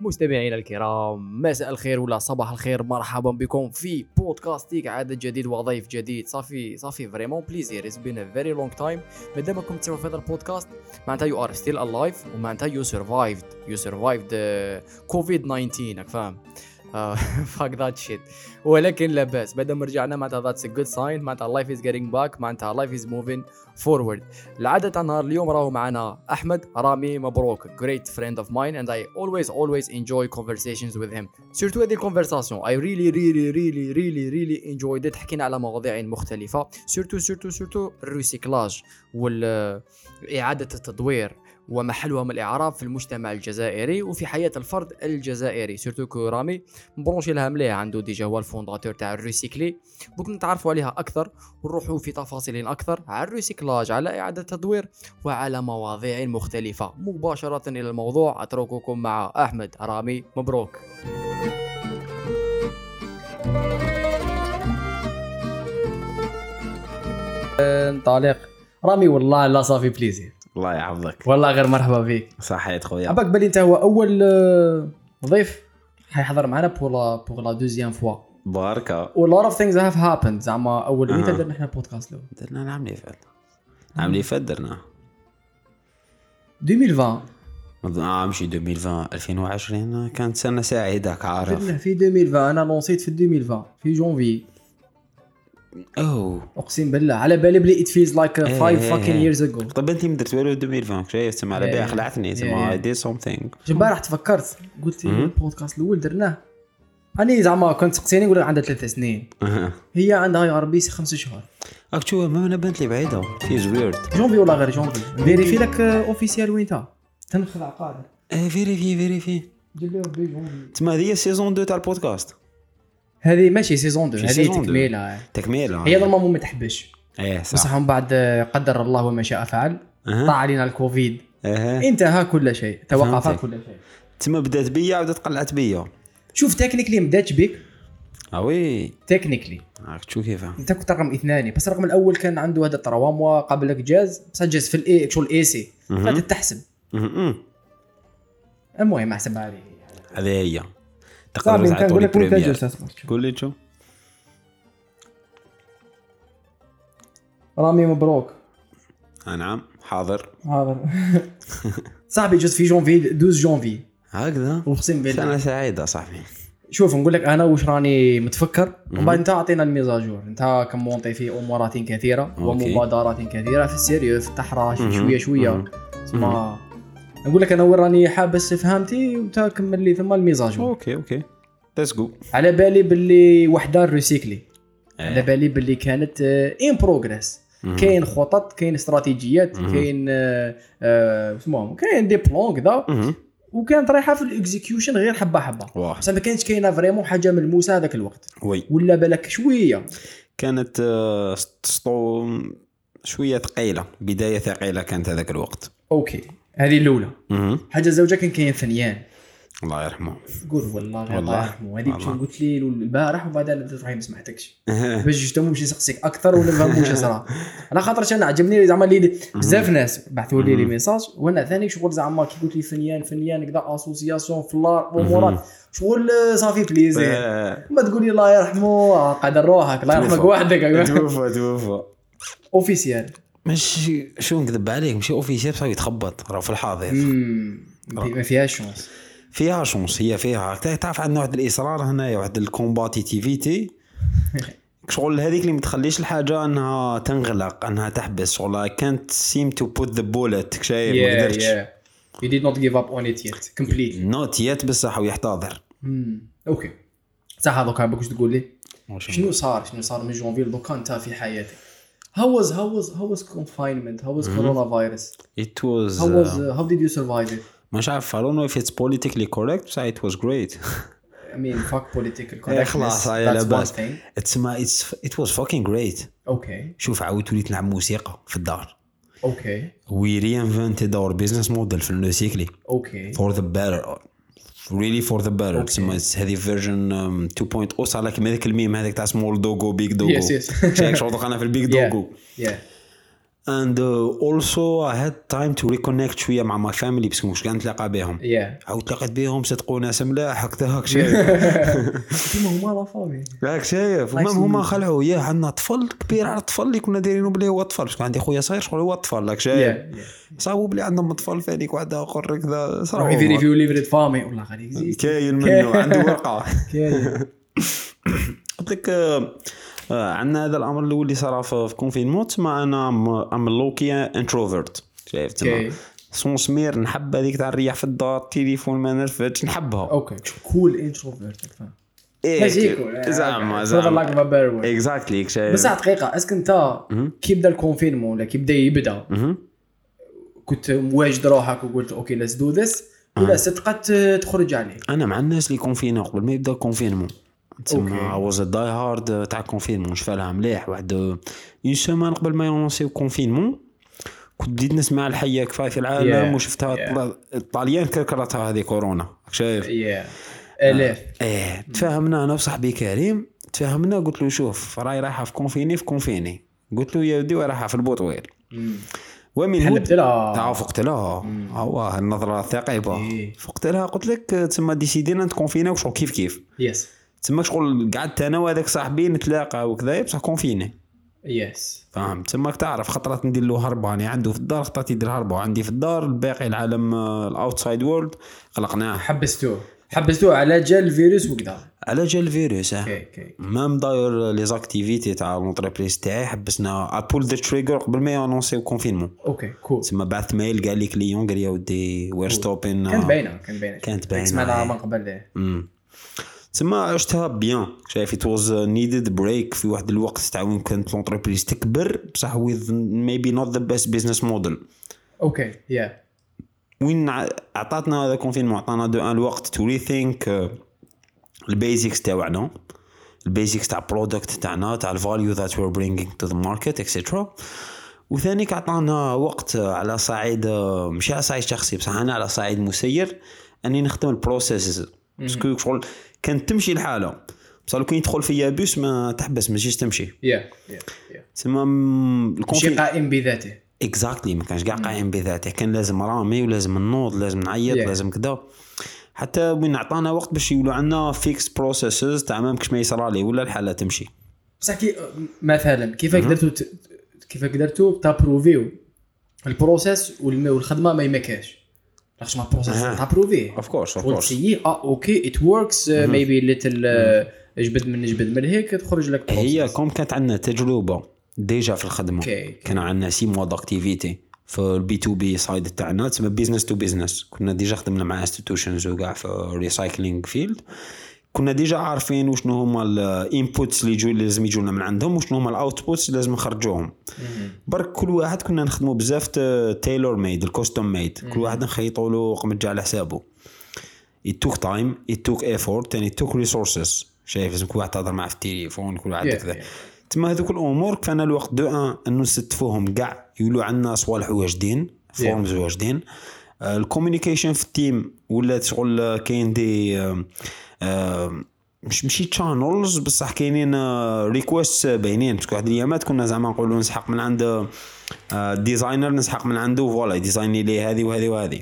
مستمعينا الكرام مساء الخير ولا صباح الخير. مرحبا بكم في بودكاستيك عدد جديد وضيف جديد. ça fait ça fait vraiment plaisir it's been a very long time مادام راكم تسمعوا في هذا البودكاست معناتها you are still alive ومعناتها you survived you survived كوفيد 19 راك فاهم؟ fuck that shit ولكن لا بأس بعد رجعنا معناتها that's a good sign معناتها life is getting back معناتها life is moving forward العادة تاع نهار اليوم راهو معنا أحمد رامي مبروك great friend of mine and I always always enjoy conversations with him. surtout هذه ال conversation I really really really really really enjoyed it حكينا على مواضيع مختلفة. surtout surtout surtout ال recyclage والإعادة التدوير. من الإعراب في المجتمع الجزائري وفي حياة الفرد الجزائري. surtout que رامي مبروشي لها مليح عنده déjà هو ال fondateur تاع الريسيكلي. دوك نتعرفوا عليها أكثر ونروحوا في تفاصيل أكثر على ال recyclage على إعادة التدوير وعلى مواضيع مختلفة. مباشرة إلى الموضوع أترككم مع أحمد رامي. مبروك. انطلق رامي والله لا ça fait plaisir. الله يحفظك والله غير مرحبا بك. صحيت خويا. على بالك بلي انت هو أول آه، ضيف حيحضر معنا pour la pour la deuxième fois باركة. و lot of things have happened زعما أول. متى درنا إحنا بودكاست الأول. درنا العام اللي فات. العام اللي فات درنا 2020 آه مشي 2020 2020 كانت سنة سعيدة عارف درنا في 2020 أنا لونسيت في 2020 في جونفي. أوه. أقسم بالله على بالي بلي ات فيلز لايك إيه، 5 إيه، فاكين. ييرز اجو طب انت ما درت والو 2020 شايف تسمى على. بها خلعتني تسمى. اي دي سومثينغ البارح تفكرت قلت. البودكاست الأول درناه. اني زعما كنت سقسيني نقول عندها ثلاث سنين. هي عندها يا ربي خمس شهور. راك تشوف ما أنا بانت لي بعيدة. فيز ويرد جونفي ولا غير جونفي فيريفي لك اوفيسيال وين تا. تنخدع قادر فيريفي فيريفي تسمى هذه هي السيزون 2 تاع البودكاست. هذه ماشي سيزون 2 ماشي هذه سيزون دو. تكميله تكميلة هي نورمالمون ما تحبش إيه صح. بصح من بعد آه، قدر الله وما شاء فعل. أها. طاع علينا الكوفيد. إيه انتهى كل شيء. توقف. كل شيء. تسمى بدات بيا عاودت قلعت بيا. شوف تكنيكلي ما بداتش بك آه وي. تكنيكلي راك تشوف كيفاه. انت كنت رقم اثنان. بس الرقم الأول كان عنده هذا تروا موا قبلك جاز. بصح جاز في الاي شغل اي سي. فهذا تحسب. مهم. المهم أحسبها عليه. هذه هي بريمير تجلس قول لي شو؟ رامي مبروك. آه نعم حاضر. هذا صاحبي جوز في جونفي 12 جونفي. هكذا؟ اقسم بالله سنة سعيدة صاحبي. شوف نقول لك أنا واش راني متفكر؟ ومن بعد أنت أعطينا الميزاجور أنت كمونطي في امورات كثيرة. ومبادرات كثيرة. في السيريو في التحراش. شوية شوية. مهم. نقول لك أنا وين راني حابس فهمتي وانت كمل لي ثم ال mise à jour okay okay. let's go على بالي باللي وحدة ريسيكلي على إيه. بالي باللي كانت in progress كاين خطط كاين استراتيجيات. كاين آه، آه، اسمهم كاين des plans كذا. وكانت رايحة في ال execution غير حبة حبة. بصح ما كانتش كاينة vraiment حاجة ملموسه هذاك الوقت. oui. ولا بالك شوية. كانت آه، سطو شوية ثقيلة. بداية ثقيلة كانت هذاك الوقت. أوكي. هذه الأولى. حاجة الزوجه كان كاين ثنيان. الله يرحمه. قول والله الله. يرحمه والله. شنو قلت لي البارح وبعدها روحي ما سمعتكش باش جيت نمشي نسقسيك أكثر ولا نفهم واش صرا أنا خاطر أنا عجبني زعما اللي بزاف ناس بعثوا لي لي ميساج وأنا ثاني شغل زعما كي قلت لي فنيان فنيان كذا اسوسياسيون فلار أمورات. شغل صافي بليزير آه، ما تقول لي الله يرحمه قدر روحك الله يرحمك. وحدك. توفى توفى officiel ماشي شو نكذب عليك؟ ماشي officiel بصح يتخبط راه في الحاضر. ما فيهاش chance. فيها chance هي فيها. تعرف عندنا واحد الإصرار هنايا واحد ال compétitivité. شغل هذيك اللي ما تخليش الحاجة أنها تنغلق أنها تحبس. شغل كانت time to bite the bullet شايف ما قدرتش. yeah. You did not give up on it yet. Completely not yet بصح ويحتضر أوكي صح هذوك باش تقول لي؟ شنو صار؟ شنو صار من جونفي دوكا انت في حياتك. how was how was how was confinement how was coronavirus It was how was uh, uh, how did you survive it مش عارف I don't know if it's politically correct بصح it was great I mean fuck political إيه، correctness خلاص هاي that's one لاباس thing it's ما it's it was fucking great okay شوف عاودت وليت نلعب موسيقى في الدار okay we reinvented our business model في الريسيكلي okay for the better Really for the better. تسمى it's هذه version 2.0 صار لك كيما هذاك الميم هذاك تاع small doggo big doggo Yes, yes. شايف شغل أنا في ال big yeah. doggo uh, also I had time to reconnect شوية مع my family بس مش كان نتلاقى بهم Yeah. عاود تلاقيت بهم صدقوا ناس ملاح هكذا هاك شايف كيما هما la famille هاك شايف و même هما خلعوا. yeah عندنا طفل كبير على الطفل اللي كنا دايرينه بلي هو طفل parce que عندي خويا صغير شغل هو طفل هاك شايف صابوا بلي عندهم طفل ثانيك واحد اخر كذا صراحة يفيريفيو ليفري فامي. والله غادي كاين منه عنده ورقه كاين. قلت لك آه، عندنا هذا الأمر الأول اللي صار في في كونفينمون تسمى أنا أم لوكي انتروفيرت شايف أوكي. سون سمير نحب هذيك تاع الريح في الدار التليفون ما نرفدش نحبها. أوكي. كول انتروفيرت إيه، ماشي زعما زعما. اكزاكتلي بس دقيقة اسك انت كي بدا الكونفينمون ولا كي بدا يبدا. كنت مواجد روحك وقلت أوكي ليتس دو ذس ولا صدقت تخرج عليه أنا مع الناس اللي كونفينو قبل ما يبدا الكونفينمون تسمى. واز داي هارد تاع الكونفينمون شفالها مليح واحد اون سيمان قبل ما يونسيو الكونفينمون كنت بديت نسمع الحية كفاية في العالم Yeah, وشفتها yeah. الطاليان كركرتها هذه كورونا شايف؟ يا الاف إيه. تفاهمنا أنا وصاحبي كريم تفاهمنا قلت له شوف راي رايحة في كونفيني في كونفيني قلت له يا ودي رايحة؟ في البوطويل. ومن حلبت لها. تعرف فقت لها. هو النظرة الثقيبه إيه. فقت لها قلت لك تسمى ديسيدينا نتكونفينا وشغل كيف كيف؟ يس تسمى شغل قعدت أنا وهذاك صاحبي نتلاقى وكذا بصح كونفيني. يس فاهم؟ تسمى تعرف خطرات ندير له هرباني عنده في الدار خطرات يدير هربه وعندي في الدار الباقي العالم الاوتسايد وورلد غلقناه حبستوه حبستوه على جال الفيروس وكذا. على جال الفيروس آه. okay okay même داير les activités تاع l'entreprise تاعي حبسنا. I pull the trigger قبل ما ي annonc يو confinement okay cool تسمى بعث mail قال les clients قال يا ودي we're stopping كانت باينة كانت باينة. كانت باينة، سمعنا إيه. من قبل تسمى عشتها bien شايف it was needed break في واحد الوقت تاع وين كانت l'entreprise تكبر بصح with maybe not the best business model okay yeah وين عطاتنا هذا confinement عطانا deux ans الوقت تو rethink ال basics تاعنا ال basics تاع product تاعنا تاع ال value that we're bringing to the market etcetera وثانيك عطانا وقت على صعيد مش على صعيد شخصي بصح أنا على صعيد مسير. أني نخدم ال process parce que شغل كانت تمشي الحاله بصح لو كان يدخل فيا بوس ما تحبس ما تجيش تمشي. yeah yeah yeah تسمى م- ماشي قائم بذاته. exactly ما كانش كاع قايم بذاته. كان لازم رامي ولازم نوض لازم نعيط Yeah. لازم كذا حتى وين عطانا وقت باش يولوا عندنا fixed processes تاع ما ما يصرالي ولا الحالة تمشي. بصح كي مثلا كيف قدرتوا ت- كيف قدرتوا ت approuv يو ال process والخدمة ما يمكاش لاش ما process أها. ت approuv يه of course of course آه okay it works maybe little جبد من جبد من هيك تخرج لك هي process. comme كانت عندنا تجربه déjà في الخدمة. okay كان عندنا six mois d'activité في ال B to B side تاعنا تسمى business to business كنا déjà خدمنا مع institutions وكاع في ال recycling field كنا déjà عارفين وشنو هما ال inputs اللي يجوا لازم يجونا من عندهم وشنو هما ال outputs اللي لازم نخرجوهم. برك كل واحد كنا نخدموا بزاف tailor made ال custom made كل واحد نخيطوا له قمجة على حسابه it took time it took effort and it took resources. شايف لازم كل واحد تهضر معاه في التليفون كل واحد كذا. تما هذوك الأمور كان الوقت دو أن انه نستفوهم كاع يولوا عندنا صوالح واجدين forms واجدين. ال communication في ال team ولات شغل كاين دي مش ماشي channels بصح كاينين requests باينين. parce que واحد الأيامات كنا زعما نقولوا نسحق من عند designer نسحق من عنده voilà ديزايني لي هذه وهذه وهذه.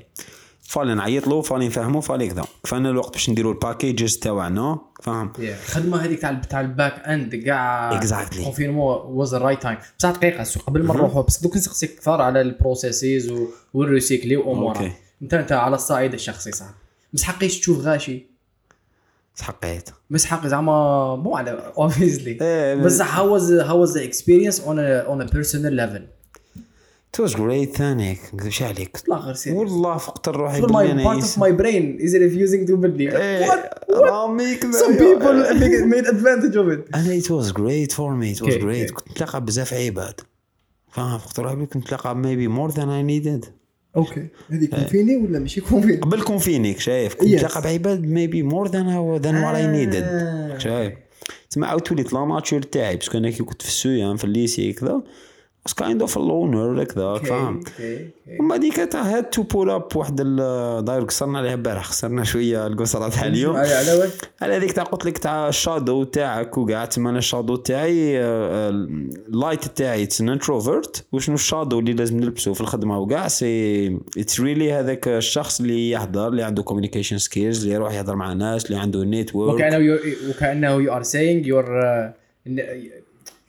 فالي نعيط له فالي نفهمه فالي كذا. كفانا الوقت باش نديروا ال packages تاعنا فاهم؟ Yeah. الخدمة هذيك تاع تاع ال back end كاع Exactly. كونفيرمو was right time بصح دقيقة قبل ما نروحوا بس دوك نسقسيك أكثر على ال processes والريسيكلي وامورها. انت انت على الصعيد الشخصي صح؟ بس حقيش تشوف غاشي. سحقيت بس حقي زعما مو على obviously إيه، but how was how was the experience on on a personal level It was great نكذبش عليك؟ لا غير والله فقت الروحي my باللي part أنا of my brain. Is refusing to believe? إيه، what? كذا some people made advantage of it. أنا it was great for me it was great. كنت نتلاقى بزاف عباد. فاهم؟ فقت الروحي كنت نتلاقى maybe more than I needed. أوكي. هذه كونفيني ولا ماشي كونفيني؟ قبل كونفينيك شايف. كنت Yes. نتلاقى بعباد than I, than what I needed. آه. شايف. تسمى عاود وليت لا ناتشور تاعي باسكو أنا كي كنت في السويان في الليسي كذا. Was kind of a loner هكذاك فاهم؟ okay okay ومن بعديك تا had to pull up واحد ال- داير قصرنا عليها البارح خسرنا شوية القصرة تاع اليوم. على واش على هذيك تاع قلت لك تاع ال shadow تاعك وكاع تما أنا ال shadow تاعي آه، ال light تاعي it's an introvert وشنو ال shadow اللي لازم نلبسه في الخدمة؟ وكاع see it's really هذاك الشخص اللي يحضر اللي عنده communication skills اللي يروح يهضر مع ناس اللي عنده network وكأنه you- وكأنه are saying your uh,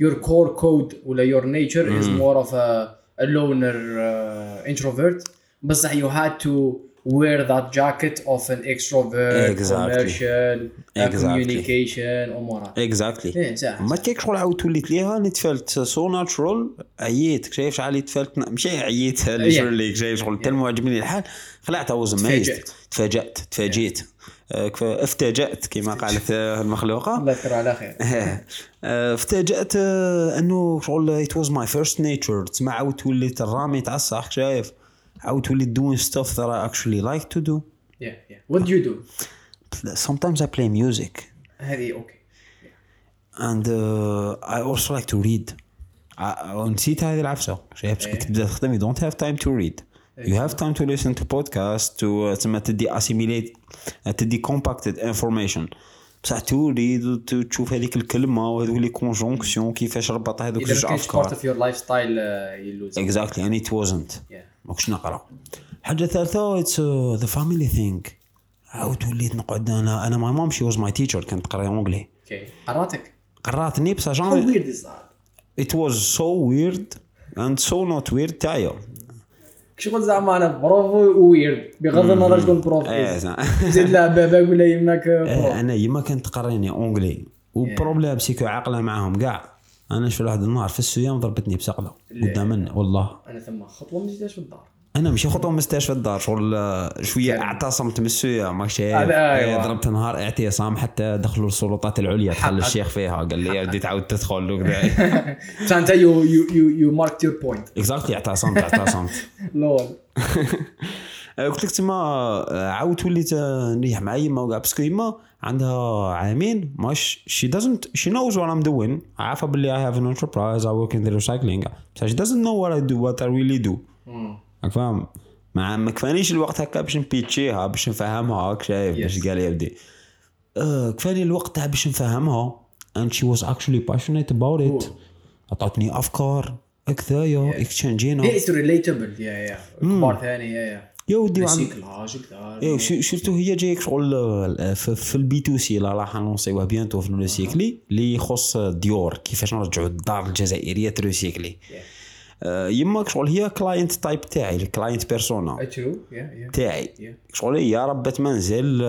your core code ولا your nature is more of a, a loner uh, introvert. بصح you had to wear that jacket of an extrovert Exactly. commercial uh, Exactly. communication امورات exactly إيه صح. ما كيك شغل عاود وليت ليها it felt so natural عييت شايف شحال اللي it felt ماشي عييت literally شايف شغل تل معجبني الحال خلعت was تفاجأت. تفاجأت تفاجئت. آه، كف- افتاجأت كما قالت آه، المخلوقة. الله يذكره على خير. آه، افتاجأت آه، أنه شغل it was my first nature تسمع عاود وليت الرامي تاع الصح شايف. عاود وليت doing stuff that I actually like to do. Yeah yeah. What do you do? Sometimes I play music. هذه okay and uh, I also like to read. ونسيت هذه العفسة. شايف باش كي تبدا تخدم you don't have time to read. You have time to listen to podcast to uh, تسمى تدي assimilate uh, تدي compacted information. بصح تولي تشوف هذيك الكلمة وهذوك les conjonctions كيفاش ربط هذوك جوج افكار lifestyle uh, you lose it. exactly and it wasn't. Yeah. ما كنتش نقرا حاجة ثالثه it's the family thing عاود وليت نقعد أنا أنا my mom she was my teacher كانت تقرا anglais okay قراتك قراتني بصح jamais it was so weird and so not weird تاعي شغل زعما أنا prof weird بغض النظر شكون prof is. زعما. زيد لا بابا ولا يماك إيه، أنا يما كانت تقريني anglais و problème سيكو عاقلة معاهم كاع. أنا شفت واحد النهار في ال CEM ضربتني بسقله قدام والله. أنا ثم خطوة ما زدتش في الدار. أنا ماشي خطوة مستشفى الدار شغل آه، شوية اعتصمت من ما شايف هذا إيه، أيوة. ضربت نهار اعتصام حتى دخلوا السلطات العليا دخل الشيخ فيها قال لي يا ودي تعاود تدخل وكذا. انت you you you you marked your point exactly اعتصمت اعتصمت. lol. قلت لك تما آه، عاود وليت آه، نريح مع يما وكاع parce que يما عندها عامين ماش she doesn't she knows what I'm doing عارفة باللي I have an enterprise I work in the recycling بصح she doesn't know what I do what I really do فاهم ما ما كفانيش الوقت هكا باش نبيتشيها باش نفهمها هاك شايف باش. قال آه، كفاني الوقت تاع باش نفهمها and she was actually passionate about it. عطاتني افكار هكذايا اكسشينجينا هي اتس relatable yeah yeah كبار ثاني yeah yeah يا ودي شو- شفتو هي جايك شغل في, ال B2C لا راح نوصيوه bientôt في الريسيكلي اللي يخص ديور كيفاش نرجعوا الدار الجزائريه تريسيكلي آه، يماك شغل هي client type تاعي ال client persona تاعي. شغل هي ربة منزل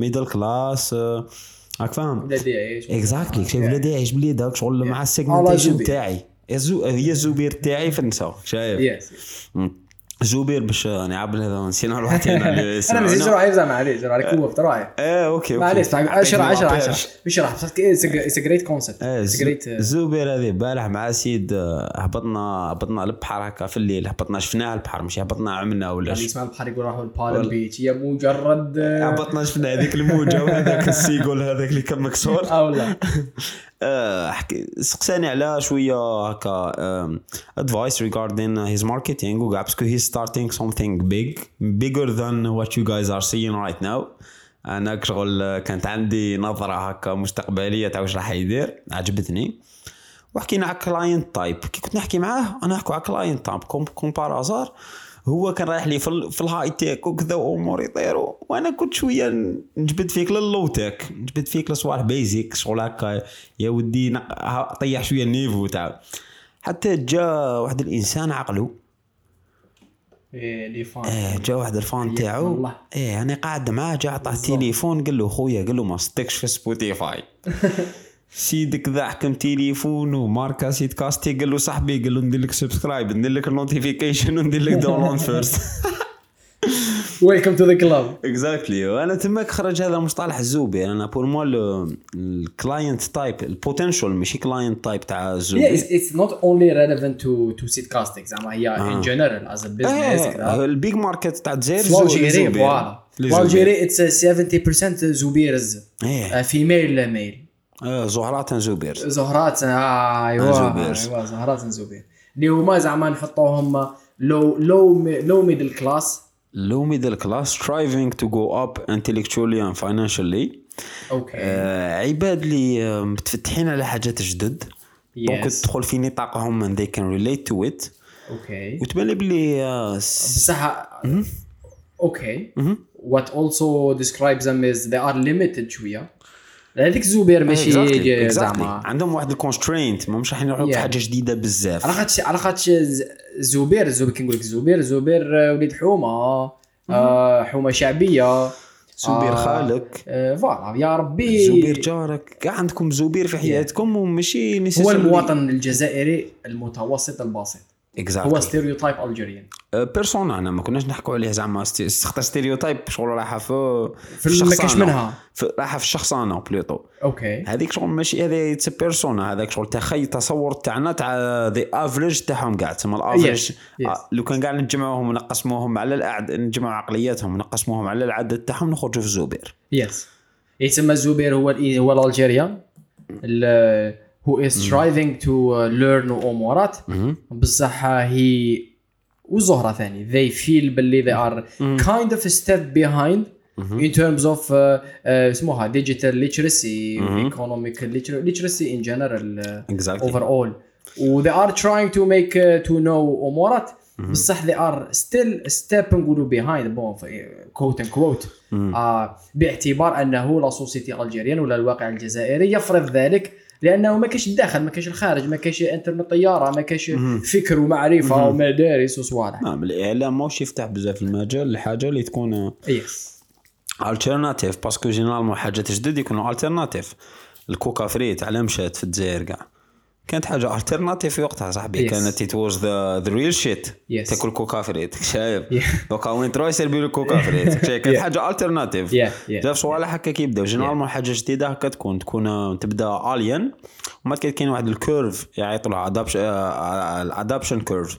ميدل كلاس راك فاهم؟ يعيش اكزاكتلي شايف ولادي يعيش بليدك شغل مع السيجمنتيشن. تاعي. هي الزبير تاعي في النساء شايف؟ زبير باش نعبل هذا نسينا هنا اللي أنا. مازال شرح زعما معليش شرح عليك هو تراي آه أوكي أوكي. معليش اشرح عطيتني اشرح لابير. اشرح بشرح بصح اتس جريت آه جريت الزبير هذه البارح مع سيد آه، هبطنا هبطنا البحر هكا في الليل. هبطنا شفناه البحر مش هبطنا عملنا ولا اللي ش- يسمع البحر يقول راحوا البالم بيتش هي مجرد هبطنا شفنا هذيك الموجة وهذاك ال seagull هذاك اللي كان مكسور. آه، حكي سقساني على شوية هكا advice regarding his marketing وكاع parce que he's starting something big bigger than what you guys are seeing right now. أنا شغل كانت عندي نظرة هكا مستقبلية تاع واش راح يدير عجبتني. وحكينا على client type كي كنت نحكي معاه أنا نحكوا على client type comme comme par hasard هو كان رايح لي في, في ال high-tech وكذا وامور يطيروا. وأنا كنت شوية نجبد فيك لل low-tech نجبد فيك لصوالح basic شغل هكا يا ودي نق- طيح شوية ال niveau تاع. حتى جا واحد الإنسان عقله. إيه، إيه جا واحد ال fan تاعو. إيه أنا قاعد معاه جا عطاه تليفون قال له خويا قال له ما صدقش في سبوتيفاي سيدك ذا حكم تليفون وماركا سيد كاستي قال له صاحبي قال له ندير لك subscribe ندير لك ال notification وندير لك download first welcome to the club exactly وأنا تماك خرج هذا المصطلح الزوبي أنا pour moi ال client type ال potential ماشي client type تاع الزوبي it's not only relevant to to seed casting زعما هي a business إيه كذا ال big market تاع الجزائر زوبير. voilà. l'Algérie it's 70% زوبيرز. female male آه، زهرات زبير زهرات آه أيوه. أيوه زهرات زوبير. اللي هما زعما نحطوهم لو لو low middle class low middle class striving to go up intellectually and financially. okay. آه عباد اللي آه، متفتحين على حاجات جدد. ممكن yes تدخل في نطاقهم and they can relate to it. okay. وتبان لي بلي آه، بصح okay. what also describes them is they are limited شوية. هذيك زوبير ماشي Exactly, exactly. زعما. عندهم واحد ال constraint ما مش راح يروحوا Yeah. في حاجة جديدة بزاف. على خاطش على خاطش ز- زوبير زوبير كي نقول لك زوبير زوبير آه، وليد حومة آه، حومة شعبية. زبير آه، خالك. آه، voilà يا ربي. زبير جارك. كاع عندكم زبير في حياتكم وماشي هو المواطن الجزائري المتوسط البسيط. هو exactly stereotype algérien persona أنا ما كناش نحكوا عليه زعما. استخدم stereotype شغل رايحة في في كاش منها؟ في رايحة في الشخصنه plutôt okay. هذيك شغل ماشي هذا it's persona هذاك شغل تخيل تصور تاعنا تاع the average تاعهم كاع تسمى ال average yes. لو كان كاع نجمعوهم ونقسموهم على الأعد... نجمعوا عقلياتهم ونقسموهم على العدد تاعهم نخرجوا في زوبير yes يتسمى الزبير هو ال هو ال Algerian. ال- who is striving to learn امورات بصح هي وزهره ثاني they feel باللي they are kind of a step behind in terms of uh, uh, اسموها digital literacy economic liter- literacy in general uh, Exactly. overall و they are trying to make uh, to know امورات بصح they are still a step نقولوا behind and quote آه باعتبار انه la société algérienne ولا الواقع الجزائري يفرض ذلك لأنه ما كاش الداخل ما كاش الخارج ما كاش إنترنت طيارة ما كاش فكر ومعرفة ومدارس وصوالح نعم الإعلام ماهوش يفتح بزاف المجال لحاجه اللي تكون yes alternative parce que généralement حاجات جدد يكونوا alternative ال coca frites على مشات في الجزائر كاع. كانت حاجة alternative في وقتها صاحبي. Yes. كانت it was the real shit. تاكل coca frites شايف؟ Yeah. دوكا وين تروح يسربي له coca frites شايف؟ كانت Yeah. حاجة alternative Yeah. بزاف صوالح هكا كيبداو généralement حاجة جديدة هكا تكون تكون آه، تبدأ alien وما كاين واحد ال curve يعيطوا adoption ال adoption curve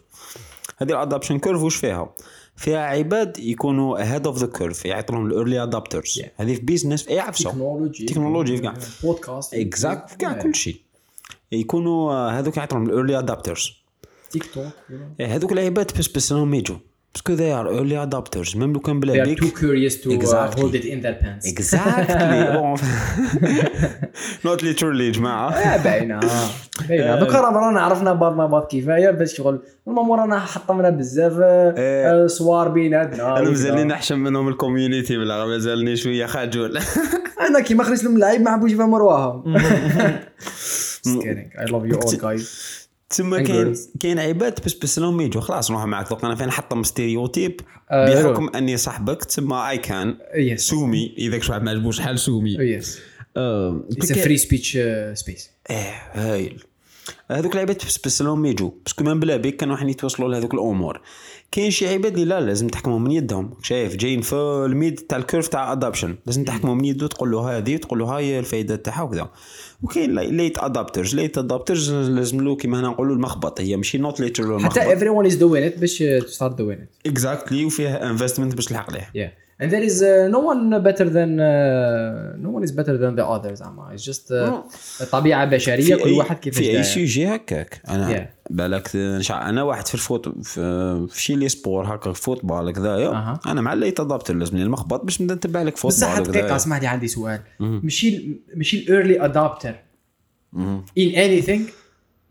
هذه ال adoption curve واش فيها؟ فيها عباد يكونوا head of the curve يعيطوا لهم ال early adopters. هذه في business في اي عفسة. technology technology في كاع podcast exact في كاع كل شيء. يكونوا هذوك يعيطوا لهم ال early adopters تيك توك هذوك العباد بس بس راهم يجوا. parce que they are early adopters même لو كان بلا are بيك to uh, Exactly. hold it in their pants. exactly not literally يا جماعة باينه باينه دوكا رانا عرفنا بعضنا بعض كفايه باش شغل. المهم رانا حطمنا بزاف آه، إيه. آه، صور بيناتنا. أنا. مازالني نحشم منهم ال community بلا مازالني شوية خجول. أنا كيما خرجت لهم اللعيب ما حبوش يفهموا رواهم kidding. I love you all guys. تما كاين. كاين عباد بس بس لهم يجوا خلاص نروح معك. دوك أنا فين نحطم stéréotype آه، بحكم أني صاحبك تما اي كان. sue me. إذا واحد ما عجبوش حال sue me. بك- free speech uh, space. إيه هايل. هذوك العباد بس بس لهم يجوا parce que من بلا بيك كانوا راح يتوصلوا لهذوك الأمور. كاين شي عباد اللي لا لازم تحكمهم من يدهم. شايف جايين في الميد تاع ال curve تاع adoption لازم تحكمهم من يده تقول له هذه تقول له هاي الفائده تاعها وكذا. وكاين late adopters late adopters لازم له كيما هنا نقولوا المخبط. هي ماشي not literal حتى everyone is doing it باش doing it. exactly وفيه investment باش تلحق ليه. Yeah. And there is uh, no one better than uh, no one is better than the others زعما it's just uh, طبيعة بشرية كل واحد كيفاش في أي. sujet هكاك. أنا Yeah. بالك نشع- أنا واحد في ال foot في, في شي les sports هكا football كذايا أها. أنا مع اللي تضبط لازم لي المخبط باش نبدا نتبع لك football بصح دقيقة. اسمح لي عندي سؤال. ماشي ماشي ال early adopter in anything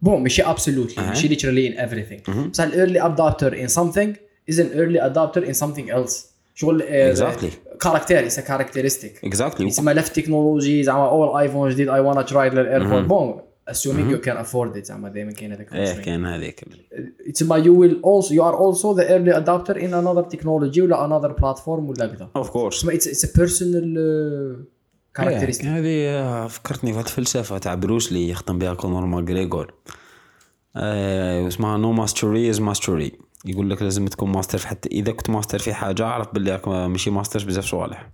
bon ماشي absolutely ماشي literally in everything. بصح ال early adopter in something is an early adopter in something else. شغل Exactly. caractère a characteristic. exactly يسمى لا في ال technology زعما اول ايفون جديد اي وأنا try لل AirPod bon assuming you can afford it زعما دائما كاين هذاك إيه. كاين هذيك يتسمى you will also you are also the early adopter in another technology ولا another platform ولا كذا. of course يتسمى it's, it's a personal uh, characteristic. هذه آه، فكرتني في الفلسفة تاع بروسلي يخدم بها كونور ماغريغور. آه، اسمها no mastery is mastery يقول لك لازم تكون ماستر في حتى إذا كنت ماستر في حاجة عرف باللي راك ماشي ماستر في بزاف صوالح.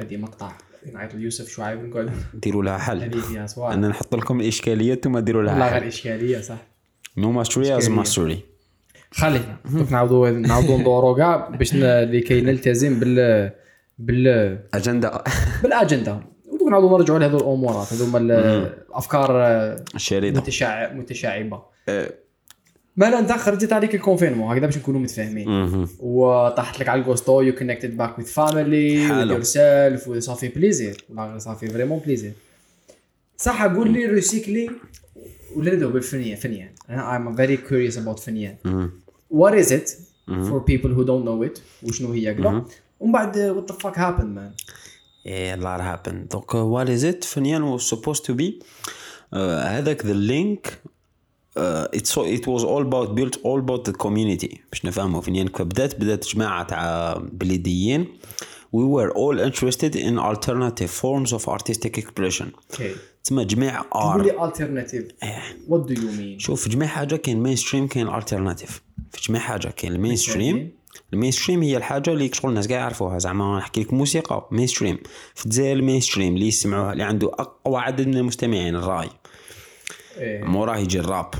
هذه مقطع. نعيط ليوسف شعيب نقول ديروا لها حل. أنا نحط لكم الاشكاليات ثم ديروا لها غير حل. إشكالية صح. no mastery is. mastery خلينا. نعاودوا نعاودوا ندوروا كاع باش لكي نلتزم بال بال اجنده بالأجندة. ودوك نعاودوا نرجعوا لهذو الأمورات هذوما ال- الأفكار آه، الشريطة. متشع... متشعبة. آه. مالا انت خرجت عليك ال confinement. هكذا باش نكونوا متفاهمين. وطاحت لك على الكوستو you connected back with family. with yourself و ça fait plaisir والله ça fait vraiment plaisir صح قول لي recyclé ولا ندوي بالفنيان فنيان أنا I'm very curious about فنيان what is it for people who don't know it وشنو هي؟ كذا ومن بعد fuck happened man Yeah, a lot happened. Donc, uh, what is it? فنيان was supposed to be uh, هذاك the uh, it's so, it was all about built all about the community. باش نفهموا فنيان كيف بدات بدأت جماعة تاع بليديين. We were all interested in alternative forms of artistic expression. Okay. تسمى جميع ار لي alternative. what do you mean? شوف جميع حاجة كاين mainstream كاين ال alternative في جميع حاجة كاين ال mainstream ال mainstream هي الحاجة اللي شغل الناس كاع يعرفوها. زعما نحكي لك موسيقى mainstream في الجزائر ال mainstream اللي يسمعوها اللي عنده أقوى عدد من المستمعين الراي. إيه. موراه يجي الراب.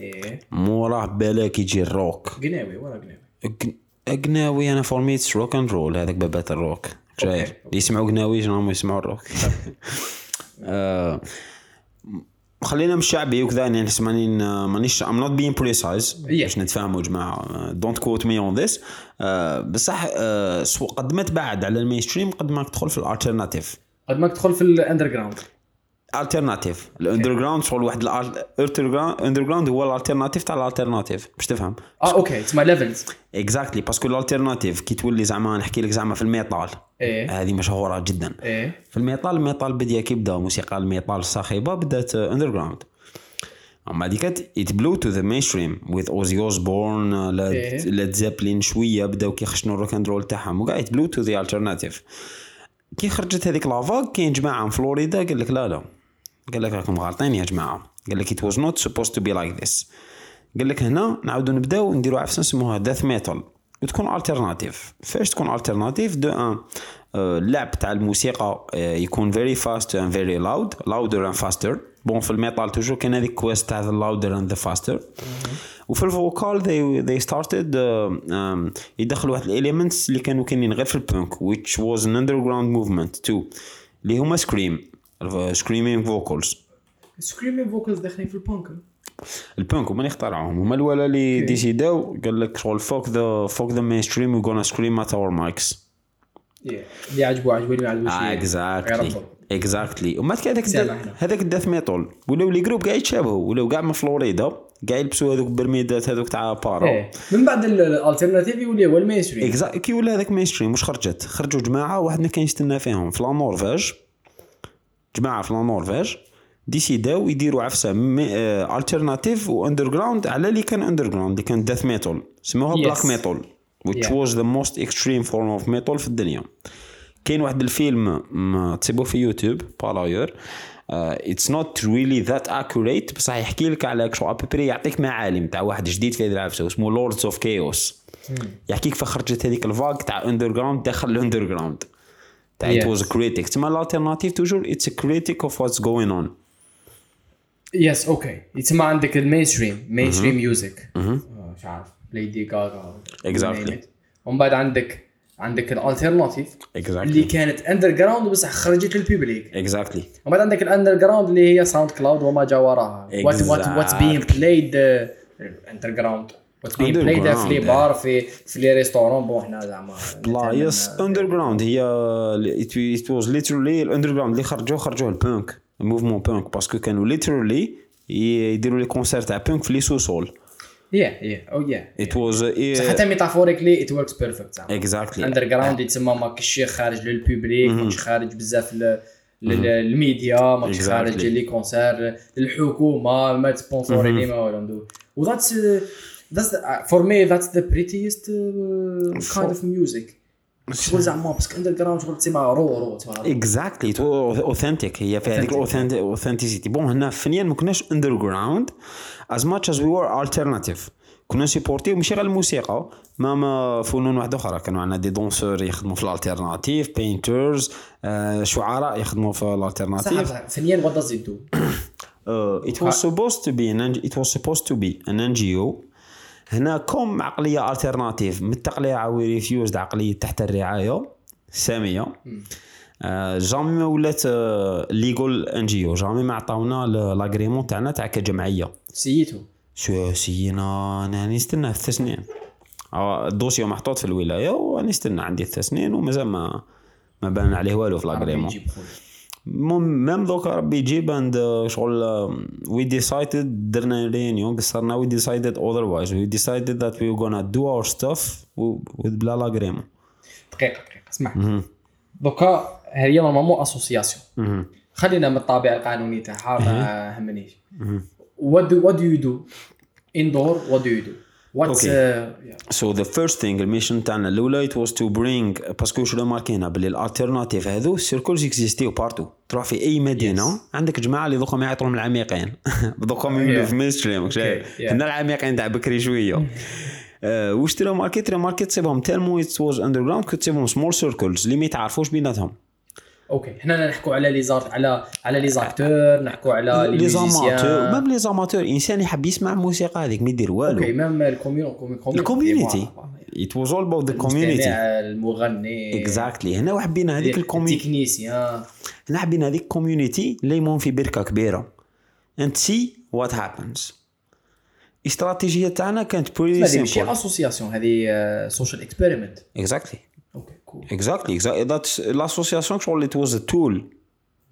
إيه. موراه بالك يجي الروك. قناوي ولا قناوي. قن- قناوي أنا for me it's rock and roll هذاك بابات الروك جاير okay. اللي يسمعوا قناوي راهم يسمعوا الروك. آه، خلينا من الشعبي وكذا يعني نحس ماني مانيش I'm not being precise. باش نتفاهموا جماعة. don't quote me on this بصح آه، قد ما تبعد على ال mainstream قد ما تدخل في الالترناتيف قد ما تدخل في الاندر جراوند alternative ال underground شغل واحد ال underground هو ال alternative تاع ال alternative باش تفهم. آه okay تسمى levels exactly parce que ال alternative كي تولي زعما نحكي لك زعما في ال metal إيه. هذه مشهورة جدا. إيه. في ال metal ال metal بديا كي بدأ موسيقى ال metal الصاخبة بدأت underground أما هذيك it blew to the mainstream with Ozzy Osbourne. Led Zeppelin شوية بداو كيخشنوا ال rock and roll تاعهم. وكاع it blew to the alternative كي خرجت هذيك la vague كاين جماعة من فلوريدا قال لك لا لا. قال لك راكم غالطين يا جماعة. قال لك it was not supposed to be like this. قال لك هنا نعاودوا نبداو نديروا عفسة نسموها death metal وتكون alternative فاش تكون alternative دو ان آه، اللعب تاع الموسيقى آه، يكون very fast and very loud louder and faster bon في ال metal toujours كان هذيك quest تاع the louder and the faster وفي ال vocal they they started uh, um, يدخلوا واحد ال elements اللي كانوا كاينين غير في ال punk which was an underground movement too اللي هما scream screaming vocals. screaming vocals داخلين في البانك البانك هما اللي اخترعوهم. هما الولا اللي ديسيداو قال لك شغل fuck the fuck the mainstream we're gonna scream at our mics اللي عجبو عجبو اللي ما عجبوش exactly exactly وما كان هذاك. هذاك ال death metal ولاو les groupes كاع يتشابهوا ولاو كاع من فلوريدا كاع يلبسوا هذوك برميدات هذوك تاع بارا إيه. من بعد ال alternative يولي هو ال mainstream كي ولا هذاك mainstream واش خرجت؟ خرجوا جماعة واحد ما كان يستنى فيهم في la Norvège جماعة في la Norvège ديسيداو يديروا عفسة alternative و underground على اللي كان underground اللي كان death metal سموها Yes. black metal which Yeah. was the most extreme form of metal في الدنيا. كاين واحد الفيلم ما تسيبوه في يوتيوب par ailleurs it's not really that accurate بصح يحكي لك على شو à peu près يعطيك معالم تاع واحد جديد في هذه العفسة اسمه Lords of Chaos يحكيك كيف خرجت هذيك ال vague تاع underground داخل ال underground تاع it Yes. was critique تسمى ال alternative toujours it's critique of what's going on yes okay يتسمى عندك ال mainstream mainstream music مش عارف ليدي غاغا Exactly. ومن بعد عندك عندك ال alternative اللي exactly كانت underground بصح خرجت لل public exactly ومن بعد عندك ال underground اللي هي SoundCloud وما جا وراها what what what's been played underground played في les. bars في في les restaurants bon حنا زعما بلايص underground هي it was literally ال underground اللي خرجوه خرجوه ال punk ال mouvement punk parce que كانوا literally يديروا les concerts تاع بانك في les sous-sols yeah yeah أو yeah it was حتى metaphorically it works perfect زعما exactly underground يتسمى ماكش خارج لل public ماكش خارج بزاف للميديا ماكش. خارج les concerts للحكومه ما تسبونسوري ما ولا و that's that's for me that's the prettiest kind of music شغل زعما parce que underground شغل تسمى raw raw. exactly authentic هي في هذيك ال authenticity bon هنا فنيا ما كناش underground as much as we were alternative كنا نسيبورتيو ماشي غير الموسيقى. ما ما فنون واحدة أخرى. كانوا عندنا des danseurs يخدموا في ال alternative painters شعراء يخدموا في ال alternative صح فنيا what you do Uh, it was supposed to be an NG- it was supposed to be an NGO هنا كوم عقلية alternative. متقلية عوي ريفيوزد عقلية تحت الرعاية. سامية. آه، جامي ما ولات ليغول ان جي أو جامي ما عطاونا لاغريمون تاعنا تاع كجمعية. سيتو شو سينا أنا نستنى ثلاث سنين. آه، الدوسيو محطوط في الولاية ونستنى عندي ثلاث سنين ومازال ما ما بان عليه والو في لاغريمون. même دوكا ربي يجيب and شغل we decided درنا réunion قصرنا we decided otherwise we decided that we gonna do our stuff with بلا l'agrément دقيقة دقيقة اسمع. دوكا هي normalement association خلينا من الطابع القانوني تاعها ما همنيش. what do you do indoor what do you do? What's Okay. uh, yeah. so the first thing ال mission تاعنا الاولى it was to bring parce que شو ماركينا بلي ال alternative هذو circles اكزيستيو partout تروح في اي مدينه Yes. عندك جماعة اللي دوكا ما يعطون العميقين دوكا Yeah. في mainstream شايف Okay, yeah. هنا العميقين تاع بكري شوية آه، واش ترى ماركت ترى ماركت تصيبهم tellement it was underground كنت تصيبهم small circles اللي ما يتعرفوش بيناتهم أوكي هنا نحكوا على les arts على على les acteurs نحكوا على les amateurs. même les amateurs انسان يحب يسمع الموسيقى هذيك ما يدير والو. أوكي même ال community ال community it was all about the community المغني. exactly هنا وحبينا هذيك ال community ال technicien. هنا حبينا هذيك community اللي يمون في بركة كبيرة. And see what happens. الإستراتيجية تاعنا كانت pretty هذه ماشي simple association هذه social experiment exactly. Exactly that's l'association شغل it was a tool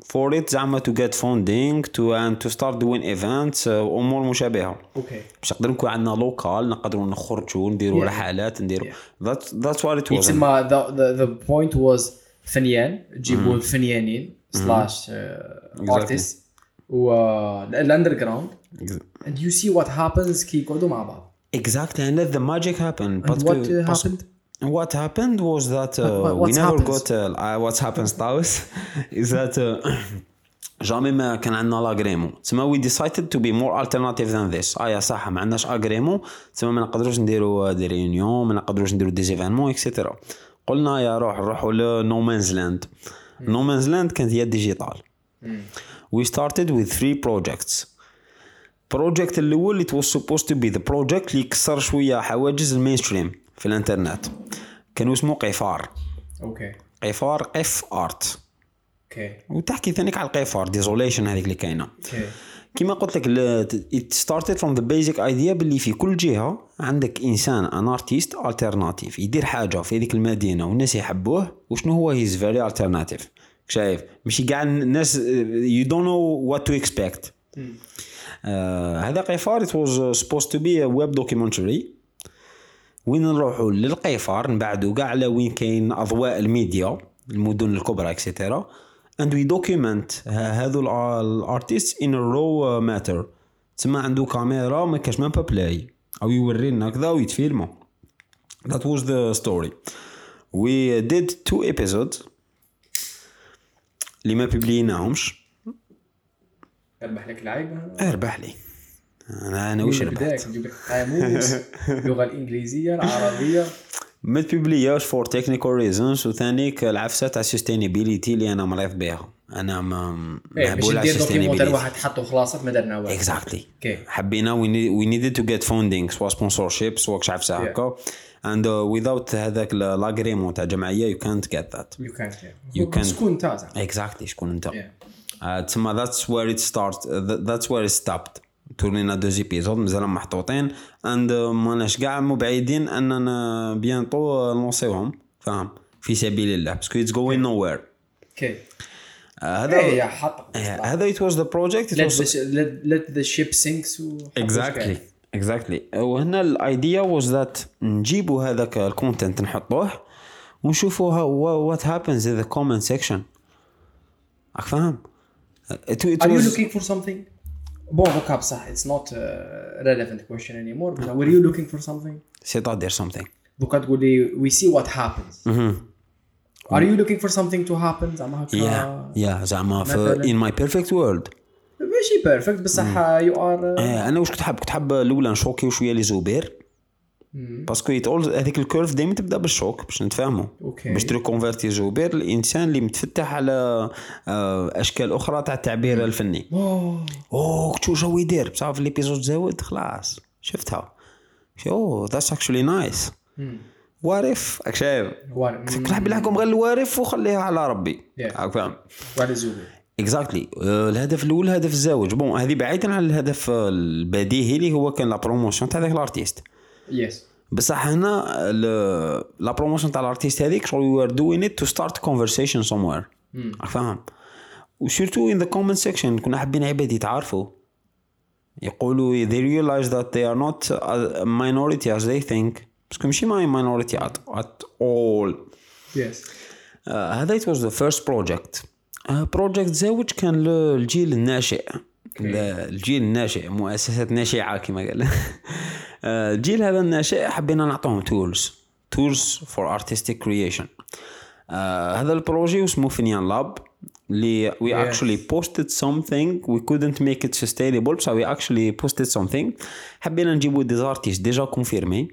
for it زعما to get funding to and to start doing events uh, امور مشابهه أوكي باش نقدر نكون عندنا local نقدروا نخرجوا نديروا Yeah. رحلات نديروا that's that's what it was يتسمى the point was فنيان تجيبوا الفنيانين سلاش ارتست والاندر جراوند and you see what happens كي يقعدوا مع بعض exactly and then the magic happened and what uh, باسكو- happened What happened was that uh, What- we what's never happens? got uh, uh, what happens Taos is that uh, جامي ما كان عندنا لاغريمون تسمى we decided to be more alternative than this. آه يا صح ما عندناش اغريمون تسمى ما نقدروش نديروا des réunions ما نقدروش نديروا des événements et cetera قلنا يا روح نروحوا ل no man's land no man's land كانت هي digital we started with three projects. project الأول it was supposed to be the project اللي يكسر شوية حواجز ال mainstream. في الانترنت. كانوا اسمه قفار أوكي. قفار قف art أوكي. وتحكي ثانيك على القفار desolation هذيك اللي كاينة. كما قلت لك it started from the basic idea باللي في كل جهة عندك إنسان un artiste alternatif يدير حاجة في هذيك المدينة والناس يحبوه وشنو هو؟ he's very alternative شايف؟ ماشي كاع الناس you don't know what to expect هذا قفار it was supposed to be a web documentary. وين نروحوا للقيفار نبعدوا كاع على وين كاين أضواء الميديا المدن الكبرى et cetera we document ه- هذو ال artiste a raw matter. تسمى عنده كاميرا ما كاش مام بلاي. أو يوري لنا كذا ويتفيلموا that was the story. We did two episodes. اللي ما publi يناهمش ربح لك العيب. أربح لي. أنا أنا وش ربحت نجيب لك قاموس اللغة الإنجليزية العربية. ما ت publi اش for technical reasons وثانيك العفسه تاع ال sustainability اللي أنا مريض بها أنا ما باش مهبول على ال sustainability واحد حطه خلاص ما درنا والو exactly حبينا we needed to get funding soit sponsorship soit كش عفسه. هكا. and without هذاك l'agrément تاع جمعية يو كانت جيت ذات يو كان You can- شكون زعما. exactly شكون انت. تسمى that's where it start that's where it stopped tourn ينا deux épisodes مازال محطوطين and ماناش كاع مبعدين أننا bientôt نلونسيوهم فاهم؟ في سبيل الله parce que it's going nowhere أوكي هذا حط آه، هذا it was the let the ship sinks و exactly exactly وهنا ال idea was that نجيبوا هذاك ال content نحطوه ونشوفوا what happens in the comment section راك فاهم؟ It Are you looking for something? bon دوكا بصح it's not a relevant question anymore but were you looking for something? c'est-à-dire something دوكا تقول لي we see what happens Are you looking for something to happen زعما هكا يا يا زعما في مثلاً. in my perfect world ماشي perfect بصح you are آه، أنا واش كنت حاب كنت حاب الاولى نشوكيو شوية les زوبير parce que يتقول هذيك ال curve دائما تبدا بال choc باش نتفاهموا. باش تريكونفيرتي زوبير الانسان اللي متفتح على اشكال أخرى تاع التعبير الفني oh شو شو يدير بصح في ال épisode زاود خلاص شفتها oh that's actually nice وارف راك شايف نحب نحكم غير الوارف وخليها على ربي. راك فاهم وارد زوبي exactly الهدف الأول هدف الزواج bon هذه بعيدا عن الهدف البديهي اللي هو كان la promotion تاع ذاك ال artiste yes بصح هنا la promotion تاع ال artiste هذيك شغل you are doing it to start conversation somewhere راك فاهم؟ و surtout in the comment section كنا حابين عباد يتعارفوا يقولوا they realize that they are not a minority as they think. parce que ماشي ما minority at, at all. yes uh, هذا it was the first project. uh, project زوج كان للجيل الناشئ. الجيل الناشئ مؤسسات ناشئة كما قال. آه، الجيل هذا الناشئ حبينا نعطوهم tools for artistic creation. آه، هذا ال projet اسمه فينيان لاب اللي we Yes. actually posted something we couldn't make it sustainable so we actually posted something. حبينا نجيبوا des artistes déjà confirmés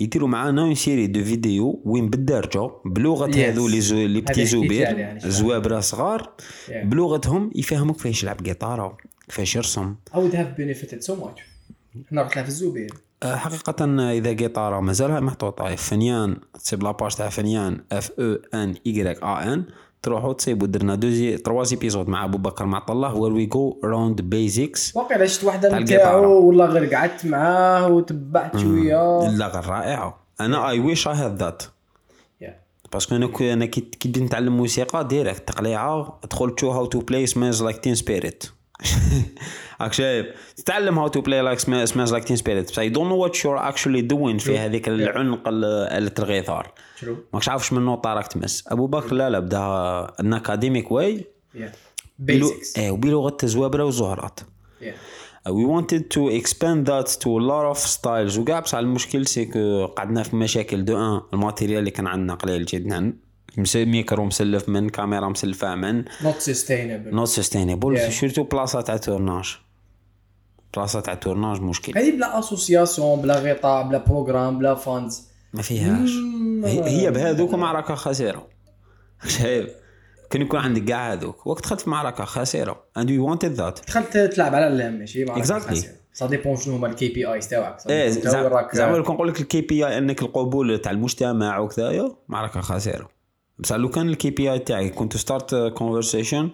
يديروا معانا une série de vidéos وين بالدارجة بلغة Yes. هذو les زو les petits زوبير عليه يعني. زوابره صغار Yeah. بلغتهم يفهموك كيفاش يلعب جيتاره كيفاش يرسم I would have benefited so much حنا رحنا في الزوبير آه، حقيقة إذا جيتارة مازالها محطوطة فنيان تسيب la page تاع فنيان F O N I A N تروحوا تصيبوا درنا deux, trois épisodes مع أبو بكر معطى الله where we go around basics واقيلا شفت واحدة تاع نتاعو. ولا غير قعدت معاه وتبعت شوية. لا غير رائعة أنا I wish I have that. parce que أنا كي أنا كي بديت نتعلم موسيقى direct تقليعة ادخل تو how to play Smells Like Teen Spirit راك شايف تتعلم how to play like Smells Like Teen Spirit but I don't know what you're actually doing في هذيك العنق ال- آلة الغيثار. شنو؟ ماكش عارفش من نوطه راك تمس. أبو بكر لا لا بدأ ان اكاديميك واي بيزكس إيه وبلغه الزوابره والزهرات we wanted to expand that to a lot of styles. وكاع بصح المشكل سي كو قعدنا في مشاكل دو أن. الماتيريال اللي كان عندنا قليل جدا. ميكرو مسلف من كاميرا مسلفة من. نوت سستينبل نوت سستينبل. سورتو بلاصة تاع تورناج. بلاصه تاع تورناج مشكل هذه بلا association بلا غطاء بلا programme بلا funds ما فيهاش. هي بهذوك معركة خسيرة. شايف؟ كان يكون عندك كاع هذوك. وقت دخلت في معركة خسيرة. And we wanted that. دخلت تلعب على اللام ماشي؟ مع Exactly. ça dépend شنو هما ال KPIs تاعك إيه زعما لو كان نقول لك ال KPI إنك القبول تاع المجتمع وكذايا معركة خسيرة. بصح لو كان ال KPI تاعك كنت start conversation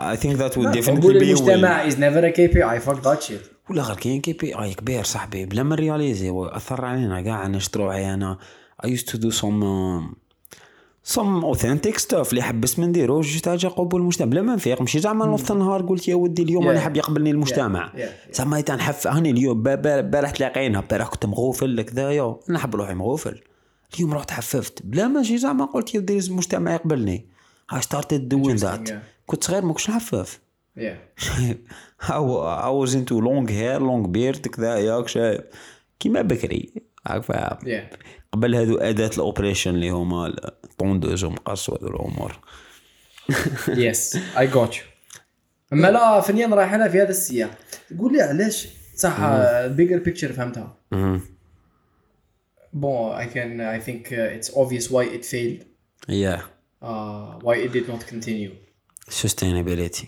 I think that would definitely be المجتمع is never a KPI fuck that shit ولا غير كاين KPI كبير صاحبي بلا ما réalisé اثر علينا كاع أنا شفت روحي أنا. I used to do some um, some authentic stuff اللي حبست من نديرو juste حاجة قبول المجتمع بلا ما نفيق ماشي زعما نوض النهار قلت يا ودي اليوم Yeah. أنا حاب يقبلني المجتمع. Yeah, yeah, زعما تنحف هاني اليوم با- با- بارح تلاقينا بارح كنت مغوفل كذايا أنا حاب روحي مغوفل. اليوم رحت حففت. بلا ماشي زعما قلت يا ودي المجتمع يقبلني. I started doing Interesting, that. yeah. كنت صغير ما كنتش نحفف. yeah wa- I was into long hair long beard كذا ياك شايف كيما بكري عارف؟ يا قبل هذو أداة ال operation اللي هما ال tondeuse ومقص وهذو الأمور. yes I got you أما لا فنيا رايح أنا في هذا السياق. قول لي علاش صح bigger picture فهمتها. bon I can I think it's obvious why it failed yeah. why it did not continue sustainability.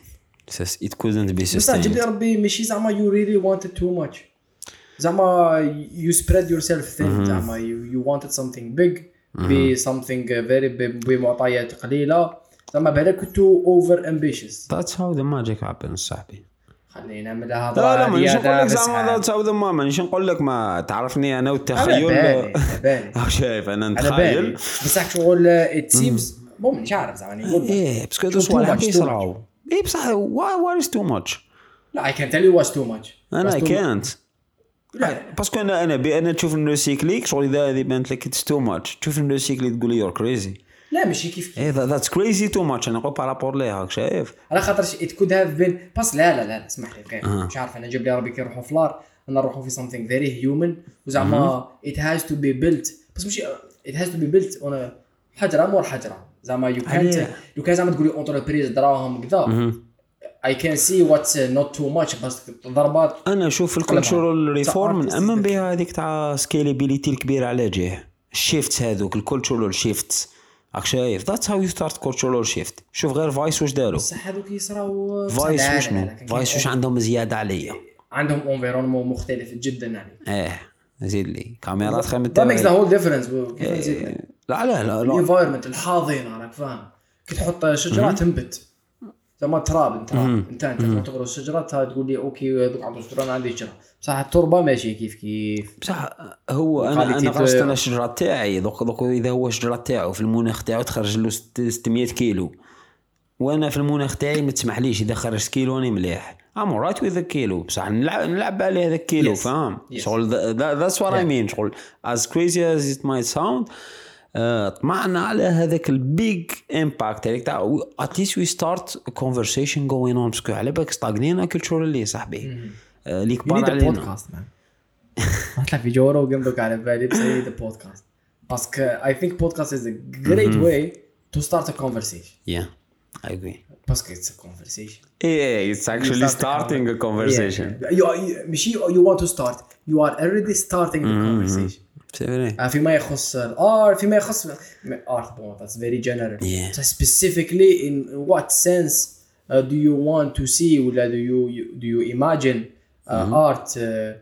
It couldn't be بس جاب لي sustained ربي ماشي زعما you really wanted too much زعما you spread yourself thin زعما you wanted something big ب something very ب- بمعطيات قليله زعما بالك كنتو over ambitious that's how the magic happens صاحبي خلينا نعملها هضره لا لا مانيش نقول لك زعما the ما مانيش نقول لك ما تعرفني أنا والتخيل. راك شايف أنا نتخيل راك شغل ات سيمز بون مش عارف زعما نقول. إيه باسكو Too صوالح كيصراو إيه بصح why why is too much? لا I can tell you what's too much. أنا much. can't. لا. باسكو أنا أنا بي أنا تشوف الريسيكليك شغل اذا هذه بانت لك اتس تو ماتش تشوف الريسيكلي تقول لي يور كريزي لا ماشي كيف إيه ذاتس كريزي تو ماتش أنا نقول بارابور ليها راك شايف؟ على خاطر ات كود هاف بين بس لا لا لا اسمح لي غير مش عارف أنا جاب لي ربي كي لار أنا نروحوا في something very human وزعما it has to be built. بس ماشي it has to be built on a حجرة مور حجرة. زعما يو كانت. يو كان زعما تقولي entreprise دراهم كذا. I can see what's not too much بس ضربات أنا أشوف ال cultural reform نامن بها هذيك تاع scalability الكبيره على جهة. ال shifts هذوك ال cultural shifts راك شايف؟ that's how you start cultural shift شوف غير Vice واش داروا؟ بصح هذوك يصراو Vice وشنو Vice واش عندهم زيادة عليا؟ عندهم environnement مختلف جدا يعني. إيه زيد لي. كاميرات خير من that makes the التاويل. لا لا لا لا. ال environment الحاضن راك فاهم. كي تحط شجره تنبت زعما تراب أنت. انت أنت تغرس شجرة تا تقول لي okay هذوك عندهم شجره أنا عندي شجرة. بصح التربة ماشي كيف كيف؟ بصح هو أنا أنا غرست أنا الشجرة تاعي. دوك دوك إذا هو الشجرة تاعو في المناخ تاعو تخرج له ست- 600 كيلو. وأنا في المناخ تاعي ما تسمحليش إذا خرجت كيلو راني مليح I'm alright with كيلو بصح نلعب نلعب عليه هذاك كيلو Yes. فاهم؟ Yes. شغل that's what I. مين شغل crazy as it might sound. آه، آه، طمعنا على هذاك ال big impact هذاك تاع at least we start conversation going on parce que على بالك stagnينا culturally صاحبي. آه، اللي كبار علينا. بودكاست طلع في Joe Rogan دوك على بالي but the podcast parce que I think podcast is a great way to start a conversation yeah I agree parce que it's a conversation إيه it's actually starting a conversation you ماشي you want to start you are already starting a كونفرسيشن آه، فيما يخص الارت فيما يخص art bon that's very general Yeah. So specifically in what sense uh, do you want to see ولا do you, you do you imagine uh, art uh,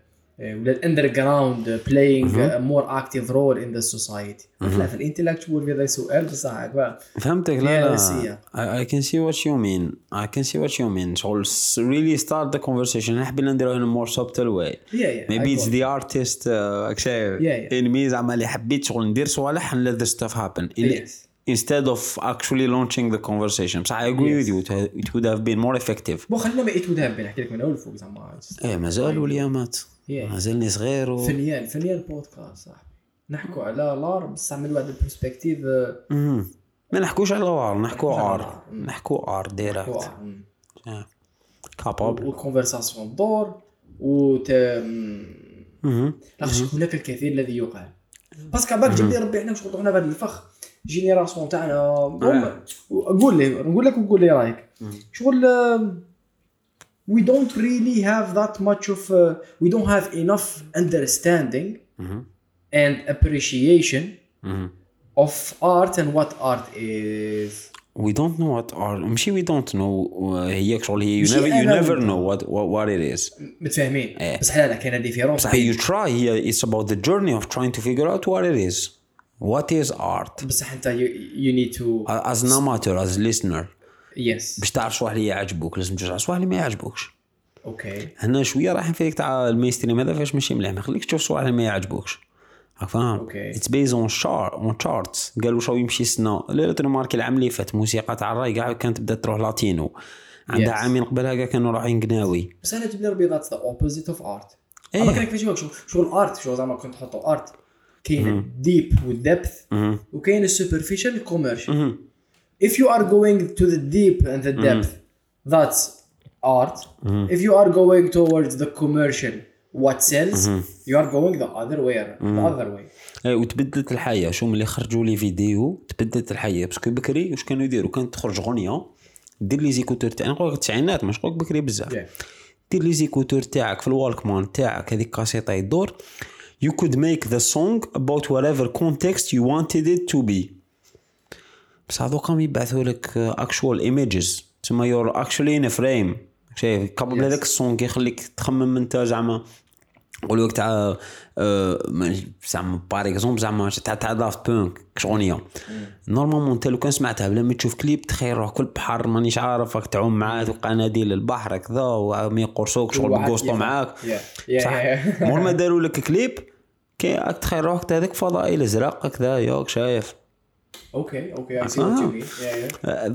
uh, ولا الاندرجراوند playing a more active role in the society لا في الانتلكتوال في هذا سؤال بصح هكا فهمتك Yeah, لا let's see, لا I, I can see what you mean I can see what you mean شغل s- really start the conversation نحب نديرها in a more subtle way yeah yeah maybe I it's got the artist uh, شايف Yeah, yeah. in me زعما اللي حبيت شغل ندير صوالح and let the stuff happen اللي- Yes. instead of actually launching the conversation بصح I agree with you it, ha- it would have been more effective بون خلينا ما ايتو ذهب نحكي لك من اول فوق زعما إيه مازال وليامات Yeah. مازالني صغير و... فنيان فنيان بودكاست صاحبي. نحكوا على لار بصح من واحد البرسبكتيف مهم. ما نحكوش على وار نحكو نحكوش على ار وار. مم. نحكو ار ديريكت كابابل والكونفرساسيون دور وت لاخاطش هناك الكثير الذي يقال. باسكو باك لي ربي حنا شغل دخلنا بهذا الفخ. جينيراسيون تاعنا هم- قول لي نقول لك وقول لي رأيك. شغل we don't really have that much of uh, we don't have enough understanding and appreciation of art and what art is we don't know what are ماشي we don't know uh, هي شغل هي you ماشي never you أنا never وأنت. know what what, what it is متفاهمين إيه. بس لا لا كاينه ديفيرونس بصح you try هي it's about the journey of trying to figure out what it is what is art بصح انت you, you need to as an amateur as a listener yes. باش تعرف شو اللي يعجبوك لازم تعرف شو اللي ما يعجبوكش. أوكي هنا شوية رايحين في تاع ال mainstream هذا فاش ماشي مليح ما خليكش تشوف شو اللي ما يعجبوكش. راك فاهم؟ okay. It's based on charts on charts قالوا شو يمشي سنة. لا ماركي العام اللي فات. موسيقى تاع الراي كاع كانت بدات تروح latino. عندها Yes. عامين قبلها كاع كانوا رايحين قناوي. بس أنا تبدا ربي that's the opposite of art. أما كان كيفاش شغل شغل art شغل زعما كنت تحطوا art كاين ال deep وال depth وكاين ال superficial ال commercial if you are going to the deep and the depth that's art if you are going towards the commercial what sells you are going the other way the other way إيه، وتبدلت الحياة شو ملي خرجوا les vidéos تبدلت الحياة parce que بكري واش كانوا يديروا كانت تخرج غنيه دير les écouteurs تاعي نقول التسعينات مش نقول لك بكري بزاف Yeah. دير les écouteurs تاعك في ال walkman تاعك هذيك كاسيطه يدور you could make the song about whatever context you wanted it to be بس هذوك راهم يبعثوا لك actual images. تسمى actually in a frame. شايف؟ قبل Yes. هذاك ال song يخليك تخمم انت زعما نقولوا لك تاع آه، ما- زعما par exemple زعما تاع تاع Daft Punk أغنية. normalement أنت لو كان سمعتها بلا ما تشوف كليب تخيل روح كل بحر مانيش عارف راك تعوم معاه قناديل البحر كذا وما يقرصوك شغل يفهم. معاك. Yeah. Yeah, صح؟ yeah. مور ما داروا لك كليب كي تخيل روحك هذاك فضائي ازرق كذا ياك شايف. Okay okay I see what you mean yeah yeah Uh,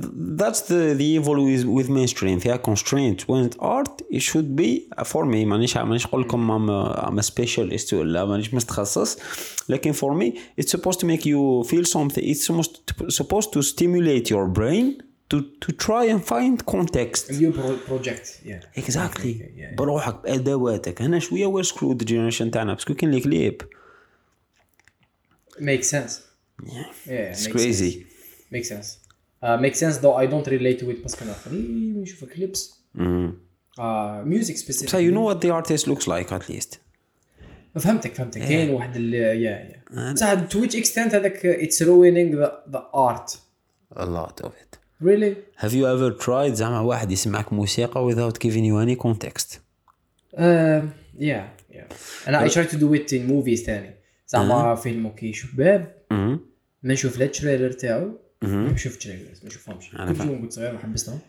that's the the evil with, with mainstream فيها constraint when art it should be uh, for me مانيش مانيش نقول لكم I'm a, I'm a specialist ولا مانيش متخصص لكن for me it's supposed to make you feel something it's supposed to, supposed to stimulate your brain to to try and find context new pro- project yeah exactly Okay, yeah. بروحك بادواتك هنا شوية we're screwed ال generation تاعنا parce que كاين les clips makes sense yeah it's makes crazy. sense. makes sense. Uh, makes sense though I don't relate to it parce que أنا قليل نشوف clips آه music specific so you know what the artist looks like at least? فهمتك فهمتك كاين واحد ال yeah yeah بصح to which extent هذاك it's ruining the art a lot of it. really Have you ever tried زعما واحد يسمعك موسيقى without giving you any context? yeah yeah أنا I try to do it in movies ثاني زعما فيلم كي شباب. مهم. ما نشوف لا ال trailer تاعو. ما شفت trailers ما نشوفهمش أنا كنت فاهم. يوم كنت صغير ما حبستهم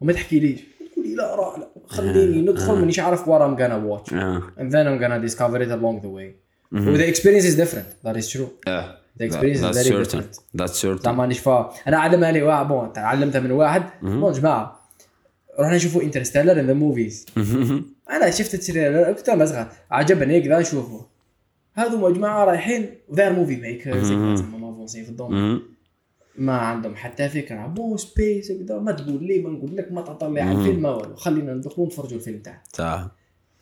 وما تحكيليش تقول لي لا راه لا خليني ندخل مانيش عارف I'm gonna watch آه. and then I'm gonna discover it along the way مهم. the experience is different that is true آه. the experience is That's very certain. different That's certain. زعما نشفى أنا علمها لي واحد bon تعلمتها من واحد bon جماعة رحنا نشوفوا Interstellar in the movies. أنا شفت ال trailer كنت صغير عجبني كذا نشوفه هذو مجموعة رايحين و they're movie makers زعما مافونسين في ال domaine مهم. ما عندهم حتى فكرة. about space كذا ما تقول لي ما نقول لك ما تعطل لي على الفيلم ما والو. خلينا ندخلوا نتفرجوا الفيلم تاعك صح.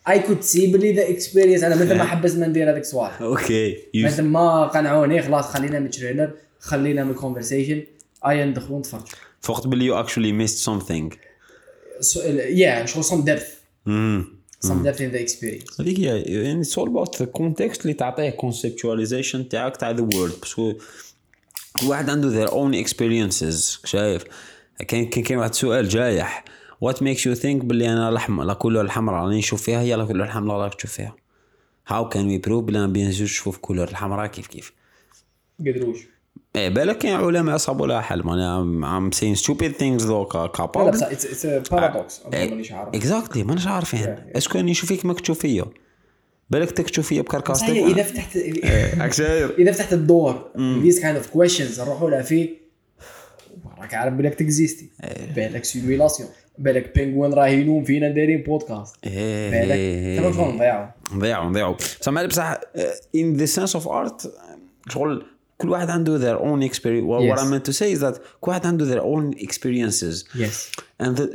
I could see بلي the experience أنا مثل ما حبسنا ندير هذيك الصوالح okay مثل ما قنعوني خلاص خلينا من ال trailer خلينا من ال conversation اي ندخلوا نتفرجوا فقط باللي you actually missed something. yeah شغل some depth in the experience هذيك هي يعني it's all about the context اللي تعطيه conceptualization تاعك تاع the world parce que كل واحد عنده their own experiences شايف كان كان كان واحد سؤال جايح what makes you think باللي أنا الاحمر لا كولور الحمراء راني نشوف فيها هي لا كولور الحمراء راك تشوف فيها how can we prove بلي أنا بين زوج تشوف كولور الحمراء كيف كيف قدروش إيه بالك كاين علماء صابوا لها حل. I'm saying stupid things though لا كابابل بس اتس اتس بارادوكس مانيش عارف. اكزاكتلي مانيش عارفين Yeah, أسكو اني نشوف فيك ماك تشوف فيا بالك تك تشوف فيا بكركاستك إذا فتحت شاير إذا فتحت الدور these kind of questions نروحوا لها فيه راك عارف بالك تكزيستي. بالك سيميلاسيون بالك بينغوين راه ينوم فينا دايرين بودكاست بالك شلون نضيعوا نضيعوا نضيعوا بصح بصح in the sense of art شغل كل واحد عنده their own experience what Yes. I meant to say is that كل واحد عنده their own experiences يس and the,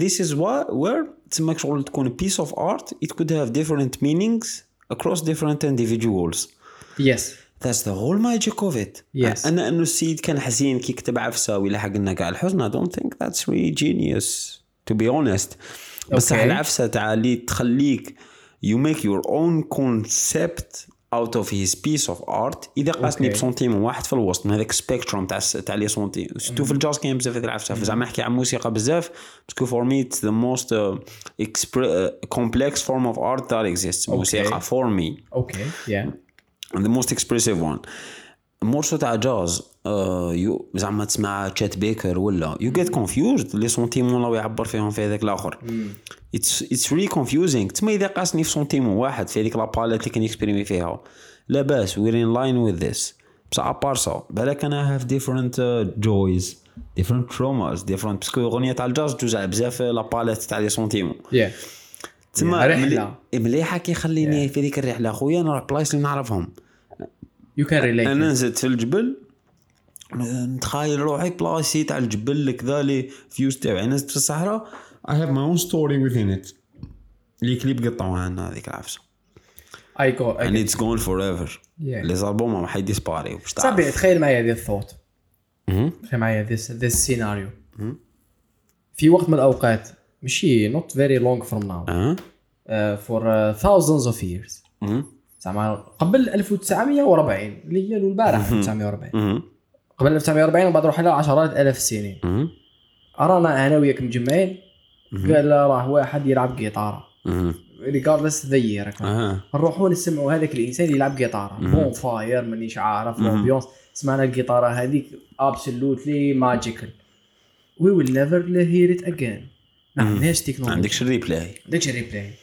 this is why where تسمى شغل تكون a piece of art it could have different meanings across different individuals يس That's the whole magic of it. Yes. أنا إنه السيد كان حزين كي كتب عفسة ويلحق لنا كاع الحزن I don't think that's really genius to be honest. بصح Okay. العفسة تاع اللي تخليك you make your own concept out of his piece of art إذا قاسني Okay. ب sentiment واحد في الوسط من هذاك spectrum تاع تاع les sentiments surtout في الجاز كاين بزاف هذه العفسة. زعما نحكي عن موسيقى بزاف parce que most uh, expre- uh, complex form of art that exists. موسيقى for me. okay. Yeah the most expressive one. morceau تاع جاز you زعما تسمع Chet Baker ولا. you get confused les sentiments راهو يعبر فيهم في هذاك الآخر. it's it's really confusing تما إذا قاسني في sentiment واحد في هذيك la palette اللي كان يكسبريمي فيها. لا باس we're in line with this بصح à part ça بالك أنا have different joys different traumas different parce que الاغنيه تاع الجاز توزع بزاف la palette تاع les sentiments تما. ملي- مليحة كي يخليني في ذيك الرحلة خويا نروح بلايص اللي نعرفهم. you can relate أنا نزلت في الجبل نتخيل روحي بلاصي تاع الجبل كذا les vues تاعي نزلت في الصحراء. I have my own story within it. les clips قطعوها لنا هذيك العفسة. اي جو and it's gone forever. Yeah. les albums ما حيديسباري باش تعرف. صاحبي تخيل معايا هذه الثوت. تخيل معايا this this scenario في وقت من الأوقات ماشي not very long from now أه. for thousands of years. زعما قبل 1940 اللي هي البارح 1940 مهم. قبل 1940 وبعد نروح لها عشرات الاف السنين مهم. رانا أنا وياك مجمعين قال راه واحد يلعب جيتاره مهم. regardless the آه نروحوا نسمعوا هذاك الإنسان يلعب جيتاره bonfire مانيش عارف ال ambiance سمعنا الجيتاره هذيك absolutely magical we will never hear it again ما عندناش ما تكنولوجيا عندكش ال replay عندكش replay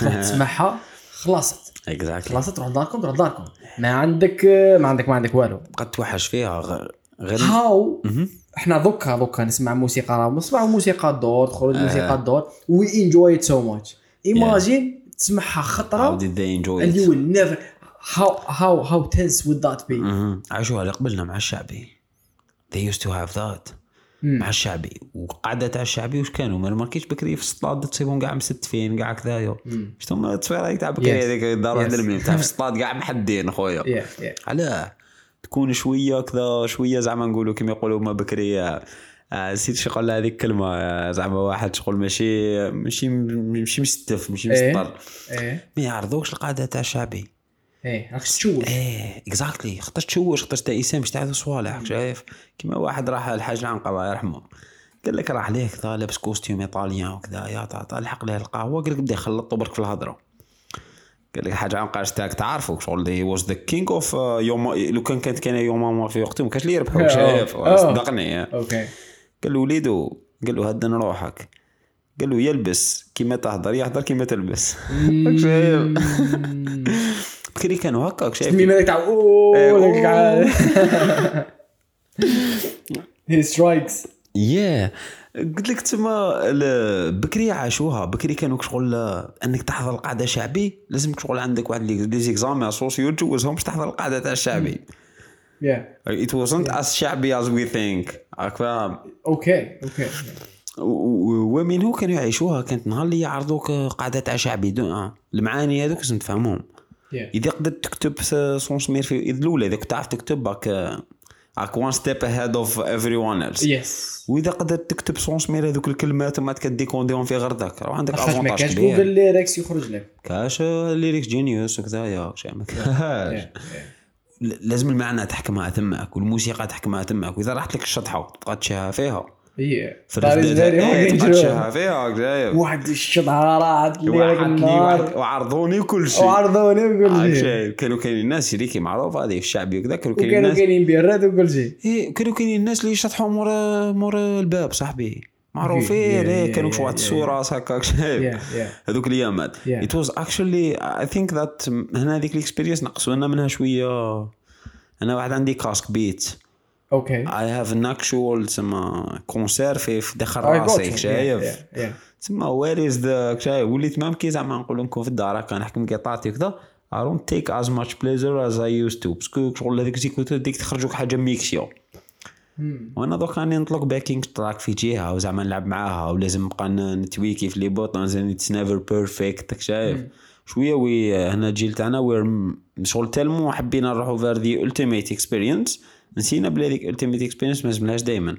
تروح تسمعها خلصت. exactly خلصت؟ تروح لداركم؟ تروح لداركم. ما عندك ما عندك ما عندك والو. قد توحش فيها غير هاو. إحنا دوكا دوكا نسمع موسيقى راه نسمع موسيقى الدور تخرج موسيقى الدور we enjoy it so much imagine تسمعها خطرة they enjoy and it? you will never how how how tense would that be? مهم. عاشوها اللي قبلنا مع الشعبي. They used to have that. مع الشعبي. وقعدة تاع الشعبي واش كانوا؟ ما ماركيش بكري في الصطاد تصيبهم كاع مستفين كاع كذايا شفتوا ما التصويره تاع بكري. هذيك دار واحد Yes. المليون تاع في الصطاد كاع محدين خويا. علاه. تكون شوية كذا شوية زعما نقولوا كما يقولوا ما بكري آه، نسيت شو قال هذيك الكلمة آه، زعما واحد شغل ماشي ماشي ماشي مستف ماشي إيه. مسطر. إيه. ما يعرضوكش القعدة تاع الشعبي إيه راك تشوف إيه اكزاكتلي خاطر تشوش خاطر تايسان باش تعرف صوالح شايف؟ كيما واحد راح الحاج العنقر الله يرحمه. قال لك راح ليه كذا لابس كوستيوم إيطاليان وكذا يا تعطى الحق ليه القهوة؟ قال لك بدا يخلط برك في الهضرة. قال لك حاجة عن قاش تاعك تعرفوا شغل هي واز ذا كينج اوف يوم لو كان كانت كان يوم ما في وقته ما كانش اللي يربحوا شايف آه. صدقني أوكي. قال له وليدو قال له هدن روحك. قال له يلبس كيما تهضر يهضر كيما تلبس. شايف؟ بكري كانوا هكاك شايف؟ مين تاع أوه. he strikes yeah قلت لك تما بكري عاشوها. بكري كانوا شغل أنك تحضر القعدة شعبي. لازم شغل عندك واحد les exams socio تجوزهم باش تحضر القعدة تاع الشعبي. يا It wasn't as شعبي as we think. راك فاهم أوكي أوكي هو كانوا يعيشوها. كانت نهار اللي يعرضوك قعدة تاع شعبي. دو آه. المعاني هذوك لازم تفهمهم يا إذا قدرت تكتب سون سمير في الأولى إذا كنت تعرف تكتب راك راك وان ستيب اهيد اوف ايفري ون ايلس يس وإذا قدرت تكتب سون سمير هذوك الكلمات وما تكديكونديهم في غردك راه عندك ما افونتاج كاش جوجل كبير ليركس يخرج لك. كاش ليريكس جينيوس وكذا يا شي ما كاش. لازم المعنى تحكمها تماك والموسيقى تحكمها تماك وإذا راحت لك الشطحة تبقى تشها فيها. Very إيه، فيها شايف واحد واحد النهار. وعرضوني كل شيء. وعرضوني وكل عاد شيء. كانوا كاينين الناس شريكي معروف هذه الشعبي وكذا كانوا كاينين الناس كاينين بيرات وكل شيء. إيه كانوا كاينين الناس اللي يشطحوا مورا مورا الباب صاحبي. معروفين إيه، إيه إيه، كانوا إيه، واحد إيه، الصورة هكاك شايف هذوك الايامات it was actually I think that هنا هذيك ال experience نقصوا لنا منها شوية. أنا واحد عندي casque Beats okay I have an actual تسمى concert في داخل got راسي. شايف. تسمى where is the شايف وليت même كي زعما نقول لكم في الدار هكا نحكم قطعتي وكذا. I don't take as much pleasure as I used to. parce que شغل هذيك زيكوتو ديك تخرجوك حاجة ميكسيو. وأنا دوك راني نطلق backing track في جهة وزعما نلعب معاها ولازم نبقى نتويكي في les boutons it's never perfect شايف؟ شوية وي هنا الجيل تاعنا وير شغل تالمو حبينا نروحو فير ذا التيميت اكسبيرينس نسينا بلي هذيك التيميت اكسبيرينس ما لازملهاش دايما.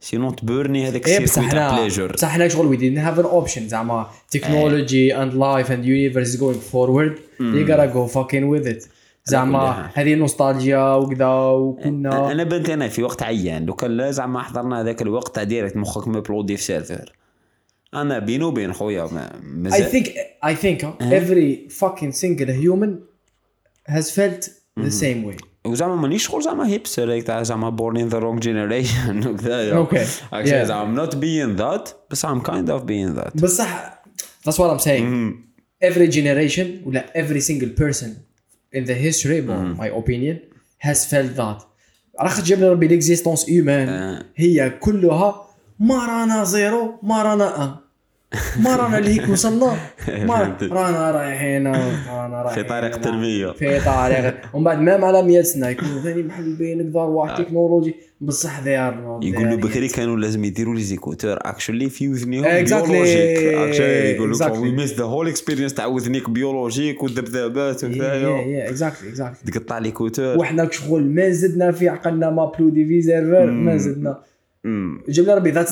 سينون تبورني هذاك بصح السيركوي تاع حنا بليجر بصح حنا شغل we didn't have an option زعما and life and universe is going forward. you gotta go fucking with it. كل زعما. هذه نوستالجيا وكذا وكنا. أنا بنت أنا في وقت عيان لو كان لا زعما حضرنا هذاك الوقت تاع ديريكت مخك مبلودي في سيرفر أنا بيني وبين خويا مازال. Think I think uh, every fucking single human has felt the same way. وزعما مانيش شغل زعما هيبستر هيك تاع زعما بورن ان ذا رونج جينيريشن وكذا. Actually, Yeah. زعما not being that بس I'm kind of being that بصح that's what I'm saying every generation ولا every single person in the history in my opinion has felt that راح تجيب لي ربي l'existence humaine هي كلها ما رانا زيرو ما رانا ان ما رانا لهيك وصلنا ما رانا رايحين رانا رايحين في طريق تنمية في طريق. ومن بعد مام على 100 سنه يكونوا ثاني محلبين كذا واحد تكنولوجي. بصح not يقولوا there بكري. كانوا لازم يديروا لي زيكوتور اكشولي في وذنيهم. بيولوجيك يقولوا Exactly. وي ميس ذا هول اكسبيرينس تاع وذنيك بيولوجيك والذبذبات وكذا exactly, exactly. تقطع لي كوتور وحنا شغل ما زدنا في عقلنا ما في سيرفر ما زدنا. لي ربي ذات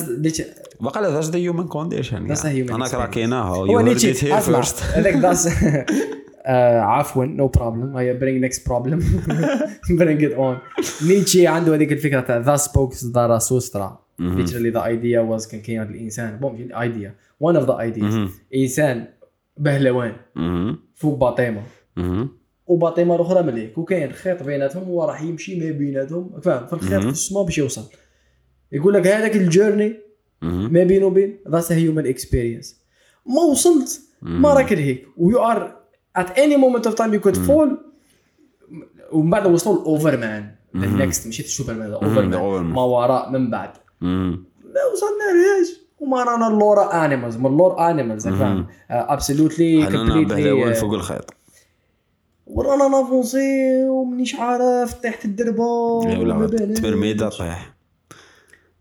لا ذاتس ذا هيومن كونديشن أنا. كراكيناها هو نيتشي أسمع. فيرست هذاك ذاتس عفوا نو بروبلم هيا برينج نيكست بروبلم برينج ات اون نيتشي عنده هذيك الفكرة تاع ذا سبوكس ذا سوسترا literally the idea was كان كاين هذا الإنسان. بوم ايديا one of the ideas. إنسان بهلوان. فوق باطيمة. وباطيمة الأخرى مليك. وكاين خيط بيناتهم هو راح يمشي ما بيناتهم. فاهم؟ في الخيط في السما باش يوصل. يقول لك هذاك ال journey ما بينه وبين that's human experience ما وصلت ما راك لهيك و you are at any moment of time you could fall ومن بعد وصلوا ال overman the next مشيت the overman Overman. ما وراء من بعد. ما وصلنا لهاش وما رانا ال lower animals من ال lower animals فاهم absolutely بهلوان فوق الخيط؟ ورانا نافونسي ومنيش عارف تحت الدربة. تمرميدة طيح.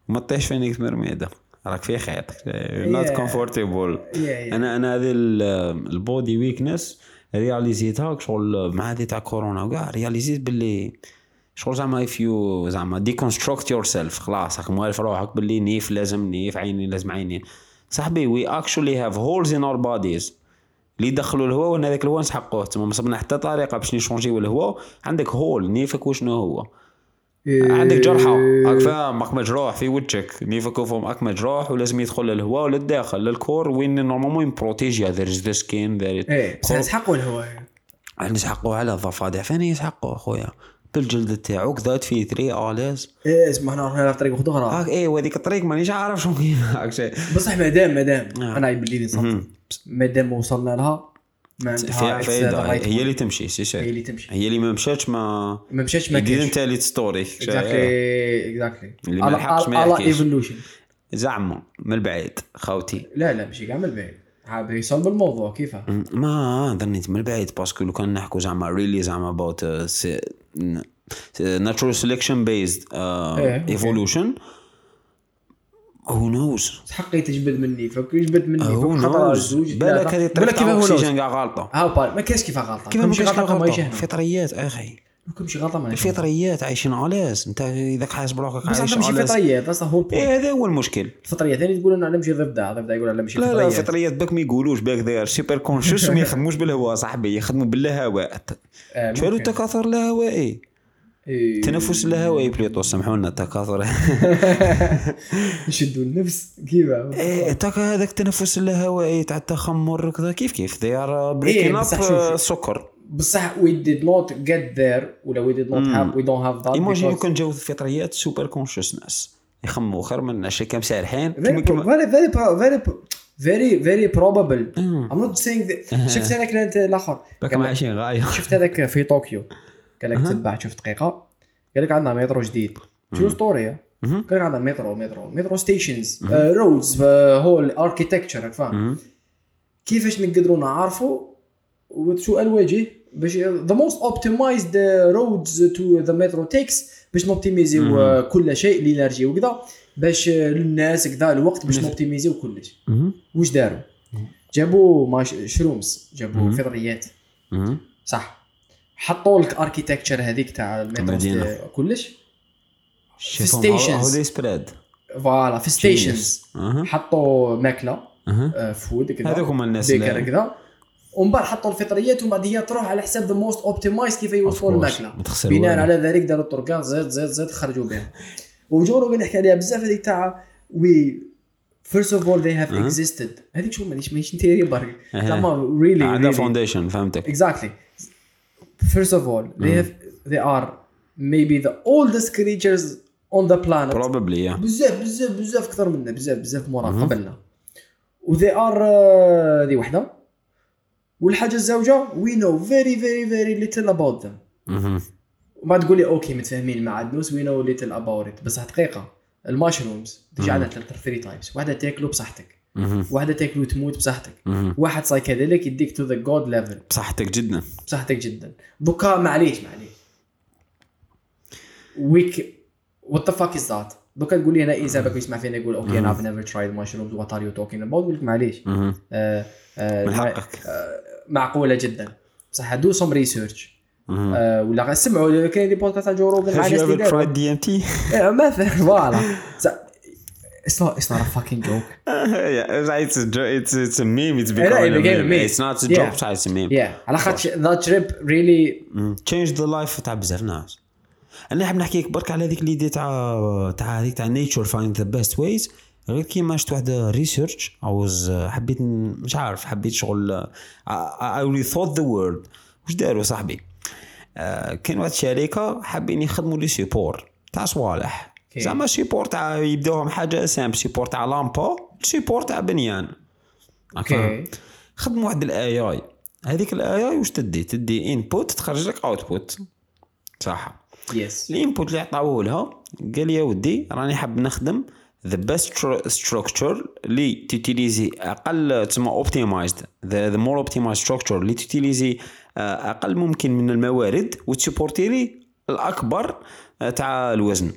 ما تطيحش فينك تمرميدة راك في خيط. not yeah. أنا أنا هذه ال- ال body weakness رياليزيتها شغل مع هذه تاع كورونا وكاع. رياليزيت باللي شغل زعما if you زعما deconstruct yourself خلاص راك موالف روحك باللي نيف لازم نيف عيني لازم عينين صاحبي we actually have holes in our bodies اللي يدخلوا الهواء وأنا هذاك الهواء نسحقوه. تما ما صبنا حتى طريقة باش نشونجيو الهواء عندك hole نيفك وشنو هو؟ عندك جرحى فاهم راك مجروح في وجهك. نيفك وفم راك مجروح ولازم يدخل للهواء للداخل لل corps وين normalement يبروتيجيا there is the skin there إيه بس نسحقوا الهواء. نسحقوا على الضفادع. فين يسحقوا أخويا؟ بالجلد تاعو كذات في 3 اليز إيه اسمع إحنا رحنا في طريق أخرى. هاك إيه وهذيك الطريق مانيش عارف شنو شيء. بصح مادام مادام. آه. أنا يبان لي نصدق مهم. مادام وصلنا لها ما عندها فيها access فايدة. هي. اللي تمشي سي هي سي اللي تمشي. هي اللي ما مشاتش ما ما مشاتش ما كاينش تالي ستوري اكزاكتلي اكزاكتلي اللي ما لحقش ما يحكيش. ايفولوشن زعما من البعيد خوتي. لا لا ماشي كاع من البعيد حاب يصلب الموضوع كيفاه ما ظنيت من البعيد باسكو لو كان نحكوا زعما ريلي زعما اباوت ناتشورال سيلكشن بيزد إيه، أوكي. who knows حقي تجبد مني فك يجبد مني who knows بالك هذه بالك كيف الأكسجين كاع غالطه ها بال ما كاينش كيف غلطة؟ كيف ما ماشي كاينش غلطة؟ ما غلطه فطريات أخي. ممكن شي غلطة ما الفطريات عايشين à l'aise أنت إذا حاسس بروحك عايش عندهم شي à l'aise فطريات أصلا هو. إيه هذا هو المشكل. الفطريات ثاني تقول أنا نمشي ضفدع ضفدع يقول أنا نمشي لا لا فطريات. الفطريات باك ما يقولوش باك داير super conscious وما يخدموش بالهواء صاحبي يخدموا بالهواء. آه، ممكن. التكاثر الهوائي؟ إيه. تنفس الهوائي plutôt سامحونا التكاثر يشدوا النفس. كيف؟ إيه تاك هذاك التنفس الهوائي تاع التخمر كذا. كيف كيف؟ They are إيه، breaking بصح up we did not get there ولا we did not have we don't have that imagine كان جاو الفطريات super conscious ناس يخموا خير من عشان كام سارحين. Very very probable. مم. I'm not saying that شفت هذاك الآخر؟ عايشين غاية. شفت هذاك في طوكيو؟ قال لك تبع شوف دقيقة. قال لك عندنا مترو جديد. true story. قال لك عندنا مترو مترو مترو stations roads whole architecture فاهم. كيفاش نقدروا نعرفوا؟ وشو الوجه باش the most optimized roads to the metro takes باش نوبتيميزيو كل شيء ال energy وكذا باش الناس كذا الوقت باش نوبتيميزيو كلش. واش داروا؟ جابوا mushrooms جابوا فطريات. صح. حطوا لك architecture هذيك تاع. ست- كلش. how they spread voilà في stations حطوا ماكلة أها. آه، food كذا هذوك هما الناس بيكر كذا ومن بعد حطوا الفطريات ومن بعد هي تروح على حساب the most optimize كيف يوصلوا. الماكلة. بناء. على ذلك داروا الطرقان زيد زيد زيد خرجوا بها. و Joe Rogan يحكي عليها بزاف هذيك تاع we first of all have أها. existed. هذيك شو مانيش مانيش نتيري برك. زعما really عندها foundation فهمتك. Exactly. First of all they have they are maybe the oldest creatures on the planet. probably يا بزاف بزاف بزاف أكثر منا بزاف بزاف مورا قبلنا. و they are uh, دي وحدة. والحاجة الزوجة we know very very very little about them. وما تقول لي okay متفاهمين we know little about it. بس حقيقه ال mushrooms تجي عندنا three types واحدة تاكلو بصحتك. واحدة تاكلو تموت بصحتك. واحد psychedelic يديك to the God level بصحتك جدا. بصحتك جدا. دوكا معليش معليش. ويك what the fuck is that دوكا تقول لي أنا اذا باك يسمع فينا يقول okay أنا never tried mushrooms what are you talking about نقول لك معليش. آه، آه، من حقك. معقولة جدا. بصح do some research. ولا سمعوا كاين des podcasts تاع Joe Rogan مع ناس داروا. tried DMT? إيه، مثلا voilà It's not, it's not a fucking joke. yeah, it's a jo- it's it's a meme. It's it becoming a became a meme. meme. It's not a Yeah. joke. It's a meme. Yeah. على خاطر that trip really مم. Change the life تاع بزاف ناس. أنا نحب نحكي لك برك على هذيك l'idée تاع تاع هذيك تاع nature find the best ways غير كيما شفت واحد research أو حبيت مش عارف حبيت شغل I really thought the word واش داروا صاحبي آه، كان واحد الشركة حابين يخدموا لي support تاع صوالح. زعما support تاع يبداوهم حاجة simple support تاع لامبا support تاع بنيان. okay. خدموا واحد ال AI هذيك ال AI واش تدي؟ تدي input تخرج لك output صح. yes ال input اللي عطاوه لها قال لي يا ودي راني حاب نخدم the best structure اللي تيتيليزي أقل تسمى optimized the more optimized structure اللي تيتيليزي آه، أقل ممكن من الموارد وتسيبورتي لي الأكبر آه، تاع الوزن.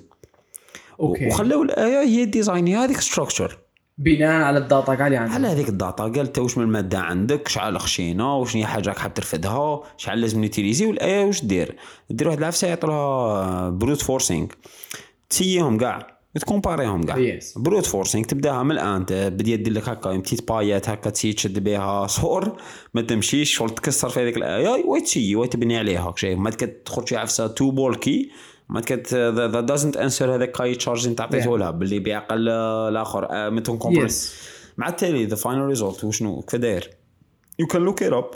okay. وخلاو ال AI هي ديزايني هذيك structure بناء على ال data اللي عندنا على هذيك ال data قال انت واش من المادة عندك؟ شحال خشينة؟ وشنو هي حاجة راك حاب ترفدها؟ شحال لازم نيتيليزي وال AI واش دير؟ دير واحد العفسه يعطوها brute forcing تسييهم كاع وتكومباريهم كاع yes brute forcing تبداها من الآن بدي دير لك هكا petites بايات هكا تسي تشد بها صور. ما تمشيش شغل تكسر في هذيك الايه وتسي وتبني عليها شيء ما تدخل شي عفسة تو بولكي ما كت ذا دازنت انسر هذاك كاي تشارج انت عطيته لها باللي بعقل الآخر آه، متون كومبريس. يس مع التالي ذا فاينل ريزولت وشنو؟ كيف داير؟ يو كان لوك ات اب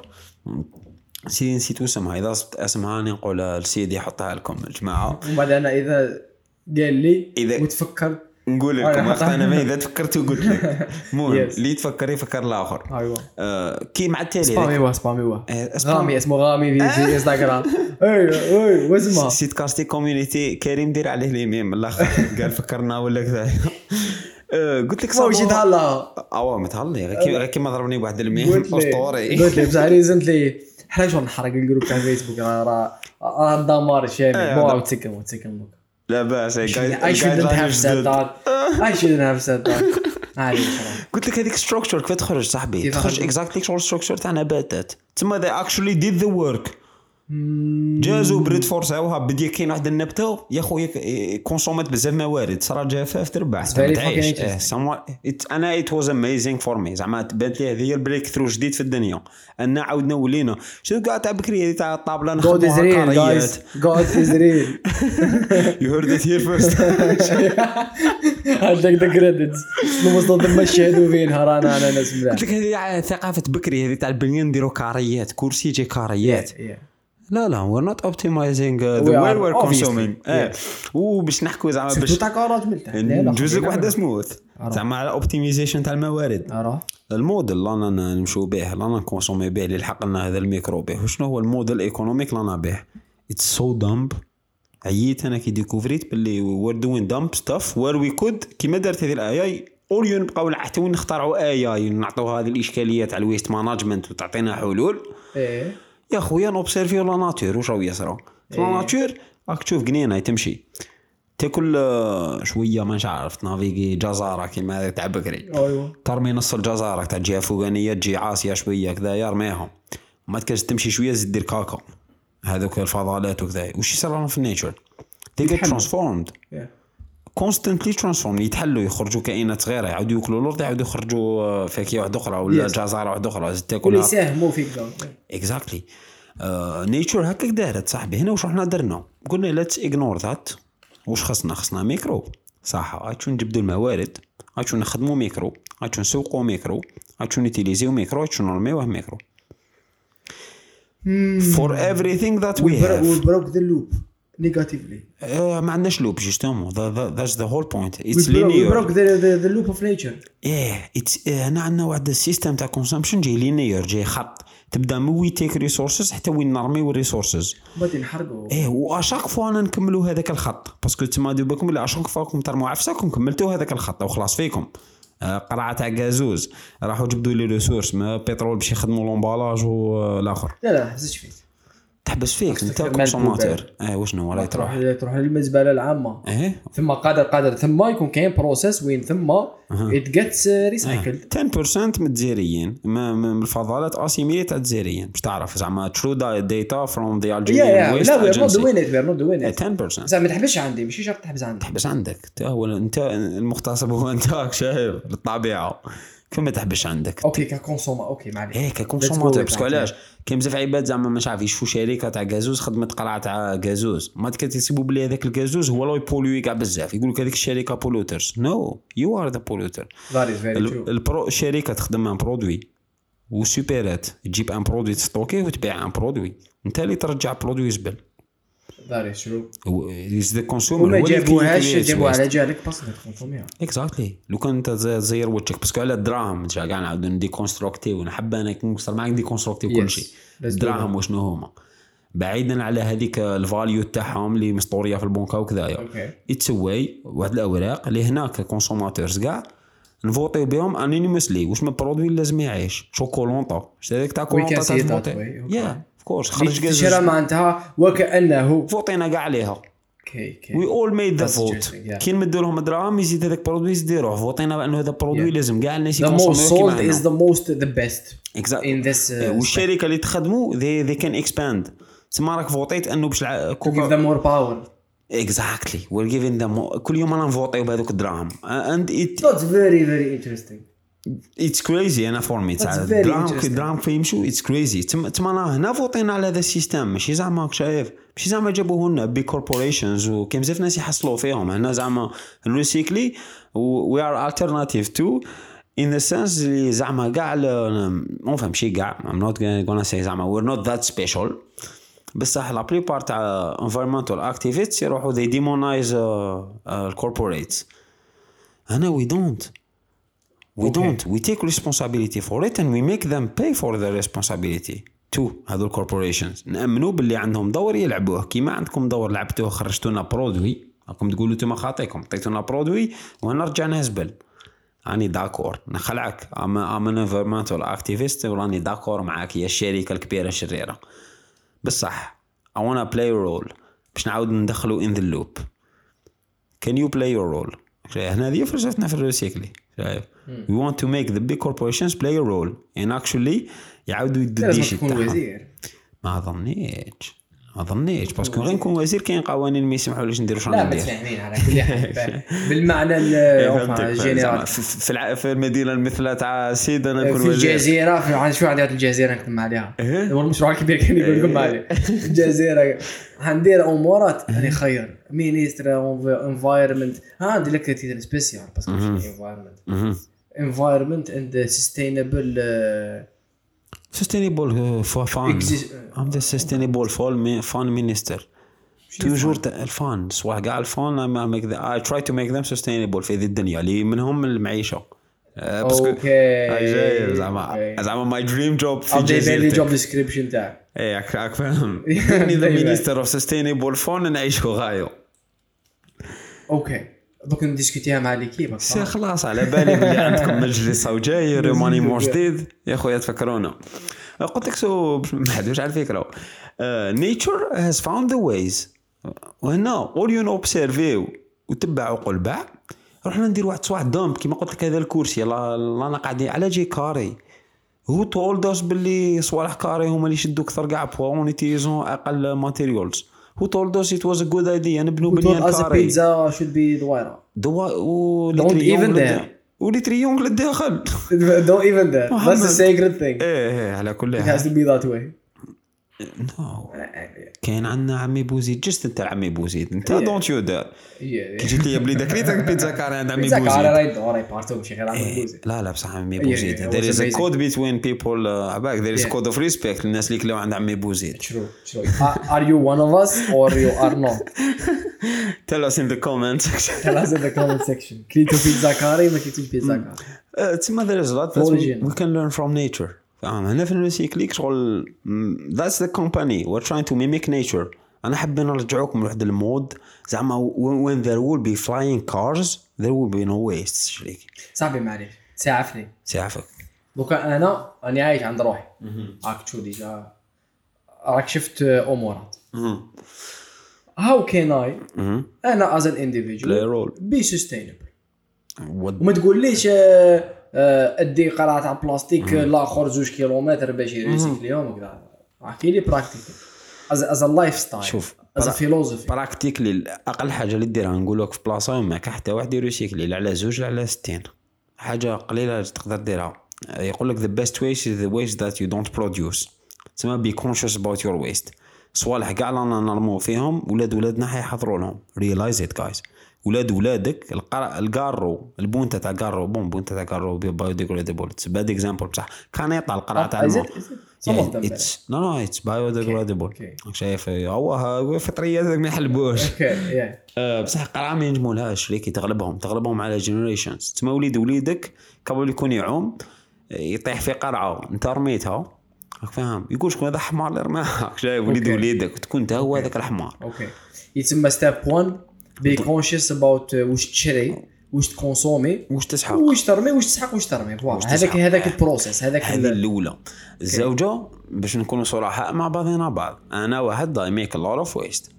سيدي نسيت اسمها. إذا صبت اسمها راني نقول لسيدي يحطها لكم الجماعه ومن بعد أنا إذا قال لي إذا- وتفكر نقول لكم أنا ما اذا تفكرت وقلت لك المهم. اللي يتفكر يفكر الآخر أيوه آه كي مع التالي سبامي ذاك- واه سبامي واه آه، اسمع- غامي اسمه غامي في انستغرام اي اي واسمها سيت كاستي كوميونيتي كريم دير عليه ليمين من الآخر قال فكرنا ولا كذا آه، قلت لك وش صابون- يتهلا آه متهلي غير كي- غير كيما ضربني بواحد الميم اسطوري قلت لي بصح ريزنت لي حنا شلون نحرق الجروب تاع فيسبوك راه راه راه الدمار الشامل إيه، بو لا بأس I shouldn't have said that. I shouldn't have said that. قلت لك هذيك structure كيف تخرج صاحبي؟ تخرج؟ exactly شغل structure تاع نباتات تما they actually did the work. جازوا brute فورساوها بدي كاين واحد النبتة. يا خويا كونسومات بزاف موارد. صرا جفاف تربح إيه، أنا it was amazing for me زعما بانت لي هذه هي ال breakthrough جديد في الدنيا. ان عاودنا ولينا. شنو كاع تاع بكري؟ هذه تاع الطابلة God is نخدموها real كاريات God is real. you heard it here first عندك the credits المصطلح المشهد فينها رانا أنا ناس قلت لك هذه ثقافة بكري. هذه تاع البنيه نديروا كاريات. كرسي يجي كاريات. Yeah. لا لا we're not optimizing the We way are, we're obviously. consuming. آه وباش نحكوا زعما باش تاع كارات ملتح لا، لا، ندوز لك واحدة. سموث. زعما على optimization تاع الموارد. اراه الموديل اللي رانا نمشوا به اللي رانا نكونسومي به اللي لحق لنا هذا الميكرو به. وشنو هو ال modèle économique اللي رانا به؟ it's so dumb عييت أنا كي ديكوفريت باللي we're doing dumb stuff where we could كيما دارت هذه الاي اوليو نبقاو حتى وين نخترعوا AI نعطوا هذه الإشكالية تاع ال waste management وتعطينا حلول. إيه. يا خويا نوبسيرفيو la nature واش راهو يصرا في la. nature راك تشوف قنينه تمشي. تاكل آه، شوية مانيش عارف تنافيغي جزارة كيما تاع بكري. أيوه. ترمي نص الجزارة تاع الجهه الفوقانيه تجي عاصية شوية كذا رميها ما تكاش تمشي شوية زيد دير كاكا هذوك الفضلات وكذا. وش يصير لهم في ال nature؟ يتحلوا. transformed. Yeah. Constantly transformed يتحلوا يخرجوا كائنات صغيره يعاودوا ياكلوا الأرض يعاودوا يخرجوا فاكهه واحدة أخرى ولا Yes. جزره واحدة أخرى تاكلها يساهموا فيك donc exactly nature هكاك دارت صاحبي هنا واش رحنا درنا قلنا let's ignore that واش خصنا خصنا ميكرو صح غاتشو نجبدوا الموارد غاتشو نخدموا ميكرو غاتشو نسوقوا ميكرو غاتشو نيتيليزيو ميكرو غاتشو نرميوه micro for everything that we have. broke the loop negatively آه، ما عندناش loop justement it's broke- we linear. broke the, the, the loop of nature. إيه هنا عندنا واحد ال system تاع consumption جاي linear جاي خط. تبدأ من وين take resources حتى وين نرميو ال resources غادي نحرقوا إيه و à chaque fois أنا نكملوا هذاك الخط. parce que تما دير بالكم اللي à chaque fois راكم ترموا عفساكم كملتوا هذاك الخط. وخلاص فيكم. آه، قرعة تاع غازوز. راحوا جبدوا les ressources ما بترول باش يخدموا l'emballage والاخر لا لا ما حبستش فيك تحبس فيك انت consommateur آه وشنو راهي تروح تروح تروح للمزبلة العامة. إيه. ثم قادر قادر ثم يكون كاين process وين ثم it gets recycled 10% من الجزائريين ما- ما- من الفضلات assimilés تاع الجزائريين باش تعرف زعما true data from the yeah Algerian yeah waste لا we're not doing it we're not doing it 10% زعما ما تحبسش عندي ماشي شرط تحبس عندي تحبس عندك. أنت هو أنت المغتصب هو أنت شايف؟ للطبيعه كيف ما تحبش عندك؟ okay ك consomma okay معليش. إيه ك consommateur parce que that, علاش؟ كاين بزاف عباد زعما مش عارف يشوفوا شركة تاع غازوز خدمت قرعه تاع غازوز. ما كتحسبوا بلي هذاك الغازوز هو اللي يبولوي كاع بزاف. يقول لك هذيك الشركة polluters no you are the polluter. البرو الشركة تخدم un produit و supérette تجيب un produit تستوكيه وتبيع un produit انت اللي ترجع برودوي زبل. Is true. از ذا كونسيومر وما جابوهاش جابوها على جالك باسكو تكونسوميها اكزاكتلي لو كان انت زير وجهك باسكو على الدراهم كاع نعاودو نديكونستروكتيو نحب أنا نوصل معاك ديكونستروكتيو كل. شيء الدراهم وشنو هما بعيدا على هذيك الفاليو تاعهم اللي مسطوريه في البنكه وكذايا أوكي اتس واي واحد الاوراق اللي هناك كونسوماتورز كاع نفوتيو بهم انونيمسلي واش من برودوي لازم يعيش شو كولونطا شتي هذيك تاع كولونطا تاع. yeah of course خرج غاز معناتها وكأنه فوتينا كاع عليها okay we all made the vote. كي نمدوا لهم دراهم يزيد هذاك produit يزيدوه فوتينا بأنه هذا produit Yeah. لازم كاع الناس The most يكونسوموه sold كيما is حنا. the most the best Exactly. in this uh, والشركة اللي تخدموا they, they can expand تسمى راك فوتيت أنه باش كوكا them more power. exactly we're giving them كل يوم أنا نفوتيو بهذوك الدراهم and it That's very very interesting. it's crazy أنا for me very الدراهم الدراهم كيف يمشوا it's crazy تما أنا هنا فوتينا على هذا ال system ماشي زعما شايف ماشي زعما جابوه لنا big corporations وكاين بزاف ناس يحصلوا فيهم هنا زعما نريسيكلي we are alternative to in the sense اللي زعما كاع ما فهمش كاع I'm not gonna say زعما we're not that special. بصح la plupart تاع environmental activists يروحوا they demonize ال corporates أنا we don't. We Okay. don't. We take responsibility for it and we make them pay for the responsibility. To هذو ال corporations نأمنوا باللي عندهم دور يلعبوه. كيما عندكم دور لعبتوه خرجتونا produit راكم تقولوا أنتم خاطيكم. عطيتونا produit وانا رجعنا زبل راني d'accord. نخلعك. I'm I'm an environmental activist وراني d'accord معاك. يا الشركة الكبيرة الشريرة. بصح I wanna play a role. باش نعاود ندخلو in the loop. Can you play your role؟ هنا هذه فرصتنا في الريسيكلي شايف we want to make the big corporations play a role. And actually يعاودوا يدوا لازم تكون وزير. ما ظنيتش ما ظنيتش parce que غير نكون وزير كاين قوانين ما يسمحوليش ندير شنو لا ندير. تفهمين على كل حال. بالمعنى ال- إيه،. ال général في- في في المدينة المثلى تاع سيد أنا نكون في وزير. الجزيرة في شو عندي الجزيرة نخدم عليها؟ إيه؟ هو المشروع الكبير كان يقول لكم عليه. الجزيرة. حندير امورات راني خير. minister environment ها ندير لك titre spécial parce que environment uh, sustainable for fun. exist- I'm the sustainable fun fun minister. toujours ال fun صح كاع ال fun I try to make them sustainable في هذه الدنيا اللي منهم المعيشة. آه، parce que okay جاي زعما زعما my dream job في جزيرتك. job description تاعك. إيه راك راك فاهم the. minister of sustainable fun نعيشوا غايو okay دوك نديسكوتيها مع l'équipe c'est خلاص على بالي بلي عندكم مجلس أو جاي مو جديد يا خويا تفكرونا قلت لك so ما نحدوش على الفكرة nature has found the ways وهنا all you observe وتبعوا قلبع رحنا ندير واحد صواحد دامب كيما قلت لك هذا الكرسي لا لا أنا قاعدين على جي كاري هو تولد اس باللي صوالح كاري هما اللي يشدوا أكثر كاع بوا ونيتيزون أقل ماتيريالز. هو تولد اس ات واز ا جود ايديا نبنوا بنيان كاري بيتزا should be دويره دوا و dare. ولي تريونغل الداخل even there. That's a محمد. sacred thing. إيه على كل it has حال. to be that way. نو كاين عندنا عمي بوزيد just أنت عمي بوزيد. أنت Yeah. don't you dare كي جيت لي بلي داكريتك بيتزا carré عند عمي بيتزا carré بوزيد. راي دور راي partout ماشي غير عند بوزي لا لا بصح عمي Yeah, بوزيد. yeah, there it was is a amazing. code between people uh, عباك there is Yeah. code of respect للناس اللي كلاو عند عمي بوزيد. شنو شنو are you one of us or you are not? Tell us in the comments tell us in the comment section. كليتو بيتزا carré ما كليتوش بيتزا carré Uh, تسمى there is a lot that we, Origin. we can learn from nature. فاهم؟ هنا في الريسيكليك شغل that's the company. We're trying to mimic nature. أنا حابين نرجعوكم لواحد ال mode. زعما when there will be flying cars there will be no waste. شريك صاحبي معليش ساعفني. سيعرفك دوكا أنا راني عايش عند روحي. راك تشوف déjà راك شفت أمورات. how can I أنا as an individual be sustainable وما تقوليش آه، أدي قرعه تاع بلاستيك لاخر زوج كيلومتر باش يريسيكليهم وكذا. احكي لي practical as as lifestyle شوف، as pra- philosophy practically أقل حاجة اللي ديرها نقول لك في بلاصة ما كان حتى واحد يريسيكلي لا على زوج لا على 60 حاجة قليلة تقدر ديرها. يقول لك the best waste is the waste that you don't produce. تسمى be conscious about your waste. صوالح كاع رانا نرمو فيهم ولاد ولادنا حيحضروا لهم. Realize it guys. ولاد ولادك القرا الكارو البونتا تاع كارو بون بونتا تاع كارو biodegradable it's bad example بصح. كان يطلع القرعه تاع الماء it's no no it's biodegradable Okay. شايف هو فطريات ما يحلبوش. آه، بصح قرعه ما ينجمولهاش شريكي تغلبهم. تغلبهم على generations تسمى وليد وليدك قبل يكون يعوم يطيح في قرعة انت رميتها راك فاهم؟ يقول شكون هذا حمار اللي رماها. شايف وليد. وليدك تكون انت هو هذاك الحمار. okay. يتسمى step 1 be conscious about واش تشري واش تكونسومي واش تسحق. واش ترمي واش تسحق واش ترمي. voilà هذاك. هذاك ال process هذاك هذه ال- الأولى. الزوجة باش نكونوا صراحاء مع بعضنا بعض. أنا واحد I make lot of waste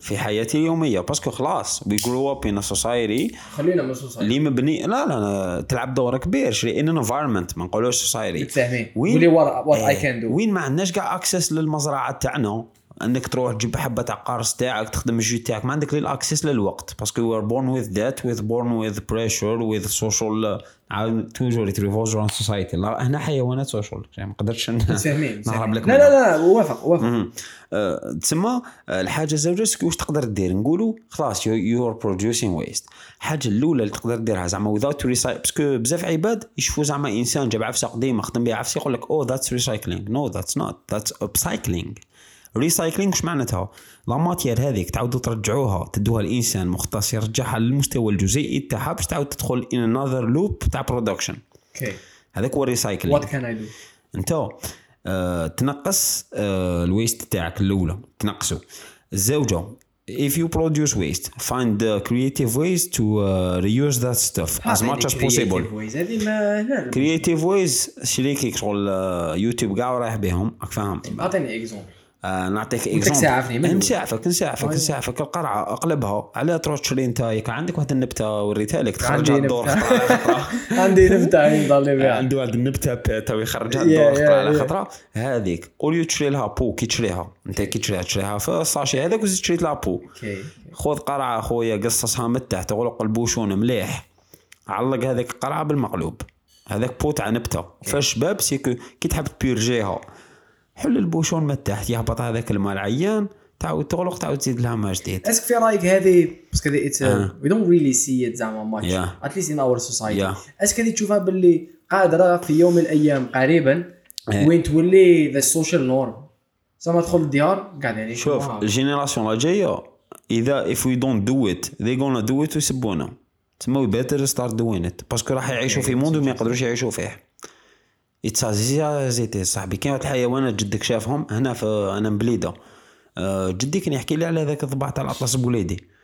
في حياتي اليومية. parce que خلاص we grew up in society خلينا من society اللي مبني لا لا تلعب دور كبير. شري an environment ما نقولوش society متفاهمين وين what I can do وين ما عندناش كاع access للمزرعة تاعنا. انك تروح تجيب حبة تاع قارص تاعك تخدم ال jus تاعك. ما عندك لل access للوقت parce que we are born with that with born with pressure with social عاود toujours it revolves on society هنا حيوانات social يعني ما قدرتش ن- متفاهمين نهرب لك لا لا لا وافق وافق. آه، تسمى الحاجة الزوجه واش تقدر دير نقولوا خلاص you are producing waste الحاجة الأولى اللي تقدر ديرها زعما without recycle parce que بزاف عباد يشوفوا زعما إنسان جاب عفسة قديمة خدم بها عفسة يقول لك oh that's recycling no that's not that's upcycling recycling واش معناتها؟ la matière هذيك تعاودوا ترجعوها تدوها الانسان مختص يرجعها للمستوى الجزيئي تاعها باش تعاود تدخل in another loop تاع production okay هذاك هو ال recycling what can I do أنت آه تنقص آه ال waste تاعك الأولى. تنقصه. الزوجة if you produce waste find the creative ways to uh, reuse that stuff as much as possible. creative ways شريكك شغل آه، يوتيوب كاع رايح بهم. راك فاهم؟ أعطيني exemple آه نعطيك exemple؟ نساعفك نساعفك نساعفك القرعة اقلبها. على تروح تشري انت عندك واحد النبتة وريتها لك تخرجها عندي الدور. خطرة عندي نبتة عندي ضل بها عنده واحد النبتة تو يخرجها الدور. خطرة على. خطرة. هذيك. au lieu تشري لها pot كي تشريها انت كي تشريها تشريها. في ال sachet هذاك وزيد تشري لها pot. خذ قرعة خويا قصصها من تحت. تغلق ال bouchon مليح. علق هذيك القرعة بالمقلوب. هذاك pot تاع نبتة. فالشباب سيكو. كي تحب تبيرجيها. حل ال bouchon من تحت يهبط هذاك الماء العيان تعاود تغلق تعاود تزيد لها ماء جديد est-ce que في رايك هذه parce que هذه it's. we don't really see it زعما much. at least in our society. est-ce que هذه تشوفها باللي قادرة في يوم من الأيام قريبا إيه. وين تولي the social norm زعما تدخل الديار قاعد يعني شوف. ال génération الجايه إذا if we don't do it they gonna do it ويسبونا تسمى we better start doing it باسكو راح يعيشوا في موند وما يقدروش يعيشوا فيه اتسازي زيتي صاحبي. كاين واحد الحيوانات جدك شافهم هنا في أنا مبليدة. آه، جدي كان يحكي لي على ذاك الضبع تاع الاطلس بوليدي.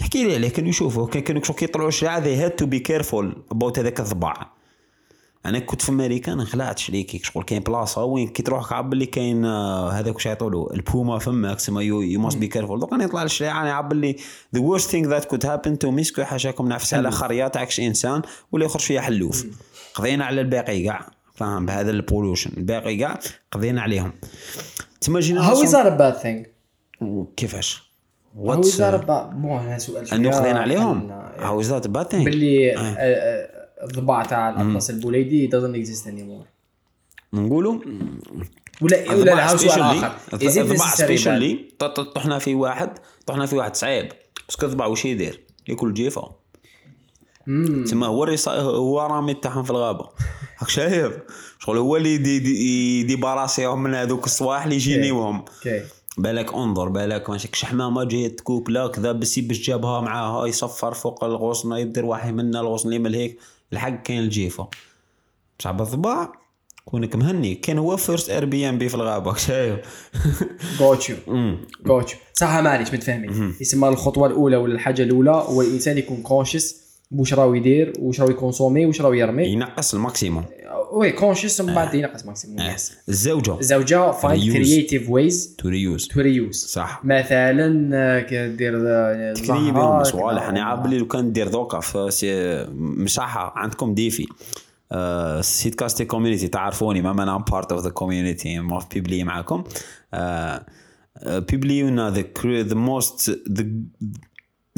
يحكي لي عليه كان يشوفه كان كانوا شو كيطلعوا الشارع they had to be careful about هذاك الضبع أنا كنت في أمريكا أنا خلعت شريكي شغل كاين بلاصة وين كي تروح عاب اللي كاين آه، هذاك واش يعطوا البوما فماك تسمى يو ماست بي كيرفول دوك أنا يطلع الشارع أنا عاب اللي ذا worst thing that could happen to me سكو حاشاكم نعفس على خريه تاعكش إنسان ولا يخرج فيها حلوف قضينا على الباقي كاع فاهم بهذا البولوشن الباقي كاع قضينا عليهم. تما جينا is that a bad thing? كيفاش؟ A What's- bad مو هذا سؤال أنه قضينا عليهم؟ is that a bad thing باللي آه، آه، الضباع تاع الأطلس البوليدي doesn't exist anymore. نقولوا ولا ولا هاو سؤال آخر. necessary bad? سبيشالي طحنا في واحد طحنا في واحد صعيب. باسكو الضبع واش يدير؟ ياكل جيفه. تما هو الرصا... هو رامي تاعهم في الغابة. راك شايف؟ شغل هو اللي يدي يدي, يدي براسيهم من هذوك الصواح اللي يجينيوهم بالك انظر بالك ماشي كش حمامه جاية تكوب لا كذا بس باش جابها معاها يصفر فوق الغصن يدير واحد منا الغصن اللي من هيك. الحق كاين الجيفة. بصح بالضباع كونك مهني. كان هو فيرست اير بي ام بي في الغابه شايف. جوت يو صح معليش متفاهمين. يسمى الخطوة الأولى ولا الحاجة الأولى هو الانسان يكون كونشس واش راهو يدير واش راهو يكونسومي واش راهو يرمي. ينقص الماكسيموم. وي كونشس من بعد ينقص ماكسيموم آه. يس الزوجة. الزوجة Reuse. creative ways تو ريوز to reuse. صح. مثلا آه، كدير آه، تكري بهم زهرة، صوالح. أنا عارف بلي لو كان دير دوكا في مساحه عندكم ديفي. آه، سيت كاستي كوميونيتي تعرفوني ما أنا بارت اوف ذا كوميونيتي ما في بيبلي معاكم. آه، آه، بيبليونا ذا ذا موست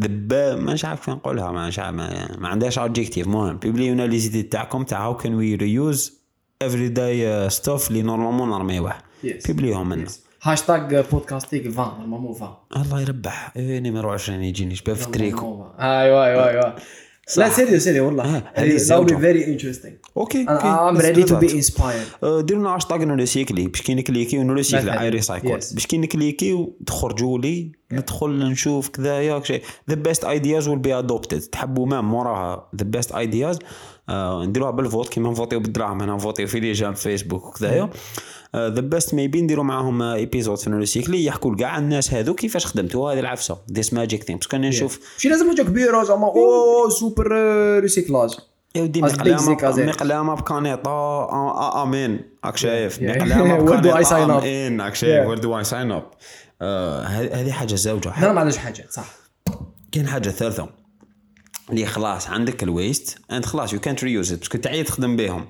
ذا مش عارف كيف نقولها ما مش عارف ما, ما عندهاش ادجكتيف المهم بيبليونا لي زيدي تاعكم تاع هاو كان وي ريوز افري داي ستوف اللي نورمالمون نرميوه. بيبليوهم منا هاشتاج بودكاستيك 20 نورمالمون 20 الله يربح. إيه، نيميرو 20 يجيني شباب في التريكو أيوه أيوه. أيوه لا سيريو سيريو والله. آه، هذه be الزوجة. very interesting. أوكي أنا to be that. inspired. آه، ديروا لنا هاشتاج نوريسيكلي باش كي نكليكي ونوريسيكلي مثلاً. I recycle. باش كي نكليكي تخرجوا لي ندخل نشوف كذايا شيء the best ideas will be adopted تحبوا مام موراها the best ideas نديروها بال vote كيما نفوتيو بالدراهم هنا نفوتيو في les j'aime فيسبوك وكذايا the best maybe نديروا معاهم épisode في نوريسيكلي يحكوا لكاع الناس هذو كيفاش خدمتوا هذه العفسة. this magic thing parce que أنا نشوف ماشي لازم حاجة كبيره زعما أوه سوبر ريسيكلاج يا ودي مقلامه. مقلامه بكانيطة. آه، آه، آمين. راك شايف. مقلامه up? آمين. راك شايف. وير دو اي ساين اب هذه حاجة زوجة. أنا ما عندناش حاجة. صح. كاين حاجة ثالثة. اللي خلاص عندك الويست انت خلاص يو كانت ريوز باسكو تعيد تخدم بهم.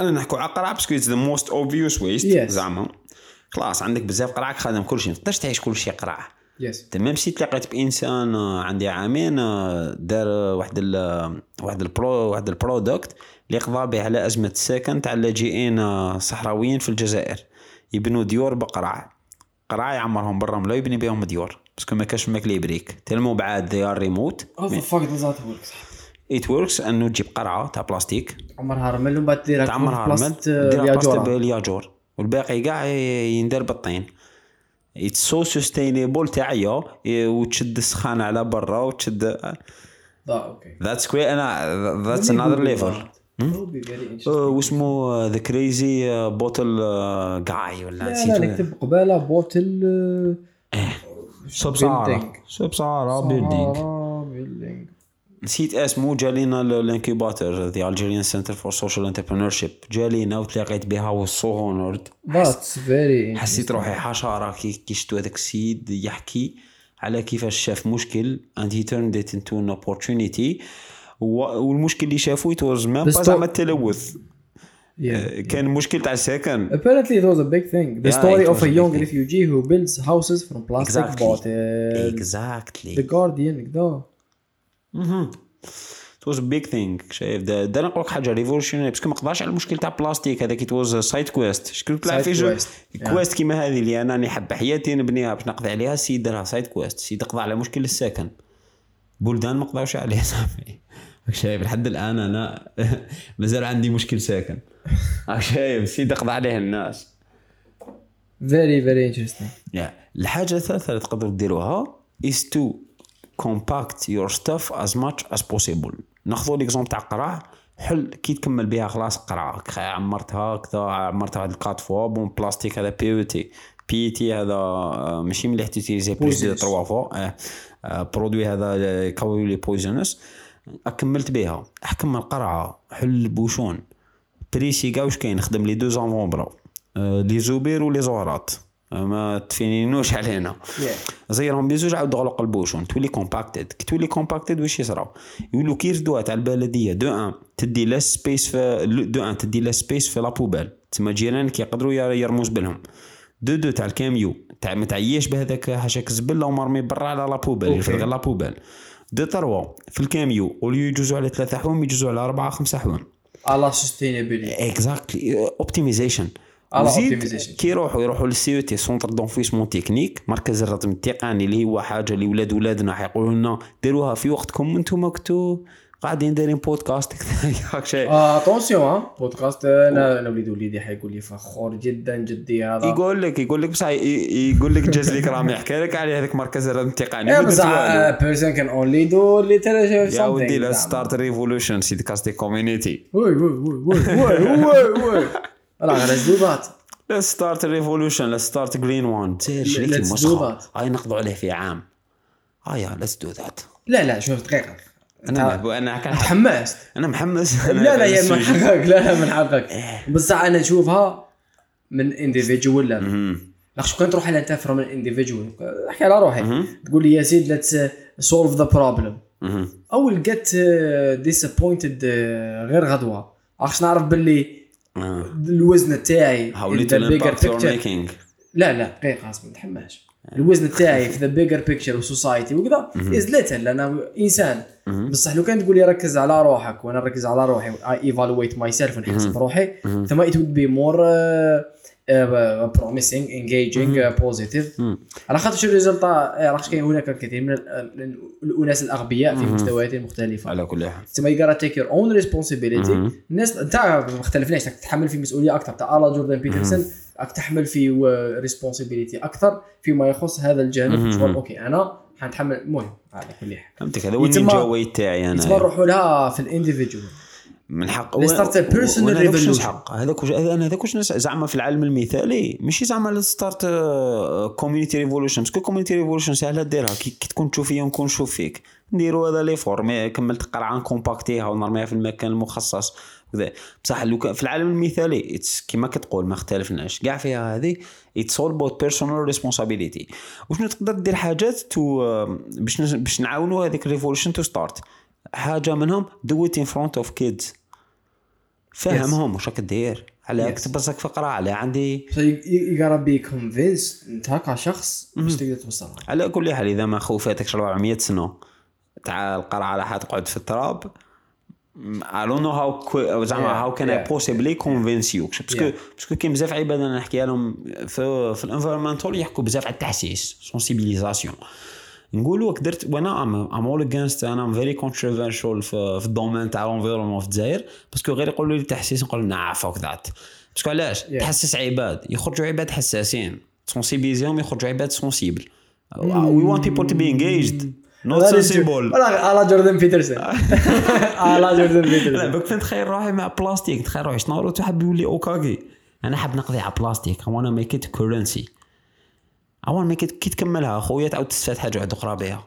أنا نحكوا على قرعة باسكو اتس ذا موست اوبفيوس ويست Yes. زعما. خلاص عندك بزاف قراعك خادم كل شيء ما تقدرش تعيش كل شيء قراع يس ميم سي تلاقيت بإنسان آه، عندي عامين آه، دار آه، واحد ال واحد البرو واحد البرودكت اللي قضى به على أزمة السكن تاع اللاجئين آه، صحراويين في الجزائر. يبنوا ديور بقراع قراع يعمرهم بالرمله ويبني بهم ديور. باسكو ما كاش ماكل يبريك تلمو بعاد دي ار ريموت فاك ذات ورك ات وركس انه تجيب قرعة تاع بلاستيك عمرها رمل ومن بعد ديرها تعمرها رمل ديرها بلاستيك الياجورة. بالياجور. والباقي كاع يندار بالطين. اتس سو سستينيبل تاعيا وتشد السخانة على برا وتشد ذاتس كوي أنا ذاتس انذر ليفل واسمه ذا كريزي بوتل جاي ولا لا لا نسيت نكتب قبالة بوتل سبسارة سبسارة بيلدينغ بيلدينغ نسيت اسمه جالينا الانكيباتور ذا الجيريان سنتر فور سوشيال انتربرينور جالينا وتلاقيت بها والسو هونورد ذاتس فيري حسيت روحي حشره كي كي شفتو هذاك السيد يحكي على كيفاش شاف مشكل and he turned it into an opportunity. والمشكل اللي شافو it was ما زعما التلوث. آه، كان مشكل تاع السكن. Apparently it was a big thing. The Yeah, story of a young refugee who builds houses from plastic Exactly. bottles. The exactly Guardian كذا. it was a big thing شايف. دا نقول لك حاجة revolutionary parce que ما قضاش على المشكل تاع البلاستيك هذاك. It was side quest شكون تلعب في جو. quest كيما هذه اللي أنا نحب حياتي نبنيها باش نقضي عليها السيد دارها side quest السيد قضى على مشكل السكن. بلدان ما قضاوش عليه صافي شايف لحد الآن أنا مازال عندي مشكل ساكن. راك شايف السيد قضى عليه الناس. Very very interesting. yeah. الحاجة الثالثة اللي تقدروا ديروها is to compact your stuff as much as possible. ناخذوا ليكزومبل تاع قراع حل كي تكمل بها خلاص قراعه خ- عمرتها كذا عمرتها واحد الكات فوا. بون بلاستيك هذا بي أو تي بي تي هذا آه، ماشي مليح تيتيليزي بلوس دو Poisonous. تروا فوا آه، آه، برودوي هذا كاولي بويزونس كملت بها أحكم القرعة حل البوشون. بريسي كاع واش كاين؟ خدم لي دو زانفومبرا آه، لي زوبير ولي زورات آه، ما تفينينوش علينا. زيرهم بيزوج عاود غلق البوشون. تولي كومباكتد كي تولي كومباكتد واش يصراو يقولوا كي يردوها تاع البلدية؟ دو أن تدي لا سبيس في دو أن تدي لا سبيس في لابوبال تسمى جيرانك يقدروا ير- يرموا زبلهم دو دو تاع الكاميو. تاع ما بهذاك حاشاك زبل لو مرمي برا على لابوبال. يرفد غير لابوبال دو تروا في الكاميو وليو يجوزوا على ثلاثة حوام يجوزوا على أربعة خمسة حوام على sustainability. اكزاكتلي اوبتيميزيشن وزيد. كي يروحوا يروحوا للسي أو تي سونتر دونفيسمون تكنيك مركز الرتم التقني اللي هو حاجة اللي ولاد ولادنا حيقولوا لنا ديروها في وقتكم أنتم كنتوا قاعدين دايرين بودكاست هاك شيء. attention ها بودكاست أنا أنا وليد وليدي حيقول لي فخور جدا جدي هذا. يقول لك يقول لك بصح يقول لك جاز لك رامي يحكي لك على هذاك مركز الردم التقني والو. a person can only do little يا ودي. لا start revolution سيدي كاستي community oui oui oui oui oui oui لا غير. لا start revolution لا start green one do المسخه. هاي نقضوا عليه في عام. هيا let's do that لا لا شوف دقيقة. أنا أنا كان تحمست أنا محمس. لا لا هي من حقك لا لا من حقك بصح أنا نشوفها من individual level. لأخش كان تروح على انت from individual. أحكي على روحي. تقول لي يا سيد let's uh, solve the problem. I'll get disappointed uh, غير غدوة. عرفت نعرف باللي الوزن تاعي you're picture. making. لا لا دقيقة ما تحماش. الوزن تاعي في the bigger picture و society وكذا is little لأن أنا إنسان. بصح لو كان تقول لي ركز على روحك وأنا نركز على روحي I evaluate myself ونحسب روحي ثم it would be more uh, engaging uh, positive. على خاطر شو ال result راك كاين هناك الكثير من ال- ال- الأناس الأغبياء في مستويات مختلفة. على كل حال. تسمى gotta take your own responsibility. الناس أنت ما اختلفناش تتحمل في مسؤولية أكثر. تاع الا جوردن بيترسون راك تحمل في responsibility أكثر. فيما يخص هذا الجانب شغل أوكي أنا حنتحمل المهم على كل حال. فهمتك؟ هذا هو ال ninja way تاعي أنا. نروحوا لها في ال individual من حق. Start a personal وأنا هذاك أنا هذاك واش زعما في العالم المثالي ماشي زعما start community revolution parce que community revolution سهله ديرها. كي تكون تشوف فيا ونكون نشوف فيك. نديروا هذا لي فور كملت قرعه نكومباكتيها ونرميها في المكان المخصص. وذا. بصح لو كان في العالم المثالي كيما كتقول ما اختلفناش. كاع فيها هذه it's all about personal responsibility وشنو تقدر دير حاجات تو باش باش نعاونوا هذيك ال revolution to start حاجة منهم do it in front of kids فهمهم واش راك داير على. كتب راسك فقرة على عندي. Gotta be convinced انت كشخص باش تقدر توصلها على كل حال إذا ما خوفاتكش 400 سنة تاع القرعة راح تقعد في التراب. I don't know how زعما Yeah, how can I yeah. possibly convince you parce que Yeah. parce que كاين بزاف عباد أنا نحكيها لهم في في ال environmental يحكوا بزاف على التحسيس sensibilisation نقولوا واك درت وأنا I'm I'm all against أنا I'm very controversial في, ال domaine تاع ال environnement في الجزائر parce que غير يقولوا لي التحسيس نقول nah fuck that parce que علاش؟ Yeah. تحسس عباد يخرجوا عباد حساسين. تسونسيبيزيهم يخرجوا عباد sensibles we people to be engaged. Not sensible. ولا على جوردن بيترسون على جوردن لا بيترسون دوك نتخيل روحي مع بلاستيك تخيل روحي شنو حاب يولي اوكاغي أنا حاب نقضي على بلاستيك I wanna make it currency. Make it كي تكملها خويا تعاود تستفاد حاجة واحدة أخرى بها.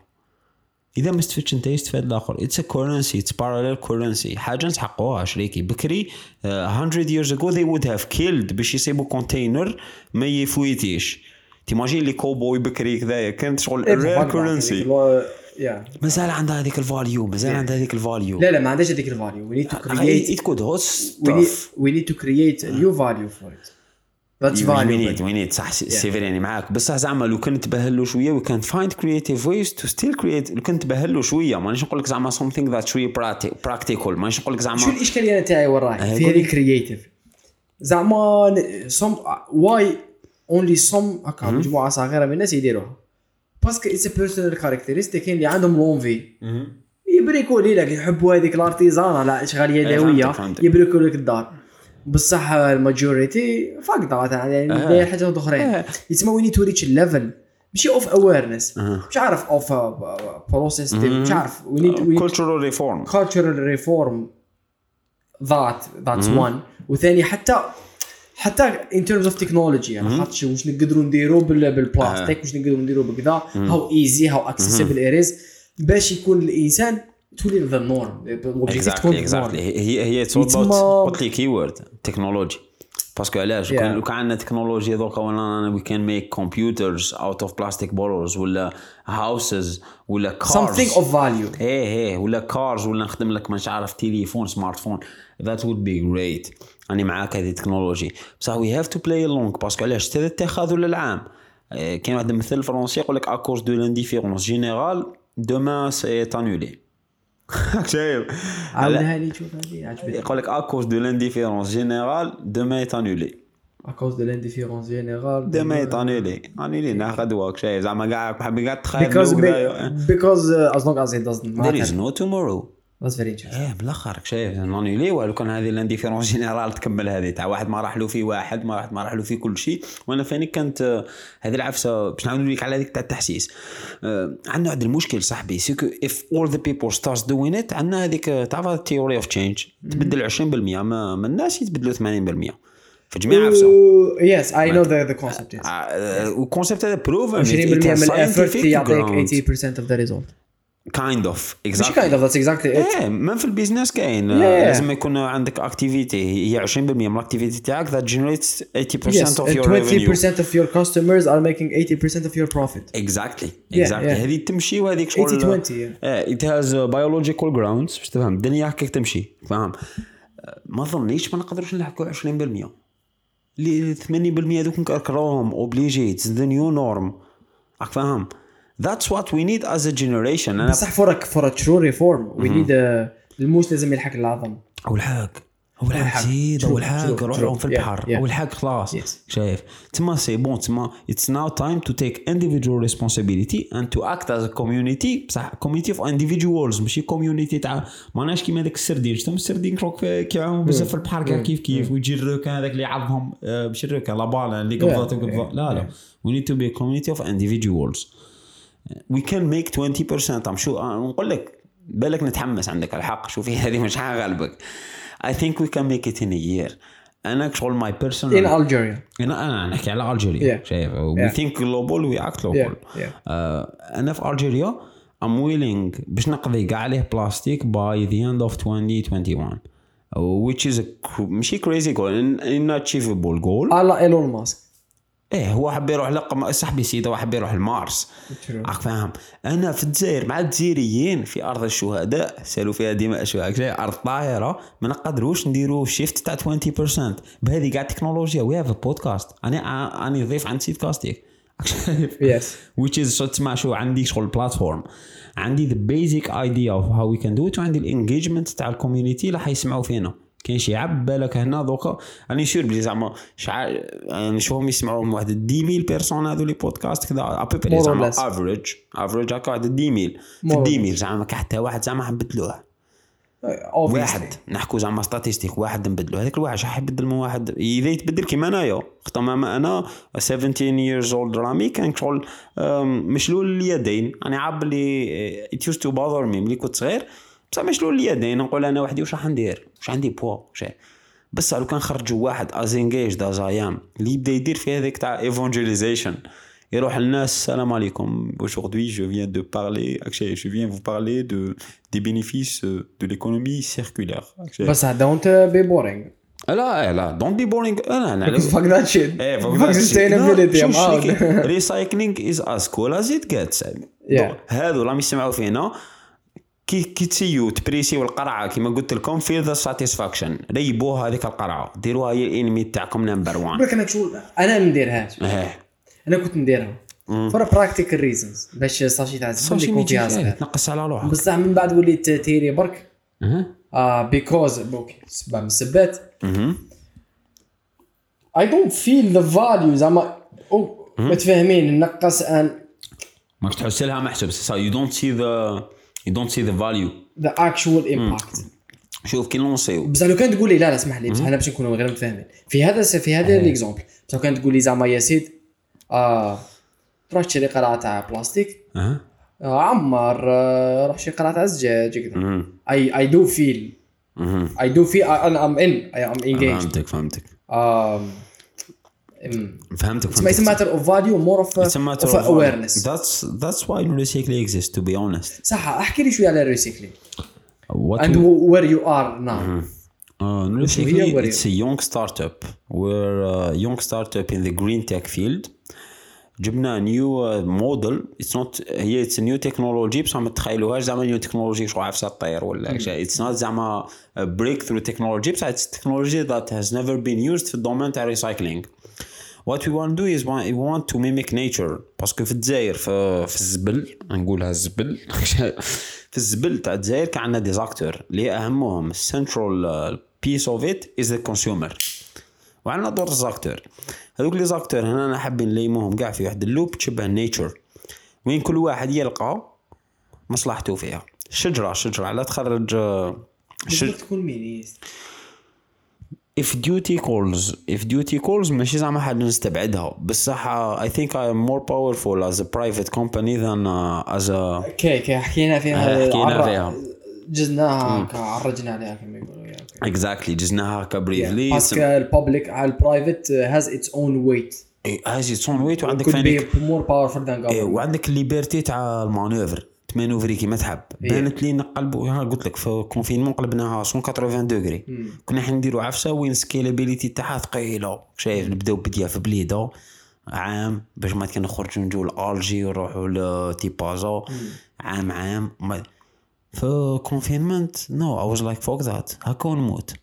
إذا ما استفدتش أنت يستفاد الآخر. اتس كورنسي اتس باراليل كورنسي حاجة نسحقوها شريكي. بكري آه، 100 years ago they would have killed باش يصيبوا كونتينر ما يفويتيش. تيماجين لي كوبوي بكري كذايا كانت شغل رير كورنسي يا مازال عندها هذيك الفاليو مازال عندها هذيك الفاليو لا لا ما عندهاش هذيك الفاليو we need to create it could host we need, stuff. we need to create a value that's وي نيد valuable وي نيد صح سي فيري يعني معاك. بصح زعما لو كان تبهلو شوية وي كان فايند كرييتيف ويز تو ستيل كرييت لو كان تبهلو شوية مانيش نقول لك زعما something that's really practical. مانيش نقول لك شو زعما الإشكالية تاعي وين راهي آه، في. هذه creative زعما some why only some هكا مجموعة صغيرة من الناس يديروها. parce que it's personal characteristic كاين اللي عندهم l'envie يبريكولي لك يحبوا هذيك ال artisanat اشغال يدويه فهمتك، فهمتك. يبريكو لك الدار. بصح ال majority فاك ضغط يعني. داير حاجات أخرين. يتسمى we need to reach ال level ماشي of awareness. مش عارف of process مش عارف. we need we cultural reform. cultural reform that that's one وثاني حتى حتى in terms of technology يعني خاطر واش نقدروا نديروا بال- بالبلاستيك واش نقدروا نديروا بكذا how easy how accessible it is باش يكون الإنسان تولي the norm exactly exactly هي هي it's قلت لي key word technology parce que علاش Yeah. لو كان عندنا تكنولوجيا دوكا ولا we can make computers out of plastic bottles ولا houses ولا cars something of value. إيه إيه ولا cars ولا نخدم لك مش عارف تليفون smartphone that would be great راني معاك هذه التكنولوجي بصح we have to play long parce que علاش التخاذل للعام إيه، كاين واحد المثل français يقول لك à cause de l'indifférence générale demain c'est annulé شايف عاودها لي شوف هذه عجبتني يقول لك à cause de l'indifférence générale demain annulé à cause de l'indifférence générale demain انولي انولي ناخذ واك شايف زعما كاع بحب كاع تخيل because وكذا. because uh, as long as it doesn't there is matter. That's very interesting? إيه بالاخر شايف نانيلي ولو كان هذه الانديفيرونس جينيرال تكمل هذه. تاع واحد ما راح له فيه واحد ما راح ما راح له فيه كل شيء. وأنا فاني كانت هذه العفسة باش نعاود لك على هذيك تاع التحسيس. آه، عندنا واحد المشكل صاحبي سيكو اف اول ذا بيبل ستارز دوين ات عندنا هذيك تعرف التيوري اوف تشينج تبدل 20% ما من الناس يتبدلوا 80% في جميع عفسه I know the the concept yes. وال concept هذا proven 20% من ال effort يعطيك 80% of the result. kind of kind of? That's exactly it. إيه ما في ال business كاين Yeah. لازم يكون عندك activity هي 20% من ال activity تاعك that generates 80% yes of your revenue. 20% of your customers are making 80% of your profit. Exactly yeah. هذه تمشي وهذيك شغل 80 20 yeah. إيه it has uh, biological grounds باش تفهم. الدنيا هكاك تمشي فاهم؟ ما ظنيش ما نقدروش نحكوا 20% اللي 80% دوك نكركروهم obligé it's the new norm راك فاهم؟ That's what we need as a generation. أنا بصح for a for a true reform we need a الموس لازم يلحق العظم. اول حاج اول حاج حاج. زيد اول حاج true, روح. لهم في Yeah, البحر. Yeah. اول حاج خلاص. Yes. شايف. تما c'est bon. تما it's now time to take individual responsibility and to act as a community. بصح. Community of individuals. ماشي community تاع. ماناش كيما هذاك السردين. شفتهم السردين كروك كيعوموا بزاف في البحر. كاع كيف كيف. ويجي الروكان هذاك اللي يعضهم آه، ماشي الروكان لا بالا اللي قبضات وقبضات لا لا. We need to be a community of individuals. We can make 20% I'm sure آه، نقول لك بالك نتحمس عندك الحق شوفي هذه مش حغلبك I think we can make it in a year أنا شغل my personal in Algeria أنا أنا نحكي على الجيريا Yeah. شايف we Yeah. think global we act local Yeah, yeah. آه، أنا في Algeria I'm willing باش نقضي كاع عليه بلاستيك by the end of 2021 which is a ماشي crazy goal an achievable goal على ايلون ماسك إيه هو حب يروح لقم صاحبي سيدة هو حب يروح لمارس. راك فاهم أنا في الجزائر مع الجزائريين في أرض الشهداء سالوا فيها دماء الشهداء أرض طاهره ما نقدروش نديروا shift تاع 20% بهذه كاع التكنولوجيا we have podcast أنا اني ضيف عند سيد كاستيك yes which is تسمع شو عندي شغل platform عندي the basic idea of how we can do it وعندي ال engagement تاع ال community اللي حيسمعوا فينا. كاين شي عب بالك هنا دوكا راني sûr بلي زعما شحال يعني نشوفهم يسمعوهم واحد 10000 personnes هذو les podcasts كذا or زعما. average average هكا واحد 10000 في More or 10000 زعما حتى واحد زعما حنبدلوه واحد نحكوا زعما statistique واحد نبدلو. هذاك الواحد شحال يبدل من واحد؟ إذا يتبدل كيما أنايا. خاطر ما أنا 17 years old رامي كان شغل مشلول اليدين أنا عاب اللي it used to bother me ملي كنت صغير. بصح مشلول اليدين نقول أنا وحدي واش راح ندير؟ واش عندي بوا؟ واش بس لو كان خرجوا واحد as engagé از أيام اللي يبدأ يدير في هذيك تاع evangelization يروح للناس السلام عليكم. Aujourd'hui je viens de parler actually, je viens vous parler de des bénéfices de l'économie circulaire. بس don't be boring لا لا don't be boring أنا أنا fuck that shit إيه فاك out. recycling is as cool as it gets. هذو راهم يسمعوا فينا. كي كي تسيو تبريسيو القرعة كيما قلت لكم feel the satisfaction ريبوها هذيك القرعة. ديروها هي ال enemy تاعكم number 1 بالك أنا شو أنا ما نديرهاش إيه. أنا كنت نديرها for practical reasons باش sachet تاع صافي يكون فيها صغير تنقص على روحك. بصح من بعد وليت تيري برك. أها. آه because okay سبب من السبات. I don't feel the value زعما أو، متفاهمين. نقص ان ماك تحس لها محسب سا. you don't see the you don't see the value the actual impact شوف كي لونسيو بصح لو كان تقول لي لا لا اسمح لي بصح أنا باش نكونوا غير متفاهمين. في هذا في هذا l'exemple بصح لو كان تقول لي زعما يا سيد آه تروح تشري قرعه تاع بلاستيك آه عمر آه روح شري قرعه تاع الزجاج كذا. اي اي دو فيل. اي دو فيل أنا ام ان اي ام انجيج فهمتك فهمتك. فهمتك It's, a matter of value more of, It's a matter of, of awareness. That's that's why recycling exists to be honest. صح احكي لي شوية على الريسيكلينج What and we- where you are now. uh, هي recycling what it's a young startup. We're a young startup in the green tech field. جبنا new model it's not هي it's new technology بصح ما تخيلوهاش. زعما new technology شغل عفسة تطير ولا شيء. it's not زعما breakthrough technology بصح it's technology that has never been used في ال domaine تاع recycling Want to do is want- we want to mimic nature. parce que في الجزائر في, في الزبل نقولها الزبل. في الزبل تاع الجزائر كان عندنا des acteurs اللي أهمهم ال central piece of it is the consumer وعندنا d'autres acteurs هذوك les acteurs هنا أنا حابين نليموهم كاع في واحد ال loop تشبه ال nature وين كل واحد يلقى مصلحته فيها. شجرة شجرة لا تخرج آه، شج... بالضبط تكون مين if duty calls if duty calls ماشي زعما حاجة نستبعدها. بصح I think I am more powerful as a private company than uh, as a كي كي حكينا فيها آه، حكينا فيها. جزناها هكا عرجنا عليها كما يقولوا exactly جزناها هكا briefly parce que ال public على ال private has its own weight has its own weight وعندك powerful than إيه، government. وعندك ال liberté تاع ال manœuvre. تمانوفري كيما تحب. إيه. بانت لي نقلبوا ها قلت لك في confinement قلبناها 180 degrés. كنا حنديروا عفسة وين scalability تاعها ثقيلة. شايف نبداو بديه في بليدة عام باش ما كان نخرجوا نجوا لألجي ونروحوا لتيبازا عام عام. ما- في confinement no I was like fuck that هكا ونموت.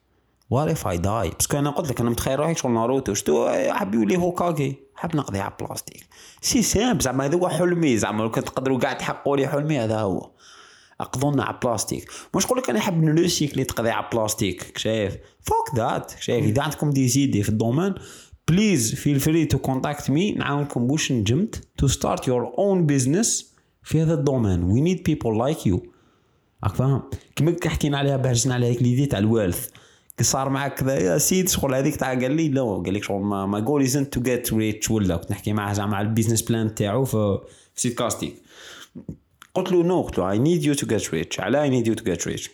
what if I die parce que أنا قلت لك أنا متخيل روحي شغل ناروتو. شتو؟ حاب يولي هوكاغي حاب نقضي على بلاستيك c'est simple زعما هذا هو حلمي. زعما لو كان تقدروا كاع تحققوا لي حلمي هذا هو. اقضونا على بلاستيك مش نقول لك أنا حاب نريسيكلي تقضي على بلاستيك شايف؟ fuck that شايف؟ إذا عندكم des idées في ال domaine please feel free to contact me نعاونكم بوش نجمت. to start your own business في هذا ال domaine. we need people like you راك فاهم؟ كيما كي حكينا عليها بحجنا على هيك l'idée تاع ال wealth صار معك كذا يا سيد شغل هذيك تاع قال لي لا قال لك شغل my goal isn't to get rich ولا كنت نحكي معاه زعما على ال business plan تاعو في سيد كاستيك. قلت له no قلت له I need you to get rich على I need you to get rich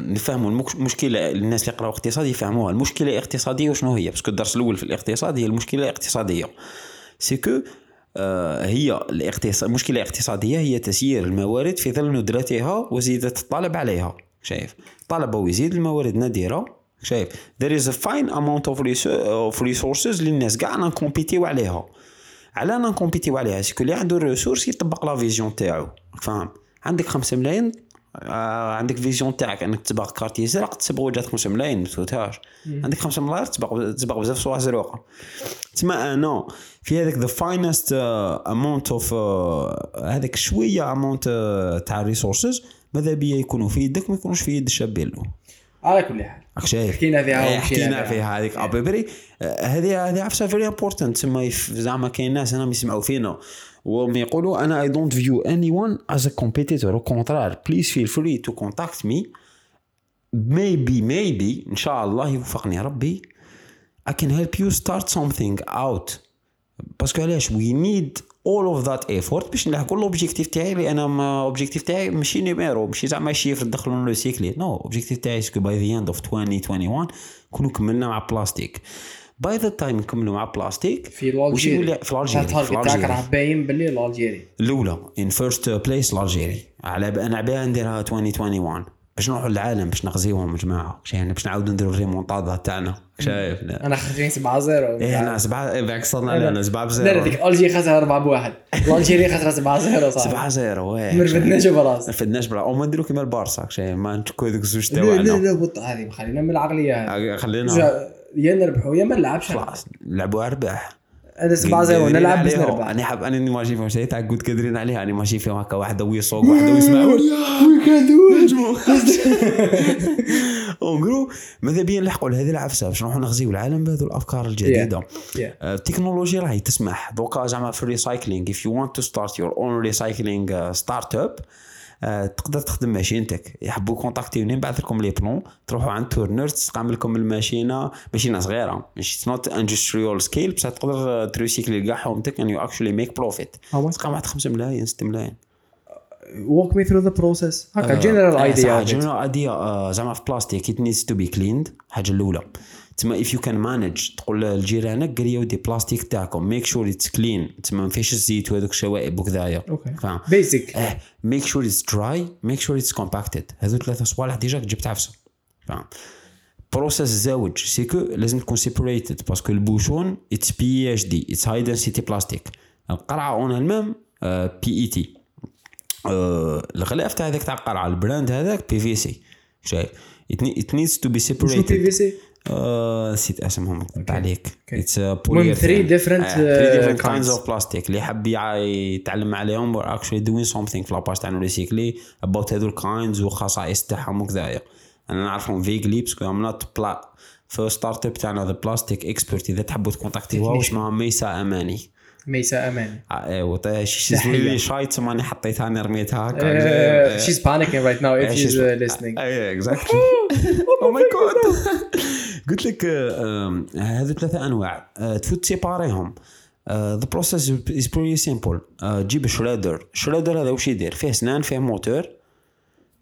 نفهموا المشكلة الناس اللي يقراوا اقتصاد يفهموها. المشكلة الاقتصادية وشنو هي؟ parce que الدرس الأول في الاقتصاد هي المشكلة الاقتصادية. c'est que آه، هي الاقتصاد المشكلة الاقتصادية هي تسيير الموارد في ظل ندرتها وزيادة الطلب عليها. شايف. طلب ويزيد الموارد نادره شايف. There is a fine amount of, of resources اللي الناس كاع ن compétitiو عليها على نكومبيتيو عليها؟ c'est que اللي عنده ال ressources يطبق la vision تاعو؟ فاهم؟ عندك 5 ملايين؟ آه عندك vision تاعك إنك تبغى quartier زرق تسبغ جات 5 ملايين ما تفوتهاش. عندك 5 ملاير تسبغ تسبغ بزاف صوالح زروقة. تسمى أنا في هذاك ذا فاينست امونت اوف هذاك شوية امونت تاع ريسورسز ماذا بيا يكونوا في يدك ما يكونوش في يد الشاب له على كل حال. راك شايف. حكينا فيها إيه، حكينا فيها. هذيك. ابيبري هذه هذه عفسة فيري امبورتنت تسمى زعما كاين ناس هنا يسمعوا فينا. وهم يقولوا أنا اي دونت فيو اني ون از ا كومبيتيتور أو كونترار بليز فيل فري تو كونتاكت مي maybe maybe ان شاء الله يوفقني ربي. I can help you start something out. باسكو علاش we need all of that effort باش نلحقوا لوبجيكتيف تاعي اللي أنا اوبجيكتيف تاعي ماشي نيميرو ماشي زعما شيفر ندخلوا لو سيكلي نو اوبجيكتيف تاعي سكو باي ذا اند اوف 2021 نكونوا كملنا مع بلاستيك باي ذا تايم نكملوا مع بلاستيك في الألجيري. في الألجيري تاعك الألجيري. راه باين باللي الألجيري. الأولى ان فيرست بليس الألجيري. على أنا عباها نديرها 2021 باش نروحوا للعالم باش نغزيوهم يا جماعة يعني باش نعاودوا نديروا الريمونتادا تاعنا. شايف؟ أنا خارجين 7 0 إيه أنا سبعة بالعكس صرنا علينا سبعة لا لا بزيرو ديك الجيري خسر 4 بواحد. الجيري خسر 7 0 صح؟ سبعة زيرو ما واه رفدناش براس ما رفدناش بلا أو ما نديرو كيما البارسا شايف ما نتكو هذوك الزوج لا لا تاعنا لا بط هذه خلينا من العقلية هذه. خلينا. جا- يا نربحوا يا ما نلعبش. خلاص نلعبوا ارباح 7 0 نلعب عليهم. نربح أنا حاب أنا نيماجي فيهم شيء تاع قد قادرين عليها. أنا ماشي فيهم هكا واحدة ويصوق واحدة ويسمع en gros ماذا بيا نلحقوا لهذه العفسة؟ باش نروحوا نغزيو العالم بهذو الأفكار الجديدة. آه، التكنولوجيا راهي تسمح. donc زعما في ال recycling you want to start your own recycling uh, startup آه، تقدر تخدم ماشينتك يحبوا contactiوني نبعث لكم les plans تروحوا عند tourneur تستعمل لكم الماشينة. ماشينة صغيرة. ماشي not industrial scale بصح تقدر ت recycler كاع حومتك actually make profit. How much? تلقى واحد 5 ملايين 6 ملايين. Walk me through the process. هكا general idea general idea زعما في plastique it needs to be cleaned. الحاجة الأولى. تسمى if you can manage تقول لجيرانك قريو des plastiques تاعكم make sure it's clean. تسمى ما فيش الزيت وهذوك الشوائب وكذايا. OK. basic make sure it's dry make sure it's compacted. هذو ثلاثة صوالح déjà جبت عفسة. فاهم؟ process الزاوج c'est que لازم تكون separated parce que ال bouchon it's PHD it's high density plastic القرعة اون المام بي اي تي الغلاف تاع هذاك تاع القرعة البراند هذاك بي في سي شايف؟ ات نيدز تو بي شنو بي في سي نسيت اسمهم نكتب عليك. المهم three different, uh, kinds kinds. of plastic. اللي حاب يع- يتعلم عليهم we're actually doing something في لاباج تاعنا ريسيكلي about هذو الكاينز وخصائص تاعهم وكذايا أنا نعرفهم فيجلي باسكو ام نوت بلا في ستارت اب تاعنا ذا بلاستيك اكسبرت إذا تحبوا تكونتاكتيوها اسمها ميسا أماني. ميسا اماني ايوا شيز تحية. ريلي شاي تسمى أنا حطيتها أنا رميتها. هكا she's panicking right now if Yeah, she's she's- uh, listening. اي اكزاكتلي أو ماي جاد قلت لك آم، هذو ثلاثة أنواع. آه، تفوت سيباريهم ذا بروسيس از بريتي سيمبل تجيب شريدر شريدر هذا واش يدير؟ فيه سنان فيه موتور.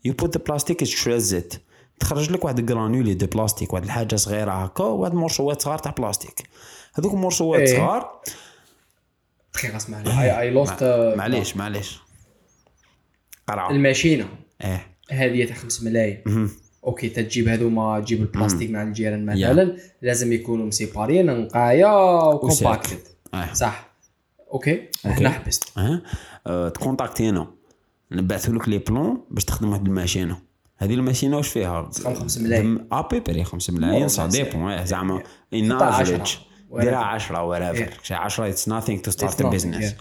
يو بوت ذا بلاستيك شريزت تخرج لك واحد جرانولي دو بلاستيك واحد الحاجة صغيرة هكا واحد مرشوات صغار تاع بلاستيك هذوك مرشوات إيه. صغار. دقيقه I lost uh, معليش معليش. قرعة. الماشينة. إيه. هذه تاع 5 ملايين. OK تجيب هذوما تجيب البلاستيك مع الجيران مثلا لازم يكونوا م séparéين نقايا و compacted. إيه. صح. OK. إحنا حبست آه آه، ت contacterنا. نبعثوا لك les plans باش تخدم واحد الماشينة. هذه الماشينة واش فيها؟ خمسة ملايين. à peu près 5 ملايين ça dépend إيه، زعما en. average ديرها 10 ولا 10 it's nothing to start business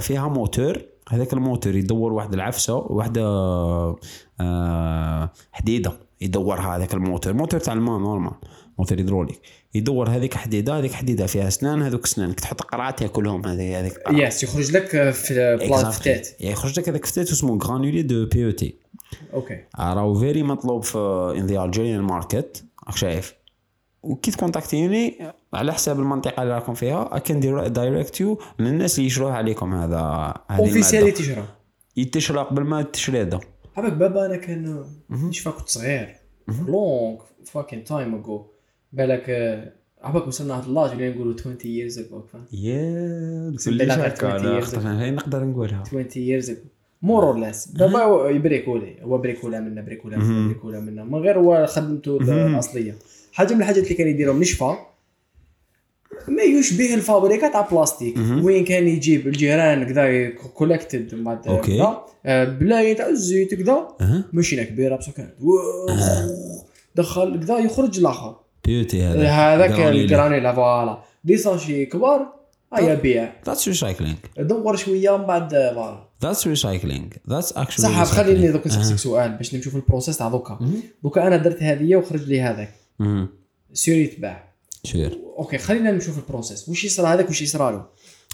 فيها موتور. هذاك الموتور يدور واحد العفسة واحدة آه، حديدة يدورها هذاك ال moteur. ال moteur تاع الماء normal moteur hydraulique. يدور هذيك حديدة هذيك حديدة فيها أسنان هذوك أسنان. تحط قرعات ياكلهم هذيك هذيك. yes يخرج لك في بلاصة فتات. يخرج لك هذاك فتات اسمه granulé de PET OK راهو very مطلوب في in the Algerian market راك شايف؟ وكي تكونتاكتيني على حساب المنطقة اللي راكم فيها. اي كان دايركت يو للناس اللي يشروها عليكم هذا اوفيسيالي تشرى يتشرى قبل ما تشري هذا عباك بابا أنا كان نشفى كنت صغير. لونج فاكين تايم اجو بالك عباك وصلنا هاد اللاج اللي نقولوا 20 years ago يا بالله غير 20 years هاي نقدر نقولها. 20 years ago. مور اور ليس دابا يبريكولي. هو بريكولا منا بريكولا منا بريكولا منا. من غير هو خدمته الأصلية. حاجة من الحاجات اللي كان يديرهم نشفى ما يشبه الفابريكا تاع بلاستيك. وين كان يجيب الجيران كذا كولكتد من بعد. كذا، آه، بلاي تاع الزيت كذا. ماشينة كبيرة بصح كانت دخل كذا يخرج الآخر. بيوتي هذا. هذاك جرانيلا. الجرانيلا فوالا. دي ساشي كبار هيا بيع. That's recycling. دور شوية من بعد فوالا. That's recycling. That's actually صح خليني. دوك نسقسيك سؤال باش نمشيو في ال process تاع دوكا. دوكا أنا درت هذه وخرج لي هذاك. مهم. سير يتباع. Sure. okay خلينا نمشيو في ال process. وش يصرى هذاك وش يصرى له؟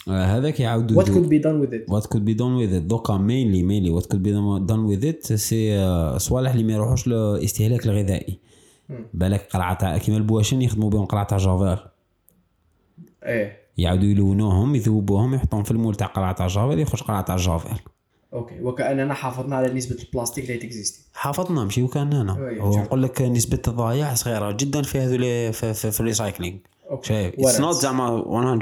آه، هذاك يعاودوا what could be done with it could be done with it دوكا mainly mainly what could be done with it c'est آه، صوالح اللي ما يروحوش للاستهلاك الغذائي. بالك قلعة تاع كيما البواشن يخدموا بهم قلعة تاع جافير إيه. يعاودوا يلونوهم يذوبوهم يحطوهم في المول تاع قلعة تاع جافير يخرج قلعة تاع جافير okay. وكأننا حافظنا على نسبة البلاستيك اللي t'existait. حافظنا ماشي وكان أنا. أي، هو شوف. نقول لك نسبة الضياع صغيرة جدا في هذول في, في, في ال recycling شايف؟ it's. not زعما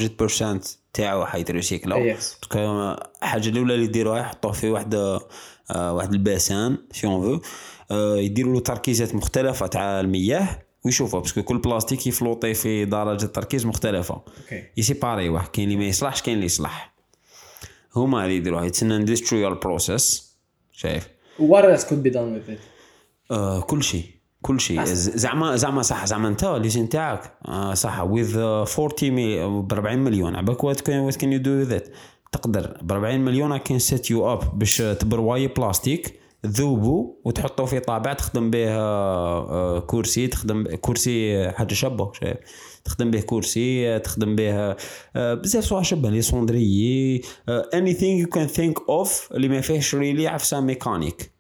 100% تاعو حيتريسيكلاو yes parce que الحاجة الأولى اللي يديروها يحطوه في واحد آه، واحد ال bassin si on veut يديروا له تركيزات مختلفة تاع المياه ويشوفوا parce que كل بلاستيك يفلوطي في درجة تركيز مختلفة. okay. يسيباريوه كاين اللي ما يصلحش كاين اللي يصلح. هما اللي يديروها يتسنى اندستريال بروسيس شايف؟ ورث كود بي دون وذ ات آه كل شيء. كل شيء. زعما زعما صح. زعما انت ليزين تاعك. آه صح. وذ 40 مي ب 40 مليون. عباك وات كان وات كان يو دو ذات تقدر. ب 40 مليون كان سيت يو اب باش تبرواي بلاستيك تذوبو وتحطو في طابع تخدم به آه، كرسي تخدم كرسي حاجة شابة. شايف؟ تخدم به كرسي تخدم به آه، بزاف صوالح شابه لي صوندري anything you can think of اللي ما فيهش really عفسة ميكانيك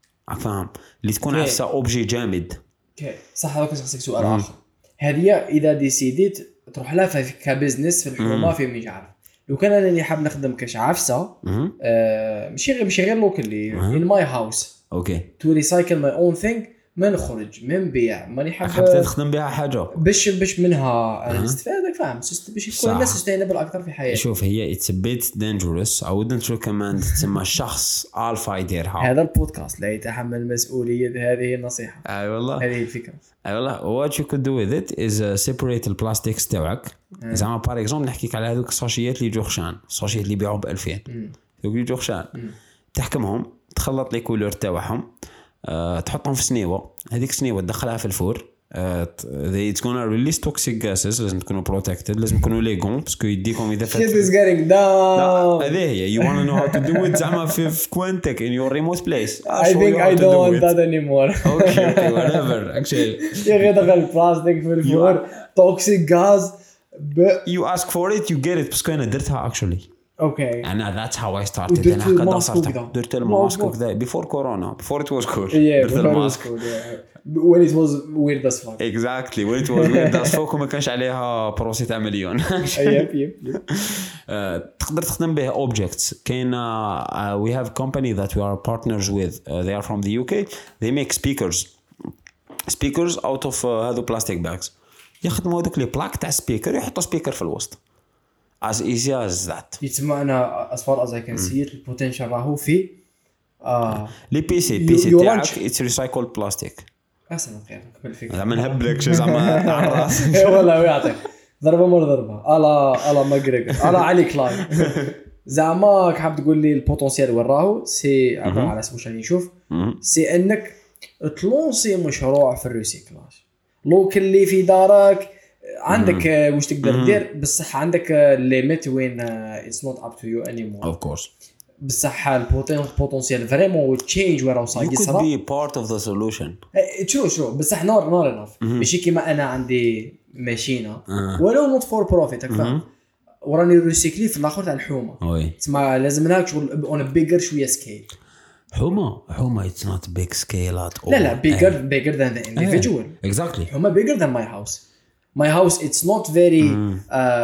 فاهم اللي تكون. عفسة objet جامد. okay. صح هذاك نسقسيك سؤال اخر هذه إذا décidé ت تروح لها في ك business في الحكومة في مش عارف. لو كان أنا اللي حاب نخدم كاش عفسة. آه ماشي غير ماشي غير locally in my house okay. to recycle my own thing ما نخرج ما نبيع ماني حاب حاب تخدم بها حاجة. باش باش منها أنا نستفاد فاهم باش. يكون الناس sustainable أكثر في حياتي شوف هي it's bit dangerous I wouldn't recommend تسمى شخص الفا يديرها. هذا البودكاست لا يتحمل مسؤوليه هذه النصيحة. أي والله. هذه الفكرة. أي والله. What you could do with it is uh, separate ال plastics تاعك. زعما par exemple نحكيك على هذوك ال sachets اللي يجوا خشان ال sachets اللي يبيعوا ب 2000 هذوك اللي يجوا خشان تحكمهم تخلط les couleurs تاعهم. أه تحطهم في سنيوة. هذيك السنيوه تدخلها في ال four. it's gonna release toxic gases. لازم تكونوا protected لازم تكونوا les gants parce que يديكم اذا فات shit is getting down. هذه هي. you wanna know how to do it? زعما في في كوانتك in your remote place. I think I don't want that anymore. okay okay whatever. Actually يا أخي دخل البلاستيك في الفور توكسيك غاز you ask for it you get it. parce que أنا درتها actually. okay أنا that's how I started ودرت أنا هكا الماسك درت الماسك. وكذا before corona before it was cool yeah درت الماسك when it was weird as fuck exactly when it was weird as fuck وما كانش عليها بروسي تاع مليون آه، تقدر تخدم به objects كاين uh, have company that we are partners with uh, they are from the UK they make speakers speakers out of uh, هذو plastic bags يخدموا هذوك لي بلاك تاع سبيكر يحطوا سبيكر في الوسط as easy as that. يتسمى أنا as far as I can see it البوتنشال راهو في لي بي سي بي سي تاعك اتس ريسايكلد بلاستيك أحسن خير كمل الفكرة زعما نهبلك شي زعما على راسك إيه والله ويعطيك ضربة مر ضربة. ألا ألا ماجريجر ألا علي كلاين زعما حاب تقول لي البوتنسيال وين راهو؟ سي على اسمه شاني نشوف. سي إنك تلونسي مشروع في الريسيكلاج. لوك اللي في دارك عندك آه، واش تقدر دير؟ بصح عندك limite وين it's not up to you anymore of course. بصح ال potentiel vraiment change وين you صاير يصرى be part of the solution. إيه، شنو شنو بصح نور نور enough ماشي كيما أنا عندي ماشينة. ولو not for profit فاهم وراني ريسيكلي في الآخر تاع الحومة. oui. تسمى لازم لها شغل on bigger شوية scale حومة حومة it's not big scale it لا لا bigger bigger than the individual. exactly حومة bigger than my house my house it's not very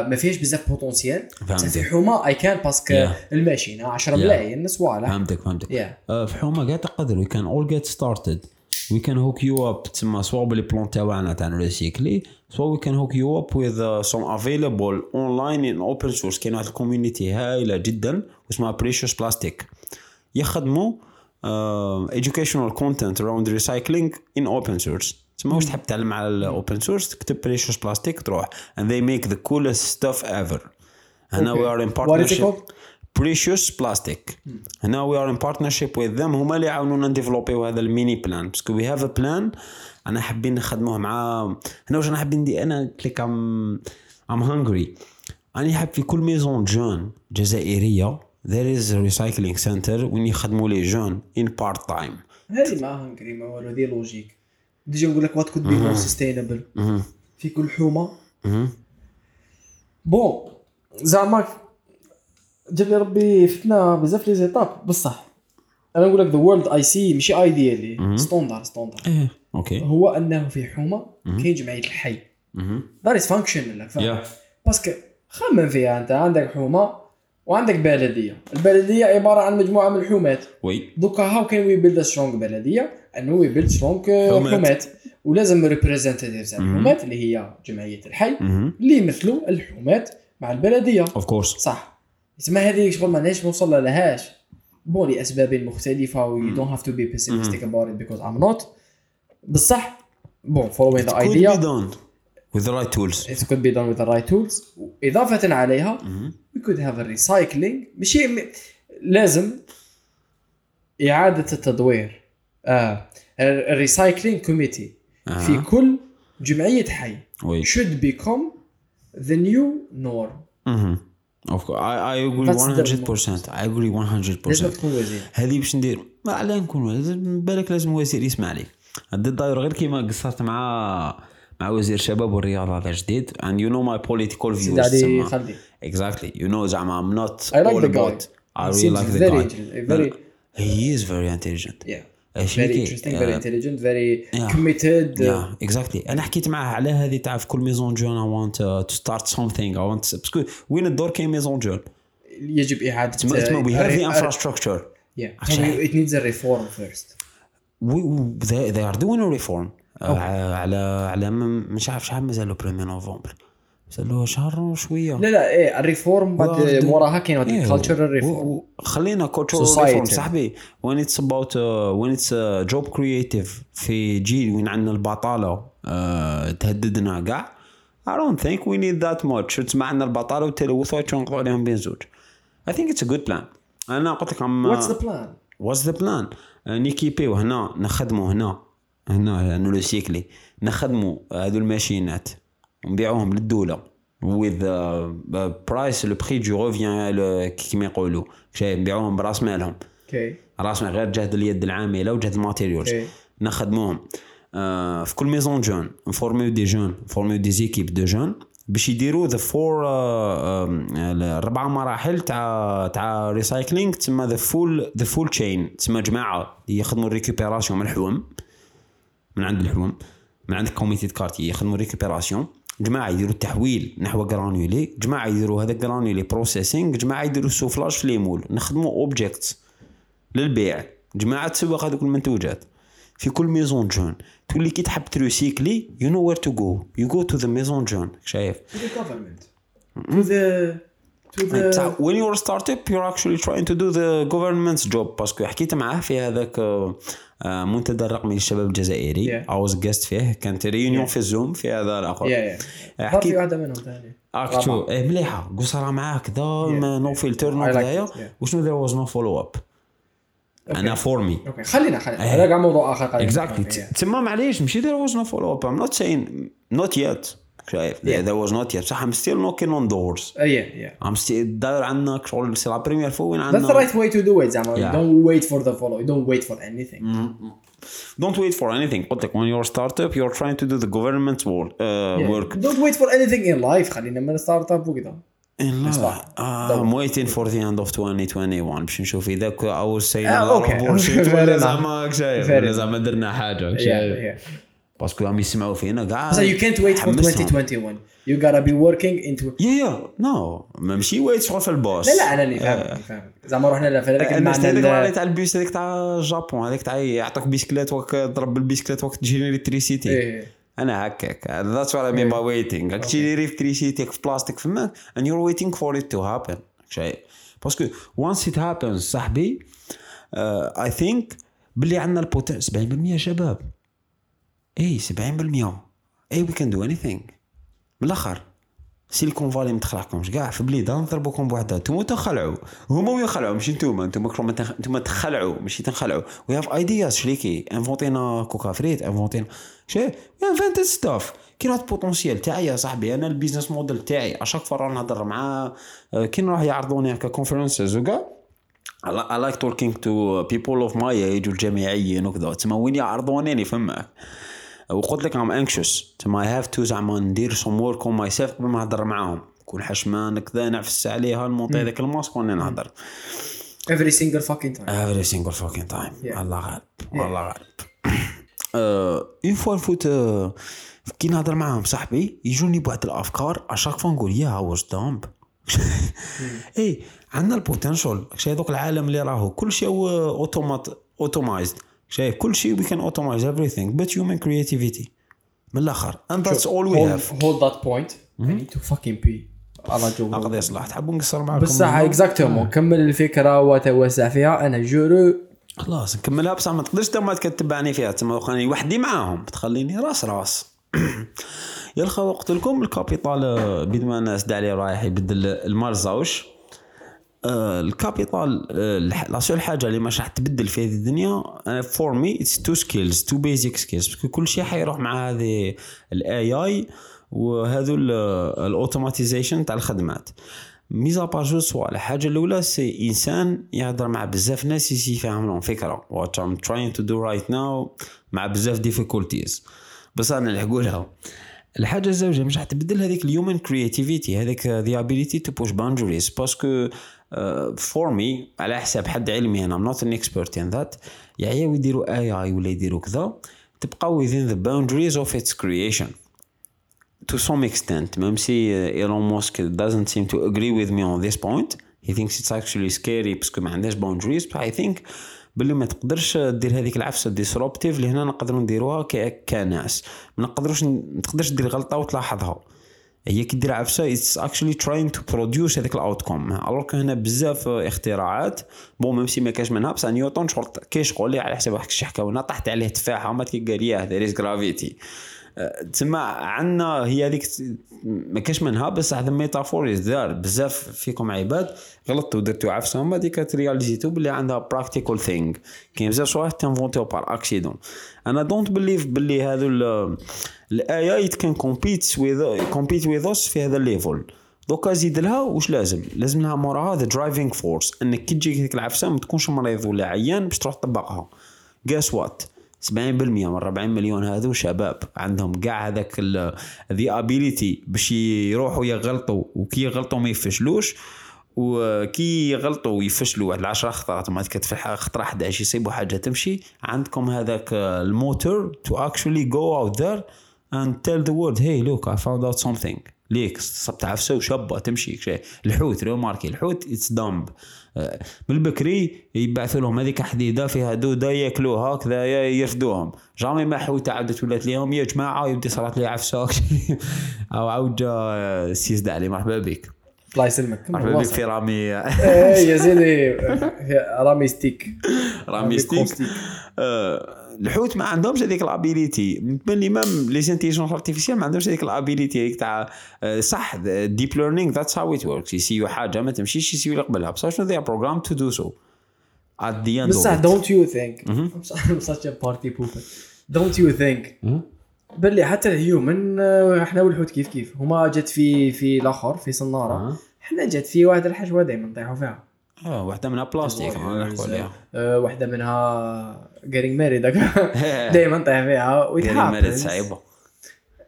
ما فيهاش بزاف potentiel فهمتك. في حومة I can parce que Yeah. الماشينة 10 ملايين صوالح فهمتك فهمتك. Yeah. آه، في حومة كاع تقدر we can all get started we can hook you up تسمى سواء بال les plans تاعنا تاع ريسيكلي سواء we can hook you up with some available online in open source كاين واحد ال community هايلة جدا واسمها Precious Plastic يخدموا uh, educational content around recycling in open source. تسمى واش تحب تعلم على ال open source تكتب Precious Plastic تروح. And they make the coolest stuff ever. هنا we are in partnership. plastique هنا we are in partnership with them هما اللي يعاونونا نديفلوبيو هذا ال mini plan. parce que we have a plan أنا حابين نخدموه مع هنا واش أنا حابين ندي أنا لك I'm I'm hungry أنا حاب في كل maison jeune جزائرية. There is a recycling center. وين يخدموا لي جون in part time. هذه ما هنكري ما والو هذه لوجيك ديجا نقول لك وات كود بي مور سستينبل في كل حومة. بون زعما جاب لي ربي فتنا بزاف لي زيتاب بصح أنا نقول لك ذا وورلد اي سي ماشي ايديالي ستوندار ستوندار إيه. أوكي. هو أنه في حومة كاين جمعية الحي. ذات از فانكشن. parce que خمم فيها أنت عندك حومة. وعندك بلدية. البلدية عبارة عن مجموعة من الحومات. oui. دوكا how can we build strong بلدية؟ أنه we build strong حومات. ولازم representative تاع الحومات اللي هي جمعية الحي اللي يمثلوا الحومات مع البلدية. of course صح. تسمى هذه شغل ماناش نوصل لهاش. bon لأسباب مختلفة و you don't have to be pessimistic about it because I'm not. بصح. Bon be idea. done with the right tools. It could be done with the right tools. إضافة عليها we could have a recycling. ماشي م- لازم إعادة التدوير. آه ال recycling committee في كل جمعية حي. Oui. Should become the new norm. I, I agree That's the 100%. I agree 100%. لازم تكون وزير. هذه باش ندير. ما علاه نكون وزير. بالك لازم وزير. يسمع لي. هاد الداير غير كيما قصرت مع مع وزير الشباب والرياضه هذا جديد and you know my political views سيدي علي exactly you know زعما I'm not I like all the guy. about I really like the guy very- he is very intelligent yeah very interesting آه، very intelligent very committed yeah exactly أنا حكيت معاه على هذه تاع في كل maison jeunes I want uh, to start something I want parce que وين الدور كاين maison jeunes يجب تسمى تسمى we have the uh, infrastructure yeah it needs a reform first we they, they are doing a reform آه، على على م- مش عارف شحال مازالو premier novembre مازالو شهر وشوية. لا لا إيه ال reform بعد the- موراها كاين هذيك إيه، ال cultural و- reform و- خلينا Society. reform. صاحبي about uh, when it's uh, job creative في جيل وين عندنا البطالة uh, تهددنا كاع I don't think we need that much. تسمع عندنا البطالة والتلوث ونقضوا عليهم بين زوج. I think it's a good plan. أنا قلت لك what's the plan what's the plan نيكيبيو هنا نخدموا هنا. هنا لأنه لو سيكلي. نخدموا هذو الماشينات ونبيعوهم للدولة. With price le prix de revient كيما يقولوا. شايف نبيعوهم براس مالهم. okay راس مال غير جهد اليد العامله وجهد ال materials. Okay. نخدموهم آه في كل maison jeunes. نفورميو des jeunes نفورميو des équipes de jeunes. باش يديروا the four الربع مراحل تاع تاع recycling تسمى the full the full chain تسمى جماعة يخدموا ال récupération من الحوم من عند الحوم من عند comité quartier يخدموا récupération جماعة يديروا التحويل نحو granulé جماعة يديروا هذا granulé processing جماعة يديروا ال soufflage في les moules. نخدموا objects للبيع. جماعة تسوق هذوك المنتوجات. في كل maison jeunes تولي كي تحب تروسيكلي you know where to go you go to the maison jeunes شايف؟ The when you're a startup you're actually trying to do the government's job. parce que حكيت معاه في هذاك آه، منتدى الرقمي للشباب الجزائري. Yeah. I was guest فيه. كانت réunion في الزوم في هذا الأخر. Yeah yeah. حكيت واحدة منهم ثاني اكتو إيه مليحة. قصرها معاك كذا نو فلتر نو كذايا yeah. وشنو there was no follow up أنا فور مي أوكي خلينا خلينا. هذا كاع موضوع آخر اكزاكتلي yeah. تما معليش ماشي there was no follow up I'm not saying not yet. شايف Yeah. there was not yet بصح I'm still knocking on doors Uh, yeah yeah I'm still داير عندنا شغل سي لا بريمير فوا وين that's the right way to do it زعما Yeah. don't wait for the follow don't wait for anything don't wait for anything قلت لك when you're a startup you're trying to do the government work, uh, Yeah. work don't wait for anything in life خلينا من startup وكذا لا صح. uh, I'm waiting for the end of 2021 باش نشوف اذا Ah, Fair ولا enough. زعما. زعما درنا حاجة parce que راهم يسمعوا فينا كاع so you can't wait for حمسهم. 2021 you gotta be working into yeah yeah no ماشي wait شغل في البوس لا لا أنا اللي فاهم اللي فاهم زعما رحنا في هذاك المعنى هذيك اللي تاع البيس هذيك تاع الجابون هذيك تاع يعطوك بيسكليت وقت تضرب بالبيسكليت وقت تجي électricité إيه. أنا هكاك that's what I mean by waiting راك تجي électricité في بلاصتك فماك and you're waiting for it to happen. شايف parce que once it happens صاحبي I think باللي عندنا ال potential 70% شباب I 70% I we can do anything من الآخر Silicon Valley ما تخلعكمش. كاع في بليد نضربوكم بوحدها انتوما تنخلعوا هما وين يخلعوا ماشي انتوما انتوما انتوما تخلعوا. ماشي تنخلعوا. we have ideas شريكي. انفونتينا كوكا فريت انفونتينا شي invented stuff كاين واحد ال potentiel تاعي يا صاحبي. أنا ال business model تاعي. à chaque fois نهضر مع كي نروح يعرضوني هكا conferences وكاع. I like talking to people of my age والجامعيين وكذا. تسمى وين يعرضوني؟ فمك وقلت لك I'm anxious. تما I have to زعما ندير some work on myself. قبل ما نهضر معاهم. نكون حشمان كذا نعفس عليها نمونطي هذاك الماسك وأنا نهضر every single fucking time. Every single fucking time. Yeah. الله غالب. الله غالب. une fois آه، كي نهضر معاهم صاحبي يجوني بواحد الأفكار. à chaque fois نقول يا واش damn اي عندنا ال potential دوك العالم اللي راهو. كل شيء automat automized شايف كل شيء we can automize everything but human creativity. من الآخر. And that's all we hold, have. hold that point. I need to fucking pee. على جو أقضي يصلح تحبوا نقصر معكم؟ بصح اكزاكتومون كمل الفكرة وتوسع فيها. أنا جورو. خلاص نكملها بصح ما تقدرش تما تتبعني فيها. تما خليني وحدي معاهم. تخليني راس راس. يا الخوا قلت لكم الكابيتال آه، بيد ما الناس دالي رايح يبدل المرزاوش آه، الكابيتال آه، لا سول حاجة اللي مش راح تبدل في هذه الدنيا فور مي اتس تو سكيلز تو بيزك سكيلز باسكو كل شيء حيروح مع هذه ال AI وهذو ال automatization تاع الخدمات. ميزا بار جو سوا الحاجة الأولى c'est إنسان يهضر مع بزاف ناس يسي يفهم لهم فكرة what I'm trying to do right now مع بزاف difficulties بس أنا نلحقولها الحاجة الزوجة مش حتبدل هذيك ال human creativity هذيك the ability to push boundaries parce que for me على حساب حد علمي أنا I'm not an expert in that يعياو يديروا AI ولا يديروا كذا. تبقى within the boundaries of its creation. To some extent même si uh, Elon Musk doesn't seem to agree with me on this point. He thinks it's actually scary parce que ما عندهاش boundaries. But I think باللي ما تقدرش دير هذيك العفسة disruptive اللي هنا نقدروا نديروها كناس. ما نقدروش ما تقدرش دير غلطة وتلاحظها. هي كي دير عفسة it's actually trying to produce هذاك ال outcome alors هنا بزاف اختراعات bon même si ما كاش منها بصح نيوتن شغل كي شغل على حسب واحد الشيء حكاونا طحت عليه تفاحة ما كي قال ياه there gravity تسمى عندنا هي هذيك ما كاش منها بس هذا métaphore دار بزاف فيكم عباد غلطتوا درتوا عفسة ومن بعد ت réalisi تو باللي عندها practical thing كاين بزاف صوالح ت inventi و par accident أنا don't believe باللي هذو ال AI can compete with compete with us في هذا ال level دوكا زيد لها واش لازم؟ لازم لها موراها the driving force إنك كي تجيك هذيك العفسه ما تكونش مريض ولا عيان باش تروح تطبقها. guess what 70% من 40 مليون هذو شباب عندهم كاع هذاك the ability باش يروحوا يغلطوا وكي يغلطوا ما يفشلوش وكي يغلطوا ويفشلوا واحد العشرة خطرات ما كتف خطرة 11 يصيبوا حاجة تمشي. عندكم هذاك ال moteur to actually go out there and tell the world hey look I found out something. ليك صبت عفسه وشابه تمشي. شيء الحوت ريماركي الحوت اتس دامب من البكري يبعثوا لهم هذيك حديدة فيها دودة يأكلوها كذا يرفدوهم. جامي ما حوته عاودت ولات ليهم يا جماعة يبدي صارت لي عفسه أو عاود جا سيس علي مرحبا بك. الله يسلمك. مرحبا بك. في رامي. إيه يا سيدي رامي ستيك. رامي ستيك. آه، الحوت ما عندهمش هذيك ال ability باللي même l'intelligence artificielle ما عندهمش هذيك ال ability هذيك تاع آه، صح deep learning that's how it works ي essayi و حاجة ما تمشيش ي essayi و اللي قبلها. بصح شنو they programmed to do so at the end بصح. don't you think I'm such a party pooper. don't you think باللي حتى ال human آه، إحنا والحوت كيف كيف؟ هما جات في في الآخر في صنارة. إحنا جات في واحد الحشوة دائما نطيحوا فيها. آه واحدة منها بلاستيك نحكوا عليها. آه، واحدة منها getting married. دائما نطيح فيها. لي مريض ويتحابس صعيبة.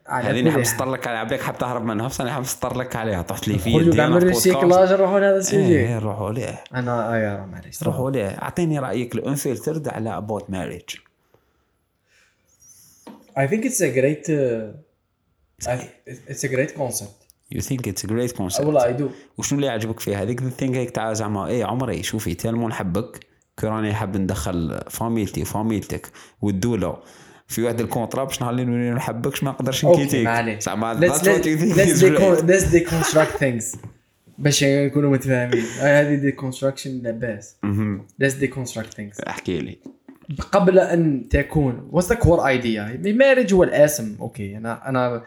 على هذه نحب حال. نسطر لك عليها عبالك حاب تهرب منها. بصح أنا حاب نسطر لك عليها. طحت لي في يدي نعمل. ريسيكلاج نروحوا لهذا السوجي إيه روحوا ليه أنا اي راه معليش. روحوا ليه أعطيني رأيك الانفلترد على ابوت ماريج I think it's a great uh, I- it's a great concept. you think it's great concept والله I do. وشنو اللي يعجبك فيها؟ هذيك ال thing هيك تاع زعما إيه عمري شوفي تالمو نحبك. راني حاب ندخل فاميلتي وفاميلتك والدولة في واحد contrat باش نهار اللي نولي ما نحبكش ما نقدرش نكيتيك. زعما decon- let's deconstruct things باش نكونوا متفاهمين. هذه deconstruction لاباس مهم. let's deconstruct things. احكي لي. قبل أن تكون what's the core idea ال mariage هو الاسم. okay أنا أنا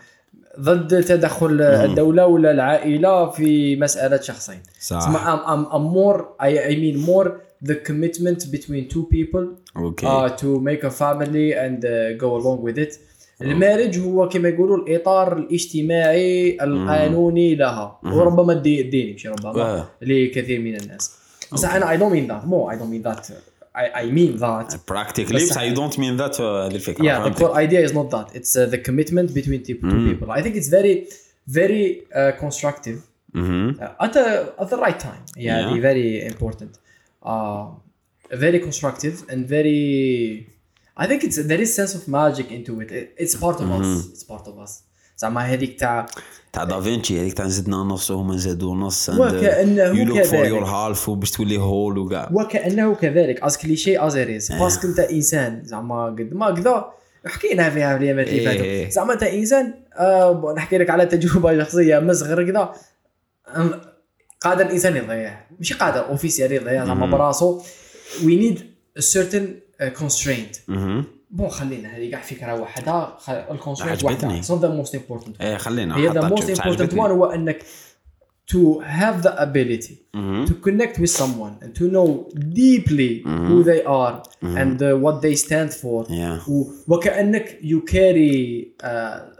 ضد تدخل الدولة ولا العائلة في مسألة شخصين. صح. I'm, I'm more I, I mean more the commitment between two people اوكي uh, to make a family and uh, go along with it المارج هو كما يقولوا الاطار الاجتماعي القانوني لها وربما الدي- الديني مش ربما آه. لكثير من الناس بس انا I don't mean that more I don't mean that I, I mean that براكتيكلي بس بس اي دونت مين ذات هذه الفكره yeah the فهمتك؟ core idea is not that it's uh, the commitment between two, two people I think it's very very uh, constructive مهم. uh, at the at the right time yeah, Yeah. very important Uh, very constructive and very I think it's there is sense of magic into it, it it's part of us. It's part of us. زعما هذيك تاع تاع دافنشي هذيك تاع نزدنا نص وهما زادوا نص وكأنه يو لوك فور كذلك. يور هالف وباش تولي هول وكاع وكانه كذلك از كليشي از ريز باسكو انت انسان زعما قد ما كذا حكينا فيها في الايامات اللي. فاتت زعما انت انسان آه نحكي لك على تجربة شخصية. من صغر كذا قادر الانسان يضيع مش قادر اوفيسيال يضيع زعما براسو وي نيد certain كونسترينت. بون خلينا هذه كاع فكرة واحدة الكونسترينت. واحدة اتس ذا موست امبورتنت إيه خلينا هي the حطها most تشوف، important عجبتني. one هو إنك to have the ability مهم. to connect with someone and to know deeply who they are and uh, what they stand for Yeah. و- وكأنك you carry uh,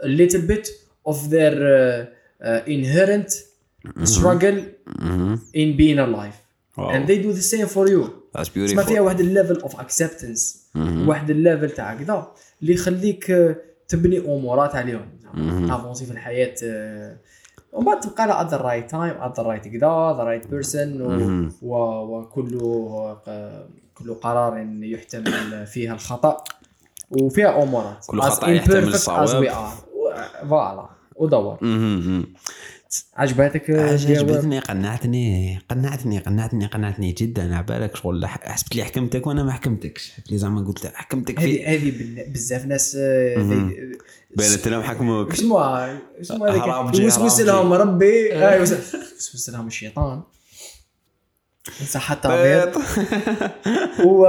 a little bit of their uh, uh, inherent struggle in being alive. Wow. and they do the same for you. That's تسمى فيها beautiful. واحد الليفل اوف اكسبتنس واحد الليفل تاع كذا اللي يخليك آه، تبني أمورات عليهم. avancé في الحياة آه، ومن بعد تبقى على the right time the right كذا the right person وكل كل قرار يحتمل فيها الخطأ. وفيها أمورات. كل خطأ يحتمل الصواب. Voilà. ودور. عجبتك آه،؟ عجبتني قنعتني قنعتني قنعتني قنعتني جدا على بالك شغل حسبت لي حكمتك وأنا ما حكمتكش. حسبت لي زعما قلت حكمتك في هذه بزاف ناس آه، بانت لهم حكموك. اسمها اسمها هربجي. لهم ربي. آه، يوسوس لهم الشيطان. صح التعبير و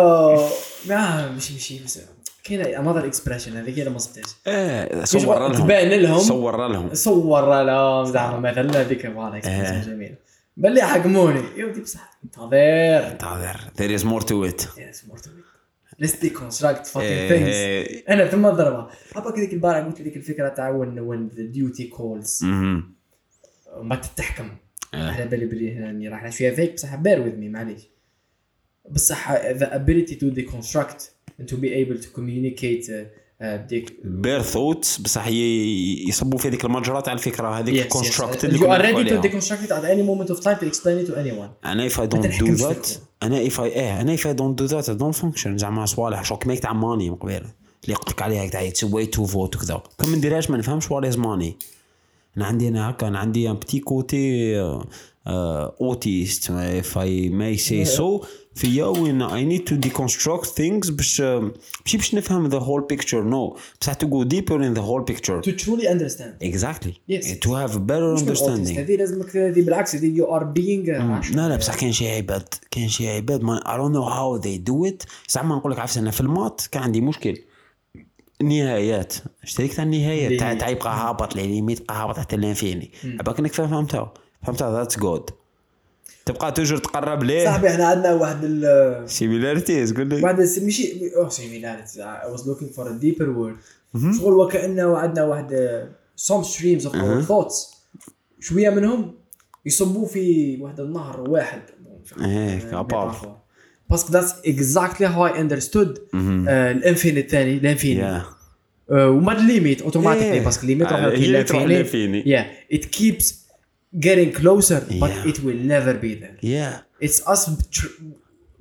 لا مش مش بس كاين another expression هذيك اللي ما صدقتش إيه صور لهم. تبان لهم؟ صور لهم. صور لهم زعما مثلا هذيك voilà expression جميل بل لي حكموني يودي بصح انتظر. انتظر. There is more to it. Yes, more to it. Let's deconstruct fucking إيه. things. أنا ثم ضربه عباك هذيك البارح قلت لك الفكرة تاع when the duty calls. مهم. ما تتحكم. إيه. على بالي بلي هنا راني راح شوية فيك بصح bear with me معليش. بصح the ability to deconstruct and to be able to communicate dec- pure thoughts بصح يصبوا في هذيك المجرى تاع الفكرة هذيك. constructed You are ready to deconstruct it at any moment of time to explain it to anyone. أنا if I don't تنحكمش do في that الكون. أنا if I إيه أنا I don't do that I don't function زعما صوالح شو كيما تاع ماني من قبل اللي قلت لك عليها تاع it's a way to vote وكذا كم ما نديرهاش ما نفهمش what is money أنا عندي أنا هكا أنا عندي ان بتي كوتي اوتيست if I may say so. فيا وين I need to deconstruct things باش آه، ماشي باش نفهم the whole picture no. بصح to go deeper in the whole picture. To truly understand. exactly. Yes. to have a better مش من autist. understanding. هذه لازمك هذه بالعكس هذه you are being uh, لا لا بصح كاين شي عباد كاين شي عباد ما I don't know how they do it. زعما نقول لك عرفت أنا في les maths كان عندي مشكل. النهايات اشتريك تاع النهايات تاع تاع يبقى هابط لي limite يبقى هابط حتى l'infini عبالك انك فهمتها. فهمتها that's good تبقى toujours تقرب ليه؟ صاحبي إحنا عندنا واحد ال similarities قول لي. واحد ماشي أوه similarity I was looking for a deeper word. شغل وكأنه عندنا واحد some streams of our thoughts. شوية منهم يصبوا في واحد النهر واحد. إيه، كابار. باسكو ذاتس اكزاكتلي هاو اي اندرستود الإنفينيت الثاني الانفيني يا وما الليميت اوتوماتيكلي. باسكو الليميت راح آه، يروح هي تروح getting closer but Yeah. it will never be there. yeah it's us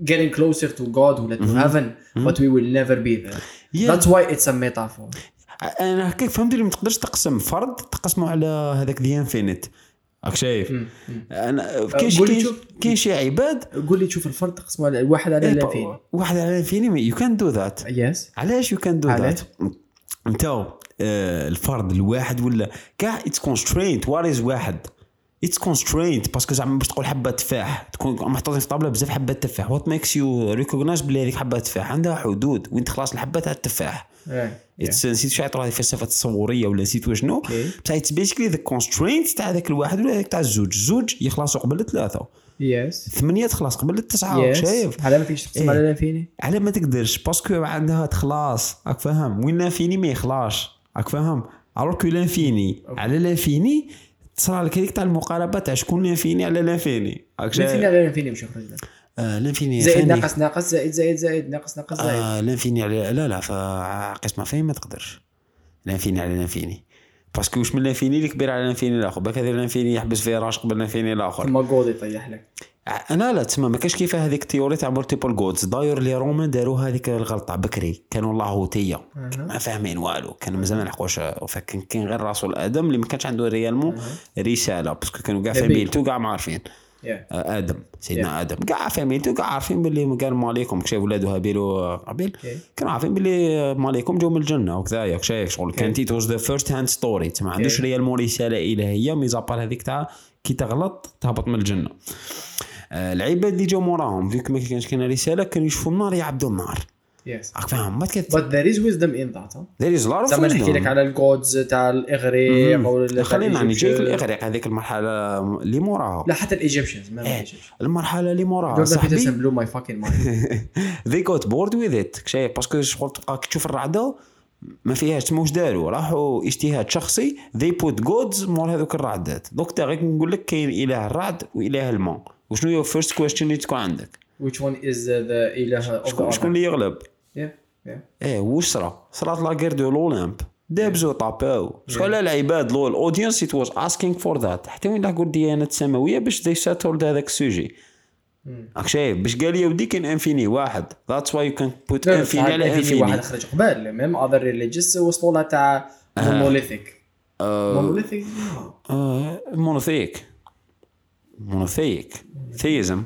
getting closer to God or to heaven but we will never be there. Yeah. that's why it's a metaphor. أنا هكاك فهمت اللي ما تقدرش تقسم فرد تقسمه على هذاك the infinite راك شايف؟ أنا كاين شي- كاين شوف. كاين شي عباد قول لي تشوف الفرد تقسمه على الواحد على إيه، الانفيني واحد على الانفيني يو كان دو ذات يس علاش يو كان دو؟ ذات أنت آه، الفرد الواحد ولا كاع it's constraint what is واحد؟ it's constraint parce que زعما باش تقول حبة تفاح تكون محطوطين في طابلة بزاف حبات تفاح. what makes you recognize بلي هذيك حبة تفاح؟ عندها حدود وين تخلص الحبة تاع التفاح. إيه. it's نسيت شو هذه الفلسفه التصوريه ولا نسيت واش شنو okay بصح it's basically the constraint تاع ذاك الواحد ولا تاع الزوج. الزوج يخلصوا قبل الثلاثه yes ثمانية تخلص قبل التسعه yes شايف؟ على ما تقدرش تقسم إيه. على ال infini على ما تقدرش parce que عندها تخلاص راك فاهم؟ وين l'infini ما يخلاش راك فاهم؟ alors que l'infini على l'infini تصرى لك هذيك تاع المقاربة تاع شكون l'infini على ال infini شايف على ال infini مش يخرج لك آه l'infini زائد. ناقص ناقص زائد زائد زائد ناقص ناقص زائد آه l'infini على لا لا فقسمه فين ما تقدرش. l'infini على l'infini parce que واش من l'infini اللي كبير على l'infini الآخر؟ باك هذا l'infini يحبس فيه راش قبل l'infini الآخر. ثم god يطيح لك. أنا لا تسمى ما كاش كيف هذيك التيوري تاع مولتيبل جودز داير لي رومان داروا هذيك الغلطة بكري. كانوا لاهوتيه ما فاهمين والو. كانوا مازال ما لحقوش فكان كاين غير راسو الآدم اللي ما كانش عنده ريالمون رسالة. باسكو كانوا كاع. فاميلتو كاع ما عارفين. آه، آدم. سيدنا آدم. كاع فاميلتو كاع عارفين باللي قال مالكم شاف ولادو هابيل. وقابيل كانوا عارفين باللي مالكم جو من الجنة. وكذا شايف شغل. كانت ات واز ذا فيرست هاند ستوري ما عندوش ريالمون رسالة إلهية. ميزابار هذيك تاع كي تغلط تهبط من الجنة. آه، العباد اللي جاو موراهم فيك ما كانش كاين رسالة كانوا يشوفوا النار يعبدوا النار yes راك فاهم ما كت is wisdom in that huh? there is a lot of زعما نحكي لك. على ال gods تاع الإغريق. ولا خلينا يعني جايك. الإغريق هذيك المرحلة اللي موراها لا حتى ال Egyptians ما إيه. المرحلة اللي موراها صاحبي blow my fucking mind they got bored with it شايف parce que شغل تبقى تشوف الرعدة ما فيهاش تما واش داروا راحوا اجتهاد شخصي they put gods مور هذوك الرعدات دوك تا غير نقول لك كاين إله الرعد وإله الماء وشنو هي first question اللي تكون عندك which one is the اله شكون شكون اللي يغلب yeah yeah. إيه واش صرا صرات لا غير دو لولامب دابزو طاباو شكون على العباد الاودينس ات واز اسكينغ فور ذات حتى وين لحقوا الديانات السماويه باش دي ساتولد هذاك السوجي راك شايف باش قال يا ودي كاين انفيني واحد ذاتس واي يو كان بوت انفيني على انفيني واحد خرج قبل ميم اذر ريليجيوس وصلوا لها تاع مونوليثيك مونوليثيك مونوثيك مونوثيك ثيزم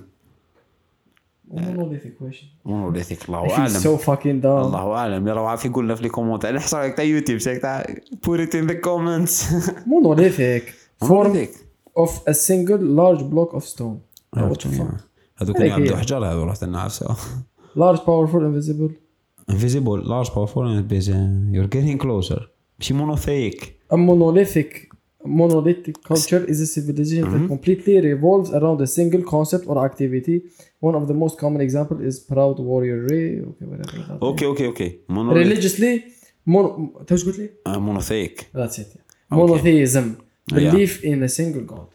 مونوليثيك واش مونوليثيك الله اعلم so fucking dumb الله اعلم راه عارف يقول لنا في لي كومونتير نحصر عليك تاع يوتيوب شاك تاع put it in the comments monolithic form مونوليثيك of a single large block of stone what the fuck هذوك اللي هي. حجر هذو رحت نعرفها large powerful invisible invisible large powerful busy you're getting closer ماشي مونوثيك a monolithic monolithic culture is a civilization that completely revolves around a single concept or activity one of the most common example is proud warrior ray okay whatever أوكي أوكي is. مونوليث religiously mon وش قلت لي مونوثيك that's it yeah. monotheism Yeah. belief in a single god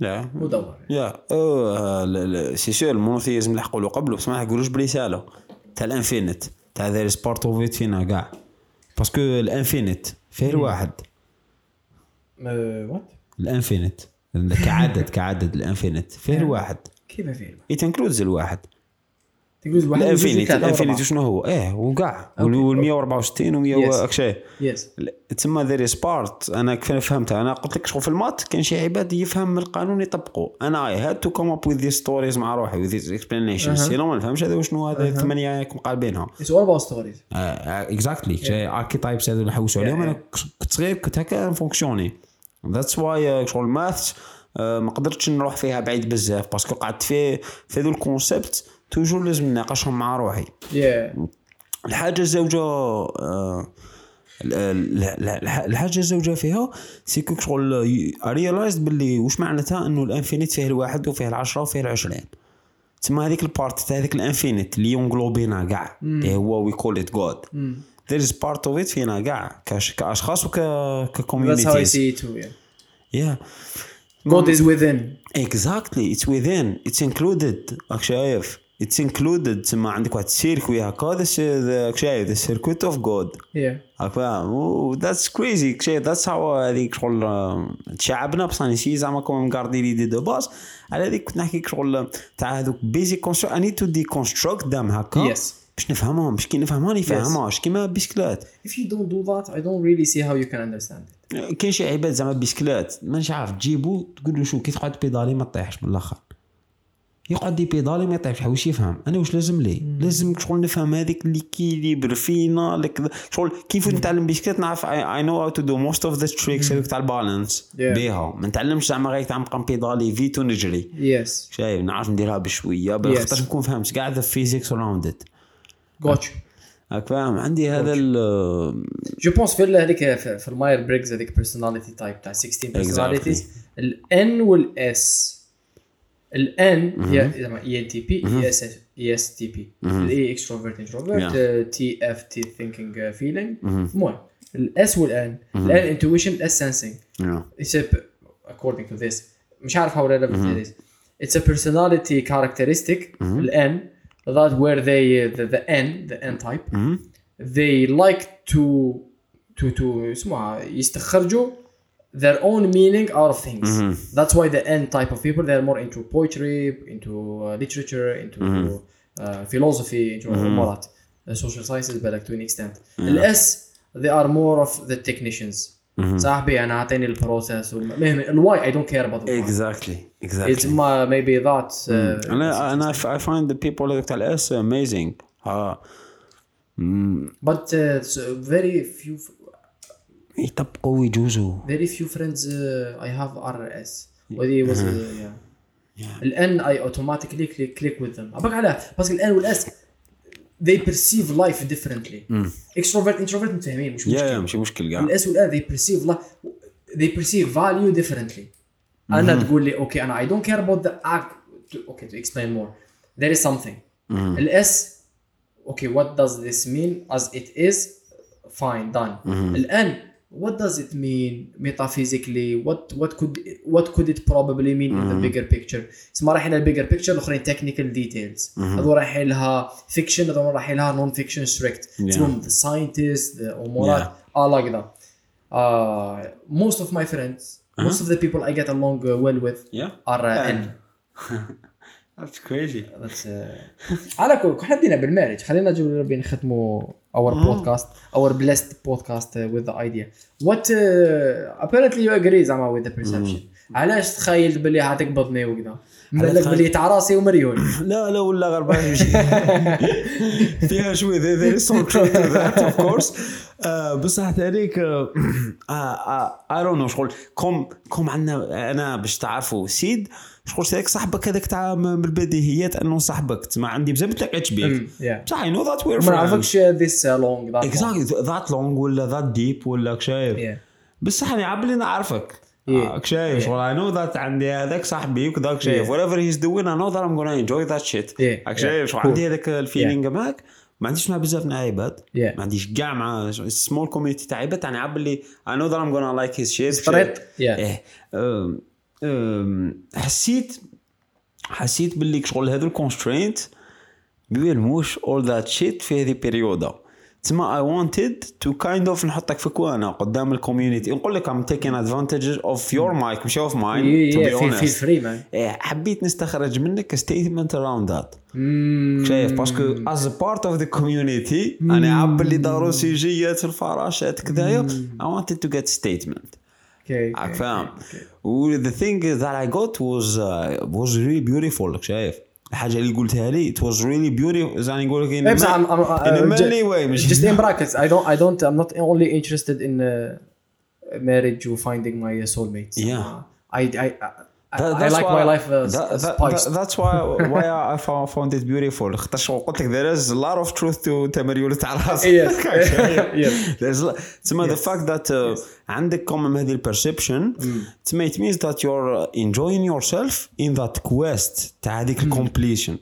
لا مدور يا سي سور المونوثيزم اللي حقولوا قبله بس ما يقولوش برساله تاع ال infinite تاع there's part of it فينا كاع parce que ال infinite فيه الواحد what ال infinite. كعدد كعدد ال infinite. فيه الواحد؟ كيف فيه it includes الواحد. تقول واحد ال infinite ال infinite شنو هو؟ آه وكاع وال 164 و 100 Yes. اكشي yes تسمى there's part أنا كيف فهمتها؟ أنا قلت لك شغل في les maths كان شي عباد يفهم القانون يطبقوا أنا I had to come up with these stories مع روحي with these explanation sinon ما نفهمش هذا شنو هذا الثمانيه مقاربينها It's all about stories. exactly archetypes هذو اللي حوسوا. عليهم أنا كنت صغير كنت هكا نفونكسيوني that's why شغل ال maths ما قدرتش نروح فيها بعيد بزاف parce que قعدت في في هذو ال concepts toujours لازم نناقشهم مع روحي yeah. الحاجة الزوجة آه، ال- ال- ال- الحاجة الزوجة فيها c'est que شغل realized باللي واش معناتها انه ال infinite فيه الواحد وفيه العشرة وفيه العشرين. تسمى هذيك البارت تاع هذيك الانفينيت اللي ينقلوبينا كاع اللي هو وي كول ات جود ذير از بارت اوف ات فينا كاع كأش- كأشخاص وك that's how I ككوميونيتيز see it too yeah. يا God is within. اكزاكتلي اتس ويذين اتس انكلودد راك شايف اتس انكلودد تسمى عندك واحد السيركوي هكا راك شايف ذا سيركويت اوف جود yeah. راك فاهم ذاتس كريزي ذاتس هاو هذيك شغل تشعبنا بصح نسي زعما كوم مقاردي لي دي دو باس. على هذيك كنت نحكي شغل تاع هذوك basic constructs I need to deconstruct them هكا؟ Yes. باش نفهمهم باش كي نفهمها نفهمهاش كيما bicyclette. If you don't do that I don't really see how you can understand it. كاين شي عباد زعما بيسكلات مانيش عارف تجيبو تقول له شو كي تقعد بيدالي ما تطيحش من الآخر يقعد يبيدالي ما يطيحش واش يفهم. أنا واش لازم لي لازم شغل نفهم هذيك l'équilibre فينا لك شغل كيف نتعلم بيسكليت نعرف I know how to do most of the tricks هذوك تاع ال balance. بيها. ما نتعلمش زعما غير تاع نبقى نبيدالي vite ونجري yes شايف نعرف نديرها بشوية خاطر نكون فهمت. كاع the physics around it Gotcha. راك فاهم. عندي هذا ال je pense في هذيك في ال Myers-Briggs هذيك personality type تاع 16 personalities ال N وال S ال N هي زعما INTP IS ISTP ال I extrovert introvert T F T thinking feeling المهم الاس والان الان انتويشن الاس سنسينج according to this. مش عارف how relevant it is. It's a personality characteristic. الان that where they the, the n the n type they like to to to اسمها يستخرجوا their own meaning out of things that's why the n type of people they're more into poetry into uh, literature into uh, philosophy into امورات uh, social sciences but like to an extent الاس they are more of the technicians صاحبي أنا أعطيني البروسيس والمهم Why I don't care about exactly exactly it's maybe that أنا أنا I find the people تاع ال S amazing آه بس very few يطبقوا ويجوزوا. very few friends I have are S و the ones ال N I automatically click with them parce que ال N وال S they perceive life differently extrovert introvert متفاهمين مش يا مشكل يا ماشي مشكل كاع الاس والان they perceive life they perceive value differently انا تقول لي اوكي انا I don't care about the act to, okay to explain more there is something الاس okay what does this mean as it is fine done الان what does it mean metaphysically what what could what could it probably mean in the bigger picture تسمى رايحين للبيجر بيكتشر الاخرين technical details هذو رايحين لها fiction هذو رايحين لها non fiction strict تسمى the scientists the امورات are like that uh, most of my friends most of the people I get along uh, well with Yeah. are uh, Yeah. N That's crazy. That's, uh, على كل كل حدينا بالمارج. خلينا نجيب ربي نختموا our podcast our blessed podcast uh, with the idea. What uh, apparently you agree زعما with the perception. علاش تخيل باللي هتقبضني وكذا؟ مالك باللي تاع راسي ومريول لا لا ولا غربان فيها شوي there is some truth to that of course. آه، بصح هذيك I don't know شغل. comme comme عندنا أنا باش تعرفوا سيد شغل هذاك صاحبك هذاك تاع من البديهيات انه صاحبك تسمع عندي بزاف تلاقيتش بيك yeah. بصح I know that وير ما نعرفكش that long. exactly that long ولا that deep ولا شايف. بصح أنا عبالي نعرفك. راك شايف شغل I know that عندي هذاك صاحبي وكذاك شايف. Whatever he's doing I know that I'm gonna enjoy that shit. Yeah. راك. شايف شغل. عندي هذاك ال feeling معاك؟ ما عنديش مع بزاف من عباد. ما عنديش كاع مع small community تاع عباد يعني عبالي know that I'm gonna like his shit. Straight. حسيت حسيت باللي شغل هذو الكونسترينت بيلموش all that shit في هذه بريودا تسمى I wanted to kind of نحطك في كوانا قدام الكوميونيتي نقول لك I'm taking advantage of your mic مش feel honest. free man. إيه، حبيت نستخرج منك around that. Mm. شايف؟ باسكو a part of the community أنا عب اللي داروا سيجيات الفراشات كذايا I wanted to get statement Okay, راك okay, فاهم okay. و the thing that I got was uh, was really beautiful شايف الحاجة اللي قلتها لي it was really beautiful زاني نقول لك in إيه، a بس I'm, I'm, ma- in a uh, manly ju- way مش just in brackets I don't I don't I'm not only interested in uh, marriage or finding my soulmates Yeah. uh, I I I, That- I that's like why- my life uh, that- s- that- spiced that- that's why why I found, found it beautiful خاطر شغل قلت لك there is a lot of truth to تمريول تاع راسك Yes. Yes. There's a lot- تسمى the fact that uh, عندك كومن هذه البرسبشن تسمى it means that you're enjoying yourself in that quest تاع هذيك الكومبليشن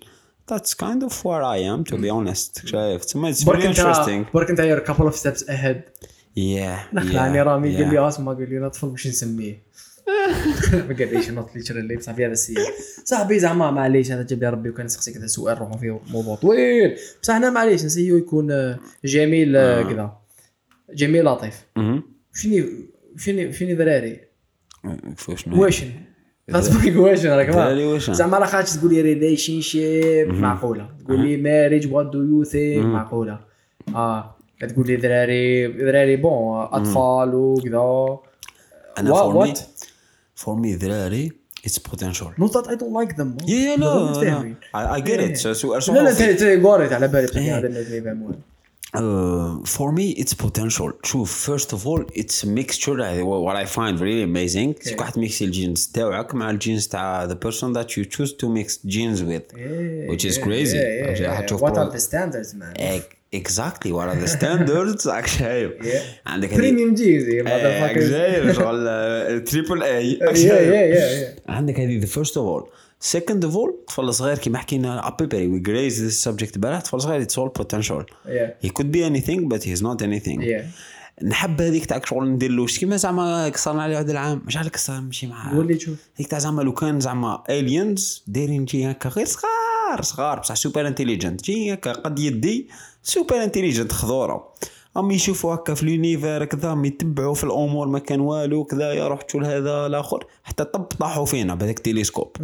That's kind of where I am to be honest شايف تسمى it's برك very انت interesting برك انت you're a couple of steps ahead yeah نخلعني yeah, رامي قال yeah. لي اسمع قال لي طفل مش نسميه ما قال ليش نوت ليتشرالي بصح هذا السيء صاحبي زعما معليش أنا جاب لي ربي وكان نسقسيك هذا سؤال روحوا فيه موضوع طويل. بصح أنا معليش نسيو يكون آه، جميل آه، كذا. جميل لطيف. مهم. شنو شنو شنو دراري. واشن خاصك واشن راك. زعما راه خاطش تقول لي ريليشن شيب معقولة. تقول لي ماريج وات دو يو ثينك معقولة. آه. تقول لي دراري دراري بون أطفال وكذا. أنا what? for me ذراري اتس بوتنشال not that I don't like them يا هم لا متفاهمين. I get it سؤال لا لا سؤال انت انت قاريت على بالي بصدق إيه. هذا الناس اللي يفهمون Uh, for me it's potential شوف first of all it's a mixture uh, what I find really amazing okay. واحد ميكسي الجينز تاعك مع الجينز تاع the person that you choose to mix genes with which is crazy Actually, حتشوف what pro- are the standards man Ec- The standards? Actually Yeah. عندك premium جيزي exactly شغل تريبل اي عندك هذه the first of all. Second of all طفل صغير كيما حكينا ابيبري we graze this subject البارح طفل صغير it's all potential. Yeah. He could be anything but he's not anything. Yeah. نحب هذيك تاع شغل ندير له كيما زعما كسرنا عليه واحد العام مش عارف كسر نمشي معاه. قول لي شوف. هيك تاع زعما لو كان زعما aliens دايرين جي هكا غير صغار صغار بصح super intelligent جي هكا قد يدي. super intelligent خضورة. هم يشوفوا هكا في l'univers كذا هم يتبعوا في الأمور ما كان والو كذا يا روح تشوف هذا الآخر حتى طب طاحوا فينا بهذاك التلسكوب.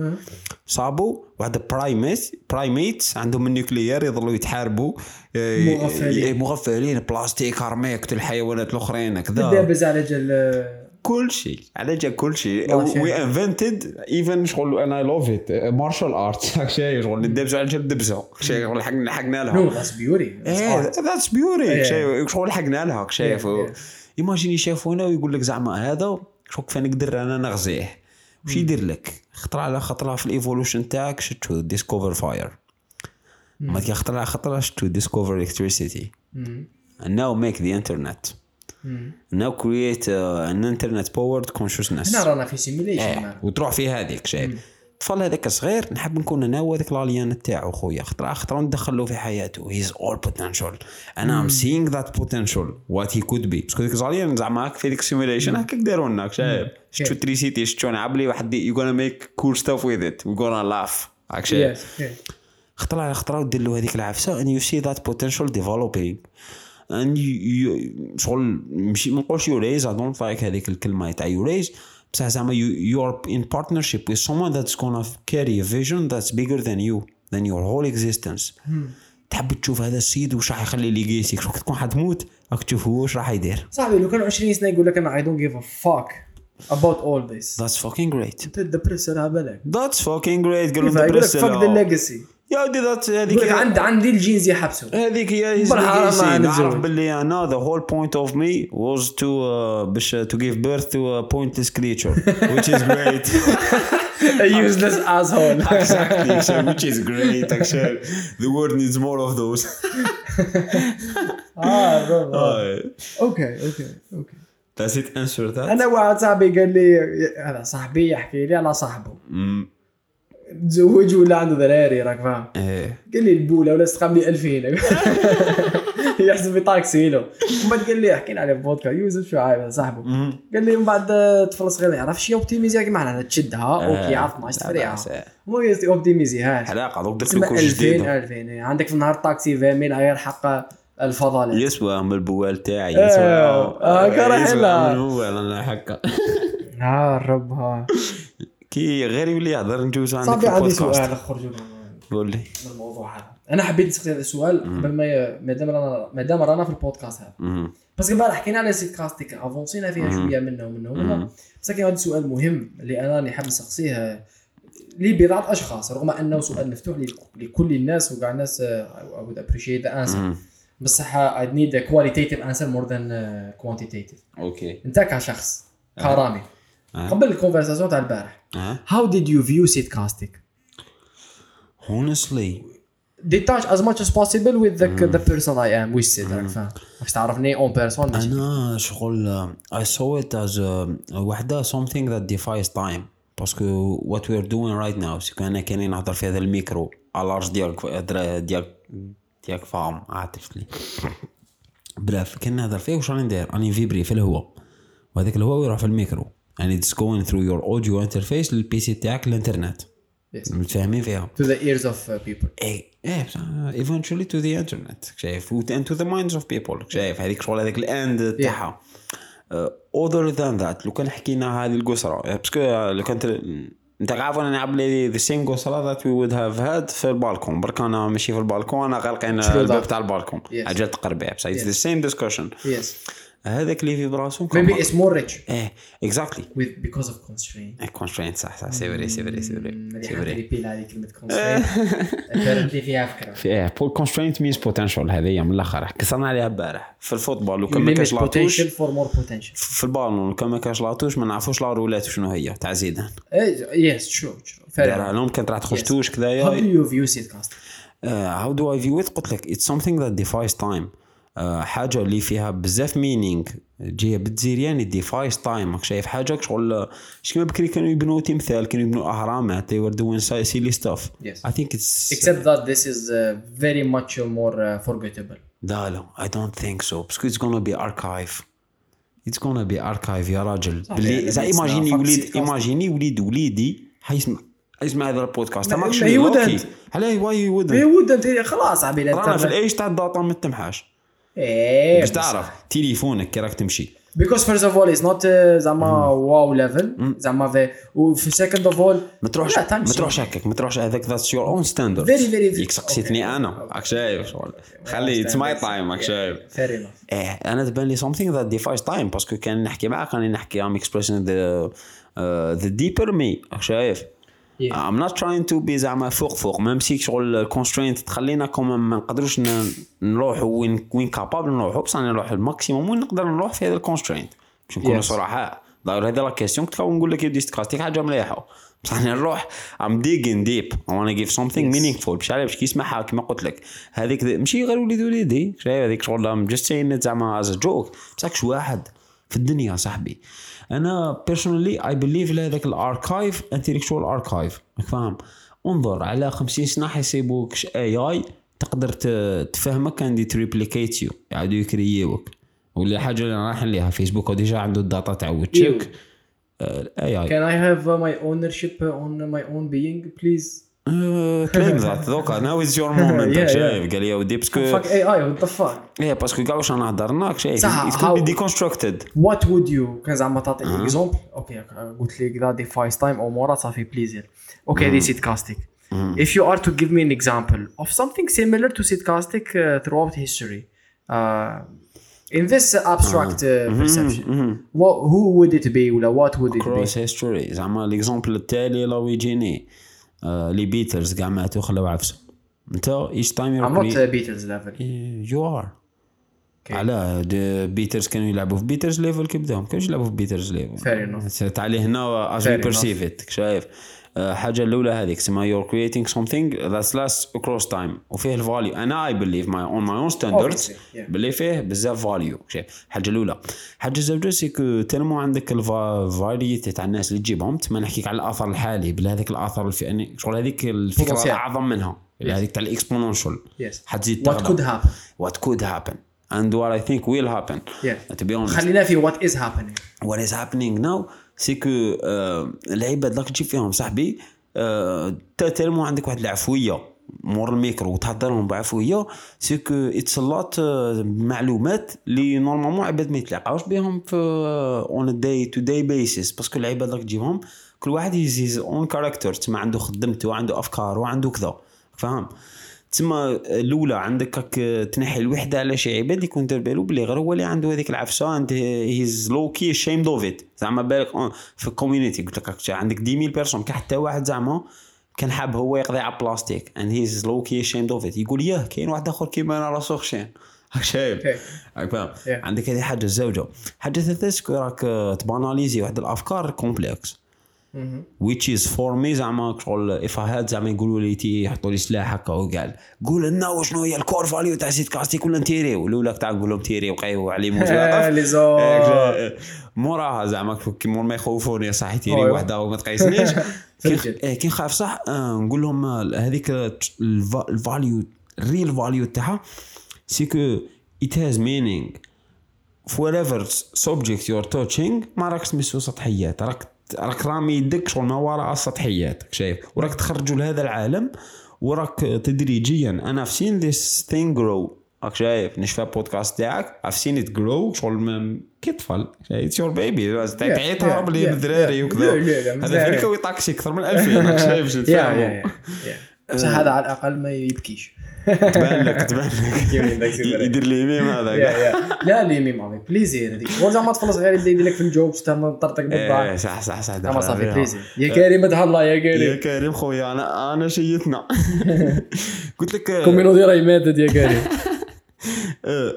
صابوا واحد primate primates عندهم ال nuclear يظلوا يتحاربوا آه، مغفلين. ي- مغفلين بلاستيك ارمي يقتل الحيوانات الأخرين كذا. دابز على جال كل شيء. على جا كل شيء. وي انفنتد ايفن شغل أنا لاف ات مارشال ارتس شيء شغل. ندبزوا على جال دبزه شيء شغل حق- لحقنا نو لها ذاتس بيوري ذاتس بيوري شغل لحقنا لها. شايف. ايماجيني يشافونا ويقول لك زعما هذا شو كيف نقدر أنا نغزيه. وش يدير لك؟ خطرة على خطرة في الايفولوشن تاعك شتو ديسكوفر فاير ما كي خطرة على خطرة شتو ديسكوفر الكتريسيتي and now make the create uh, an internet powered consciousness. هنا رانا في سيميليشن إيه وتروح في هذيك شايف الطفل هذاك صغير نحب نكون أنا وهذاك الاليان تاعو خويا. خطره خطرة ندخل له في حياته. هيز اول بوتنشال أنا ام سينغ ذات بوتنشال وات هي كود بي باسكو ديك الاليان زعما هاك في ديك السيميليشن هكاك داروا لنا شايف؟ شتو تريسيتي شتو نلعب لي واحد يو gonna ميك كول ستاف وذ ات وي gonna لاف هاك شايف خطر على ودير له هذيك العفسة. That potential developing. and you, you شغل ماشي ما نقولش I don't like هذيك الكلمة تاع you raise بصح زعما you are in partnership with someone that's gonna carry a vision that's bigger than you than your whole existence تحب تشوف هذا السيد وش راح يخلي ليجيسيك شو تكون حتموت راك تشوف هو وش راح يدير صاحبي لو كانوا 20 سنه يقول لك أنا I don't give a fuck about all this that's fucking great انت دبرس على بالك that's fucking great يقول لك ندرس fuck the legacy يا ودي ذات هذيك عند عندي ال genes يحبسه هذيك يا بالحرام نعرف باللي أنا the whole point of me was to باش to give birth to pointless creature which is great useless as hell exactly which is great the world needs more of those آه okay okay okay Does it answer that? أنا واحد صاحبي قال لي أنا صاحبي يحكي لي على صاحبه. Mm. مم. تزوج ولا عنده ذراري راك فاهم؟ إيه. قال لي البولة ولا استقام لي 2000 يحسب في طاكسي له من بعد قال لي حكينا عليه بودكاست يوسف شو عايب صاحبه. قال لي من بعد آه، طفل صغير ما يعرفش يوبتيميزي كيما حنا تشدها. أوكي يعرف ما يستفريها بأس، إيه. مو يوبتيميزيهاش حلاقه دوك درت له كوش جديد. 2000 2000 عندك في النهار طاكسي 20000 غير حق الفضلات. يسوى من البوال تاعي إيه. يسوى. آه، كره يسوى. من البوال أنا حكا ها الرب ها كي غير يولي يهضر نجوز عندك صافي في عندي سؤال خرجوا قول لي. من الموضوع هذا. أنا حبيت نسقسي هذا السؤال قبل ما مادام رانا مادام رانا في البودكاست هذا. بس قبل حكينا على سيت كاستيك أفونسينا فيها شوية منه ومنه ومنه بس كاين هذا السؤال مهم اللي أنا اللي حاب نسقسيه لبضعه أشخاص رغم أنه سؤال مفتوح لك- لكل الناس وكاع الناس would appreciate the answer. مم. بصح a qualitative answer more than uh, quantitative. okay. أنت كشخص كرامي. قبل ال conversation تاع البارح. ها how did you view سيت كاستيك honestly. Detach as much as possible with the, the person I am which said راك فاهم باش تعرفني en personne أنا شغل I saw it as a, وحده something that defies time. parce que what we are doing right now c'est أنا كاني نهضر في هذا الميكرو على لارج ديالك ديالك ديالك فاهم عرفت لي بلا كان نهضر فيه واش راني ندير راني vibrer في الهواء وهذاك الهواء يروح في ال micro and it's going through your audio interface لل PC تاعك الانترنت Yes. متفاهمين فيها؟ To the ears of uh, people. إيه إيه بصح eventually to the internet شايف؟ and to the minds of people شايف؟ هذيك شغل هذيك ال end تاعها. other than that لو كان حكينا هذه القسرة parce que لو كانت أنت عارف أنا نلعب لي the same قسرة that we would have had في البالكون. برك أنا ماشي في البالكون أنا غالقين الباب؟ تاع ال balcon. Yes. حاجات تقربيه بصح the same discussion. Yes. هذاك اللي في براسو maybe it's more rich. إيه exactly because of constraint. constraint صح صح. c'est vrai c'est vrai c'est vrai c'est vrai هذه كلمة apparently فيها فكرة. في إيه constraint means potential هذه من الأخر. كسرنا عليها البارح في ال football لو كان ما كاش la touche for more potential. في البالون لو كان ما كاش la touche ما نعرفوش la roulette شنو هي تاع زيدان true true. Fair دارها. لهم كانت راح تخش Yes. توش how do كذايا you view Seedcast how do I view قلت لك it's something that defies time. آه، حاجة اللي فيها بزاف meaning جاية بالتزيريان defies time راك شايف حاجة شغل كيما بكري كانوا يبنوا تمثال كانوا يبنوا اهرامات they were doing silly stuff. Yes. I think it's except that this is uh, very much more uh, forgettable. لا لا I don't think so. parce que it's gonna be archive. It's gonna be archive يا راجل. بلي it's imagine وليد imagine وليد وليدي حيسمع حيسمع هذا البودكاست. ماكش لوكي wouldn't. علاه واي هي ودن ود انت خلاص عبي لا رانا في. الإيش تاع الداتا ما تمحاش. إيه باش تعرف تليفونك كي راك تمشي. First of all it's not uh, زعما واو ليفل زعما في وفي second of all ما تروحش ما. تروحش هكاك ما تروحش هذاك ذاتس يور اون ستاندرد Very, very- ديك سقسيتني أنا راك شايف شغل. خلي اتس ماي تايم راك شايف. إيه أنا تبان لي something that defies time باسكو كان نحكي معاك راني نحكي expressing the uh, the deeper me راك شايف. Yeah. I'm not trying to be زعما فوق فوق même si شغل ال constraint تخلينا comme ما نقدروش نروحوا وين وين capable نروحوا بصح نروح ال maximum وين نقدر نروح في هذا ال constraint باش نكونوا Yes. صراحة داير هذه la question كنت نقول لك يدي ستكاستيك حاجة مليحة. بصح أنا نروح I'm digging deep. I wanna give something Yes. meaningful. باش علاه باش كي يسمعها كيما قلت لك. هذيك ماشي غير وليد وليدي شايف هذيك شغل saying it زعما as a joke. بصح كش واحد في الدنيا صاحبي. أنا بيرسونالي اي بليف لهذاك الاركايف انتلكشوال اركايف فاهم؟ انظر على 50 سنة حيسيبوك اي اي تقدر تفهمك اند تريبليكيت يو يعاودوا يكريوك واللي حاجة اللي رايحين ليها فيسبوك ديجا عنده الداتا تاعو تشيك اي اي can I have uh, my ownership uh, on my own being please كليم ذات دوكا ناو از يور مومنت Yeah, yeah. شايف قال لي يا ودي باسكو fuck AI what the fuck? إيه باسكو كاع واش انا هضرناك شايف صح، ات كود بي how- ديكونستركتد what would you كان زعما تعطي اكزومبل أوكي قلت لك ذا ديفايس تايم أو مورا صافي بليزير أوكي دي سيتكاستيك if you are to give me an example of something similar to sitcastic uh, throughout history uh, in this abstract uh, perception what, who would it be ولا what would it be? كروس هيستوري زعما ليكزومبل التالي لو يجيني آه، لي بيتلز كاع ماتوا خلاو عفسوا أنت إيش تايم not uh, Beatles level يو ار علاه بيترز كانوا يلعبوا في بيترز ليفل كي بداهم كانوا يلعبوا في بيترز ليفل. تعالي هنا از Fair وي enough. بيرسيف ات شايف؟ آه، حاجة الأولى هذيك سما يور كرييتينغ سمثينغ ذاتس لاست اكروس تايم وفيه الفاليو أنا اي بليف ماي اون ماي اون ستاندردز. باللي فيه بزاف فاليو الحاجة الأولى. الحاجة الزوجة سيكو تلمو عندك الفاريتي تاع الناس اللي تجيبهم تما نحكيك على الأثر الحالي بلا هذيك الأثر الف... يعني شغل هذيك الفكرة. الأعظم منها. هذيك تاع ال exponential Yes. حتزيد could happen? And what I think will happen. Yeah. to be honest. خلينا في what is happening. What is happening now c'est que آه، العباد اللي تجيب فيهم صاحبي تا tellement عندك واحد العفويه مور الميكرو وتهضرهم بعفويه c'est que it's lot معلومات اللي normalement عباد ما يتلاقاوش بهم في on day to day basis parce que العباد اللي تجيبهم كل واحد is his own character تسمى عنده خدمته وعنده افكار وعنده كذا فاهم تسمى الأولى عندك هاك تنحي الوحدة على شي عباد يكون دار بالو بلي غير هو اللي عنده هذيك العفسة عند he's low-key ashamed of it زعما بالك في ال community قلت لك عندك 10000 personnes كان حتى واحد زعما كان حاب هو يقضي على بلاستيك and he's low-key ashamed of it يقول ياه كاين واحد آخر كيما أنا راسو خشين هاك شايف؟ فاهم؟ Yeah. عندك هذه حاجة الزوجة. حاجة ثالثة راك تباناليزي واحد الأفكار كومبلكس which is for me زعما شغل افاهات زعما يقولوا لي تي يحطوا لي سلاح هكا وقال قول لنا وشنو هي الكور فاليو تاع سيت كاستيك ولا نتيري ولا تاع نقول لهم تيري وقيو علي موت لي زور. موراها زعما كي مور ما يخوفوني صح تيري أيوة. وحدة وما تقيسنيش كي. إيه، كي نخاف صح آه، نقول لهم آه، هذيك الفا- الفاليو الريل فاليو تاعها c'est que it has meaning whatever subject you're touching ما راكش تمسوا سطحيات راك راك رامي يدك شغل ما وراء السطحيات شايف؟ وراك تخرجوا لهذا العالم وراك تدريجيا أنا I've seen this thing grow. راك شايف؟ نشفى بودكاست تاعك I've seen it grow شغل كي طفل it's your baby تعيط yeah, هرب لي بالدراري. وكذا. هذا مزيان. فريكا ويطاكسي أكثر من 2000 راك شايف yeah. بصح هذا على الأقل ما يبكيش. تبان لك تبان لك. يدير لي ميم هذا لا لي ميم افيك بليزير هذيك هو زعما تخلص غير يبدا يدير لك في الجوكس تما طرطق إيه بالضحك صح صح صح زعما صافي بليزير يا كريم ادها الله يا يا كريم كريم خويا أنا أنا شيتنا. قلت لك آه، كومينودي راهي ماتت يا كريم. آه،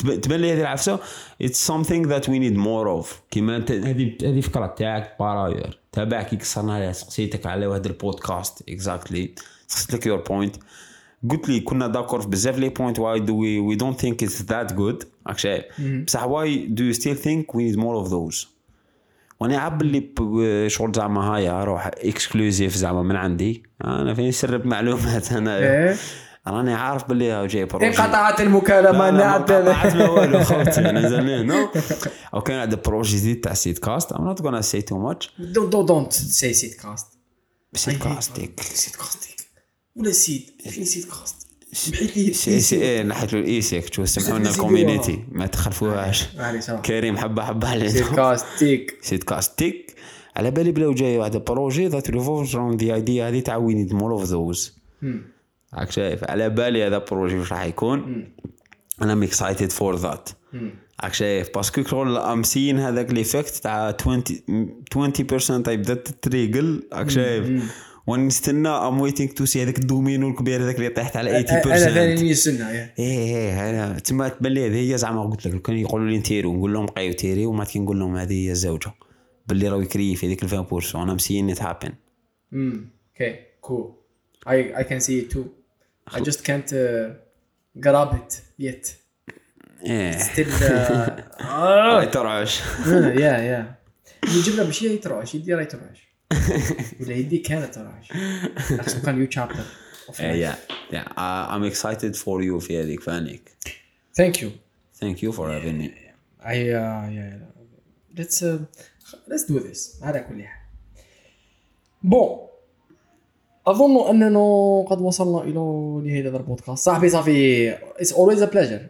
تبان لي هذه العفسة؟ It's something that we need more of. كيما انت هذه هذه فكره تاعك باراير تابع كي كسرنا عليها سقسيتك على واحد البودكاست. اكزاكتلي سقسيت لك يور بوينت قلت لي كنا داكور في بزاف لي بوينت واي دو وي وي دونت ثينك اتس ذات جود راك شايف بصح واي دو يو ستيل ثينك وي نيد مور اوف ذوز وأنا عاب اللي ب- شغل زعما هايا روح اكسكلوزيف زعما من عندي. أنا فين سرب معلومات؟ أنا إيه. راني عارف باللي جاي بروجي. انقطعت المكالمة لا لا ما والو خوتي أنا زلمه نو؟ أو كان عندنا بروجي جديد تاع سيت كاست ام نوت غانا سي تو ماتش دونت دونت سي سيت كاست سيت كاستيك سيت كاستيك ولا سيد فين سيت كاست سي سي إيه نحيت له الايسيك شو زيدوا الكوميونيتي ما تخلفوهاش. كريم حبة حبة سيت علينا كاستيك سيت كاستيك على بالي بلاو جاي واحد بروجي ذات اراوند ذا ايديا هذه نيد مور اوف ذوز راك شايف على بالي هذا بروجي واش راح يكون. أنا ام اكسايتد فور ذات راك شايف parce que شغل I'm seeing هذاك l'effet تاع 20 20% يبدا تتريقل راك شايف. ونستنى I'm waiting to see هذاك الدومينو الكبير هذاك اللي طيحت على 80% أنا ثاني نستنى إيه إيه أنا تما تبان لي هذه هي زعما قلت لك كانوا يقولوا لي نتيرو نقول لهم بقاو تيري وما كي نقول لهم هذه هي الزوجة. باللي راهو يكري في هذيك ال 20% أنا I'm seeing it happen امم okay cool I can see it too. I just can't uh, grab it yet. إيه still uh, آه. ترعش يا يا يجيب له ماشي يترعش يدي راه يترعش ولا يدي كانت ترعش خصو كان يو تشابتر يا يا ام اكسايتد فور يو في هذيك فانيك ثانك يو ثانك يو فور هافينج مي I uh, yeah let's uh, let's do this. على كل حال bon أظن أننا قد وصلنا إلى نهاية هذا البودكاست. صاحبي صافي it's always a pleasure.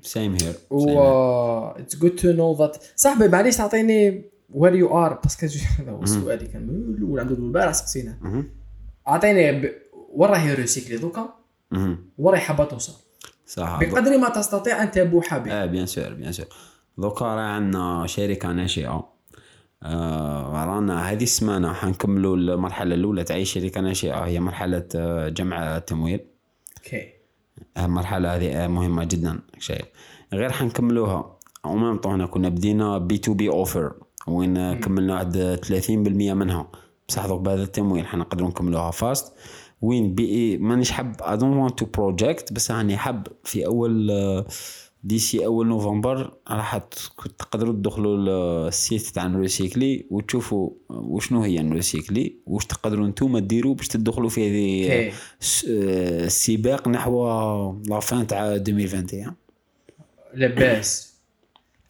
same here و it's good to know that صاحبي معليش تعطيني where you are parce que هذا هو السؤال اللي كان من الأول عنده البارح سقسيناه أعطيني. وين راهي Recycli دوكا؟ وين راهي حابه توصل صح. بقدر ما تستطيع أن تبوح به آه bien sûr bien sûr دوكا راه عندنا شركة ناشئة. رانا هذه السمانة حنكملوا المرحلة الأولى تاع أي شركه ناشئه هي مرحلة آه، جمع التمويل. okay. المرحله هذه آه، مهمة جدا. شايف غير حنكملوها. و même temps هنا كنا بدينا B2B offer وين آه، كملنا واحد 30% منها. بصح دوك بهذا التمويل حنقدروا نكملوها fast وين بي مانيش حاب I don't want to project بس راني حاب في أول آه، d'ici اول نوفمبر راح تقدروا تدخلوا السيت تاع نو ريسيكلي وتشوفوا وشنو هي نو ريسيكلي واش تقدروا نتوما ديروا باش تدخلوا في هذه السباق نحو la fin تاع 2021 لاباس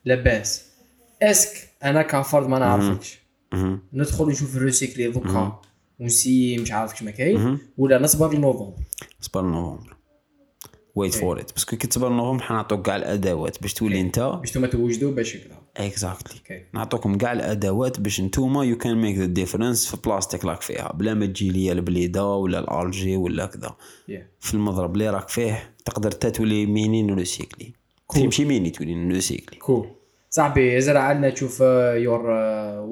لاباس est-ce que أنا كفرد ما نعرفكش. ندخل نشوف الريسيكلي دوكا. ونسي مش عارف ما كاين. ولا نصبر لنوفمبر. صبر نوفمبر wait for it parce que كي تصبر نوفمبر حنعطوك كاع الأدوات باش تولي انت باش توما توجدوا باش كذا exactly نعطوكم كاع الأدوات باش نتوما you can make the difference في بلاصتك راك فيها. بلا ما تجي ليا البليدة ولا الالجي ولا كذا. Yeah. في المضرب اللي راك فيه تقدر تا تولي mini recyclé تمشي ميني تولي recyclé cool. صاحبي زرع عندنا تشوف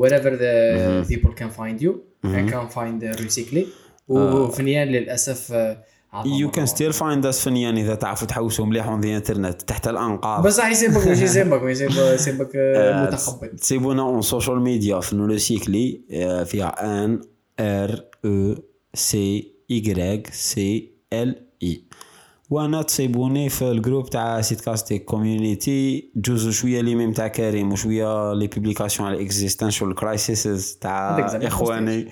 wherever the people can find you. And can find uh, recycling. و fenyan للأسف uh, يو can. still find us fenyan إذا تعرفوا تحوسوا مليح on the internet تحت الأنقاض. بس راح يسيبك ماشي يسيبك يسيبك uh, متخبط. تسيبونا on social media في نوريسيكلي آه، فيها N R O C E C L E وأنا تصيبوني في ال group تاع سيت كاستيك community جوزو شوية les mèmes تاع كريم وشوية les publications على existential crisis تاع إخواني.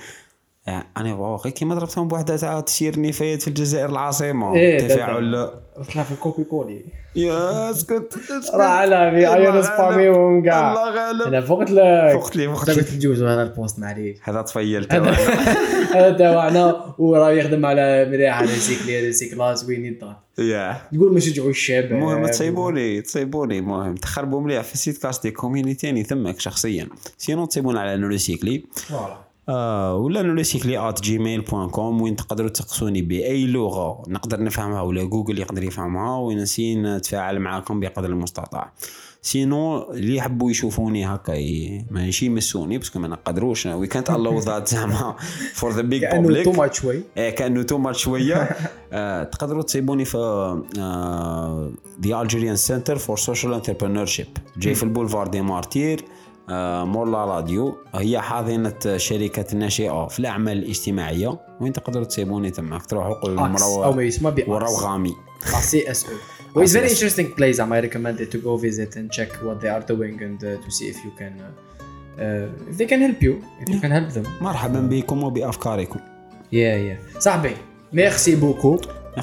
آه، أنا واقع كيما ضربتهم بوحدة تاع تسير نفايات في الجزائر العاصمة. إيه،. تفاعل. طلع في الكوبي كولي يا اسكت. راه على في الله ايون غالب. سباميهم كاع الله غالب. أنا فقت لك. فقت لي فقت لي. قلت تجوز هذا البوست معليش هذا طفيلت هذا تاعنا وراه يخدم على مليح ريسيكلي ريسيكلاج وين يضغط يا. تقول ما نشجعوا الشباب المهم تصيبوني تصيبوني المهم تخربوا مليح في سيت كاستي كوميونيتي يعني ثمك شخصيا. سينو تصيبون على نوريسيكلي فوالا. آه ولا نولوسيكلي آت جيميل بوان كوم وين تقدروا تقصوني بأي لغة نقدر نفهمها ولا جوجل يقدر يفهمها ونسي نتفاعل معاكم بقدر المستطاع. سينو اللي يحبوا يشوفوني هكا ماشي يمسوني باسكو ما نقدروش. وي كانت الاو ذات زعما فور ذا بيج كأنه تو ماتش شوي كأنه تو ماتش شوية آه، تقدروا تصيبوني في ذا الجيريان سنتر فور سوشيال انتربرينور شيب جاي في ال boulevard des Martyrs آه، مول la radio. هي حاضنة شركة ناشئة في الأعمال الاجتماعية. وين تقدروا تصيبوني تماك؟ تروحوا قولوا أو لهم ما يسمى ب وروغامي C S O Well, it's very interesting place. I might recommend it to go visit and check what they are doing and uh, to see if you can, uh, uh, if they can help you, if you can help them. مرحبا بكم وبأفكاركم. Yeah, yeah. صاحبي merci beaucoup.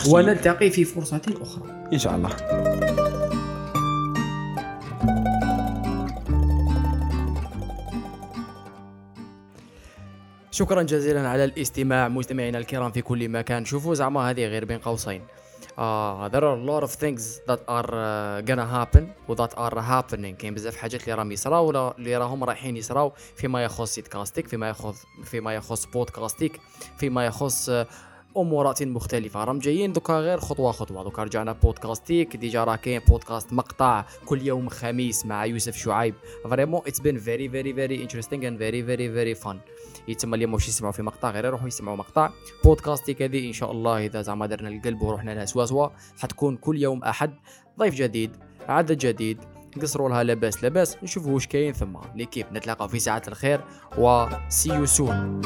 ونلتقي في فرصة أخرى. إن شاء الله. شكرا جزيلا على الاستماع مستمعينا الكرام في كل مكان. شوفوا زعما هذه غير بين قوسين. آه there are a lot of things that are uh, gonna happen و that are happening. كاين بزاف حاجات اللي راهم يصراو ولا اللي راهم رايحين يصراو. فيما يخص سيتكاستيك فيما يخص فيما يخص بودكاستيك فيما يخص آه، أمورات مختلفة. راهم جايين دوكا غير خطوة خطوة. دوكا رجعنا بودكاستيك déjà راه كاين بودكاست مقطع كل يوم خميس مع يوسف شعيب. vraiment it's been very very very interesting and very very very fun يتم اللي مش يسمعوا في مقطع غير يروحوا يسمعوا مقطع. بودكاستي كذي إن شاء الله إذا زعما درنا القلب ورحنا لها سوا سوا حتكون كل يوم أحد ضيف جديد عدد جديد نقصروا لها لاباس لاباس نشوفوا واش كاين ثم. l'équipe نتلاقاو في ساعات الخير و سي يو سون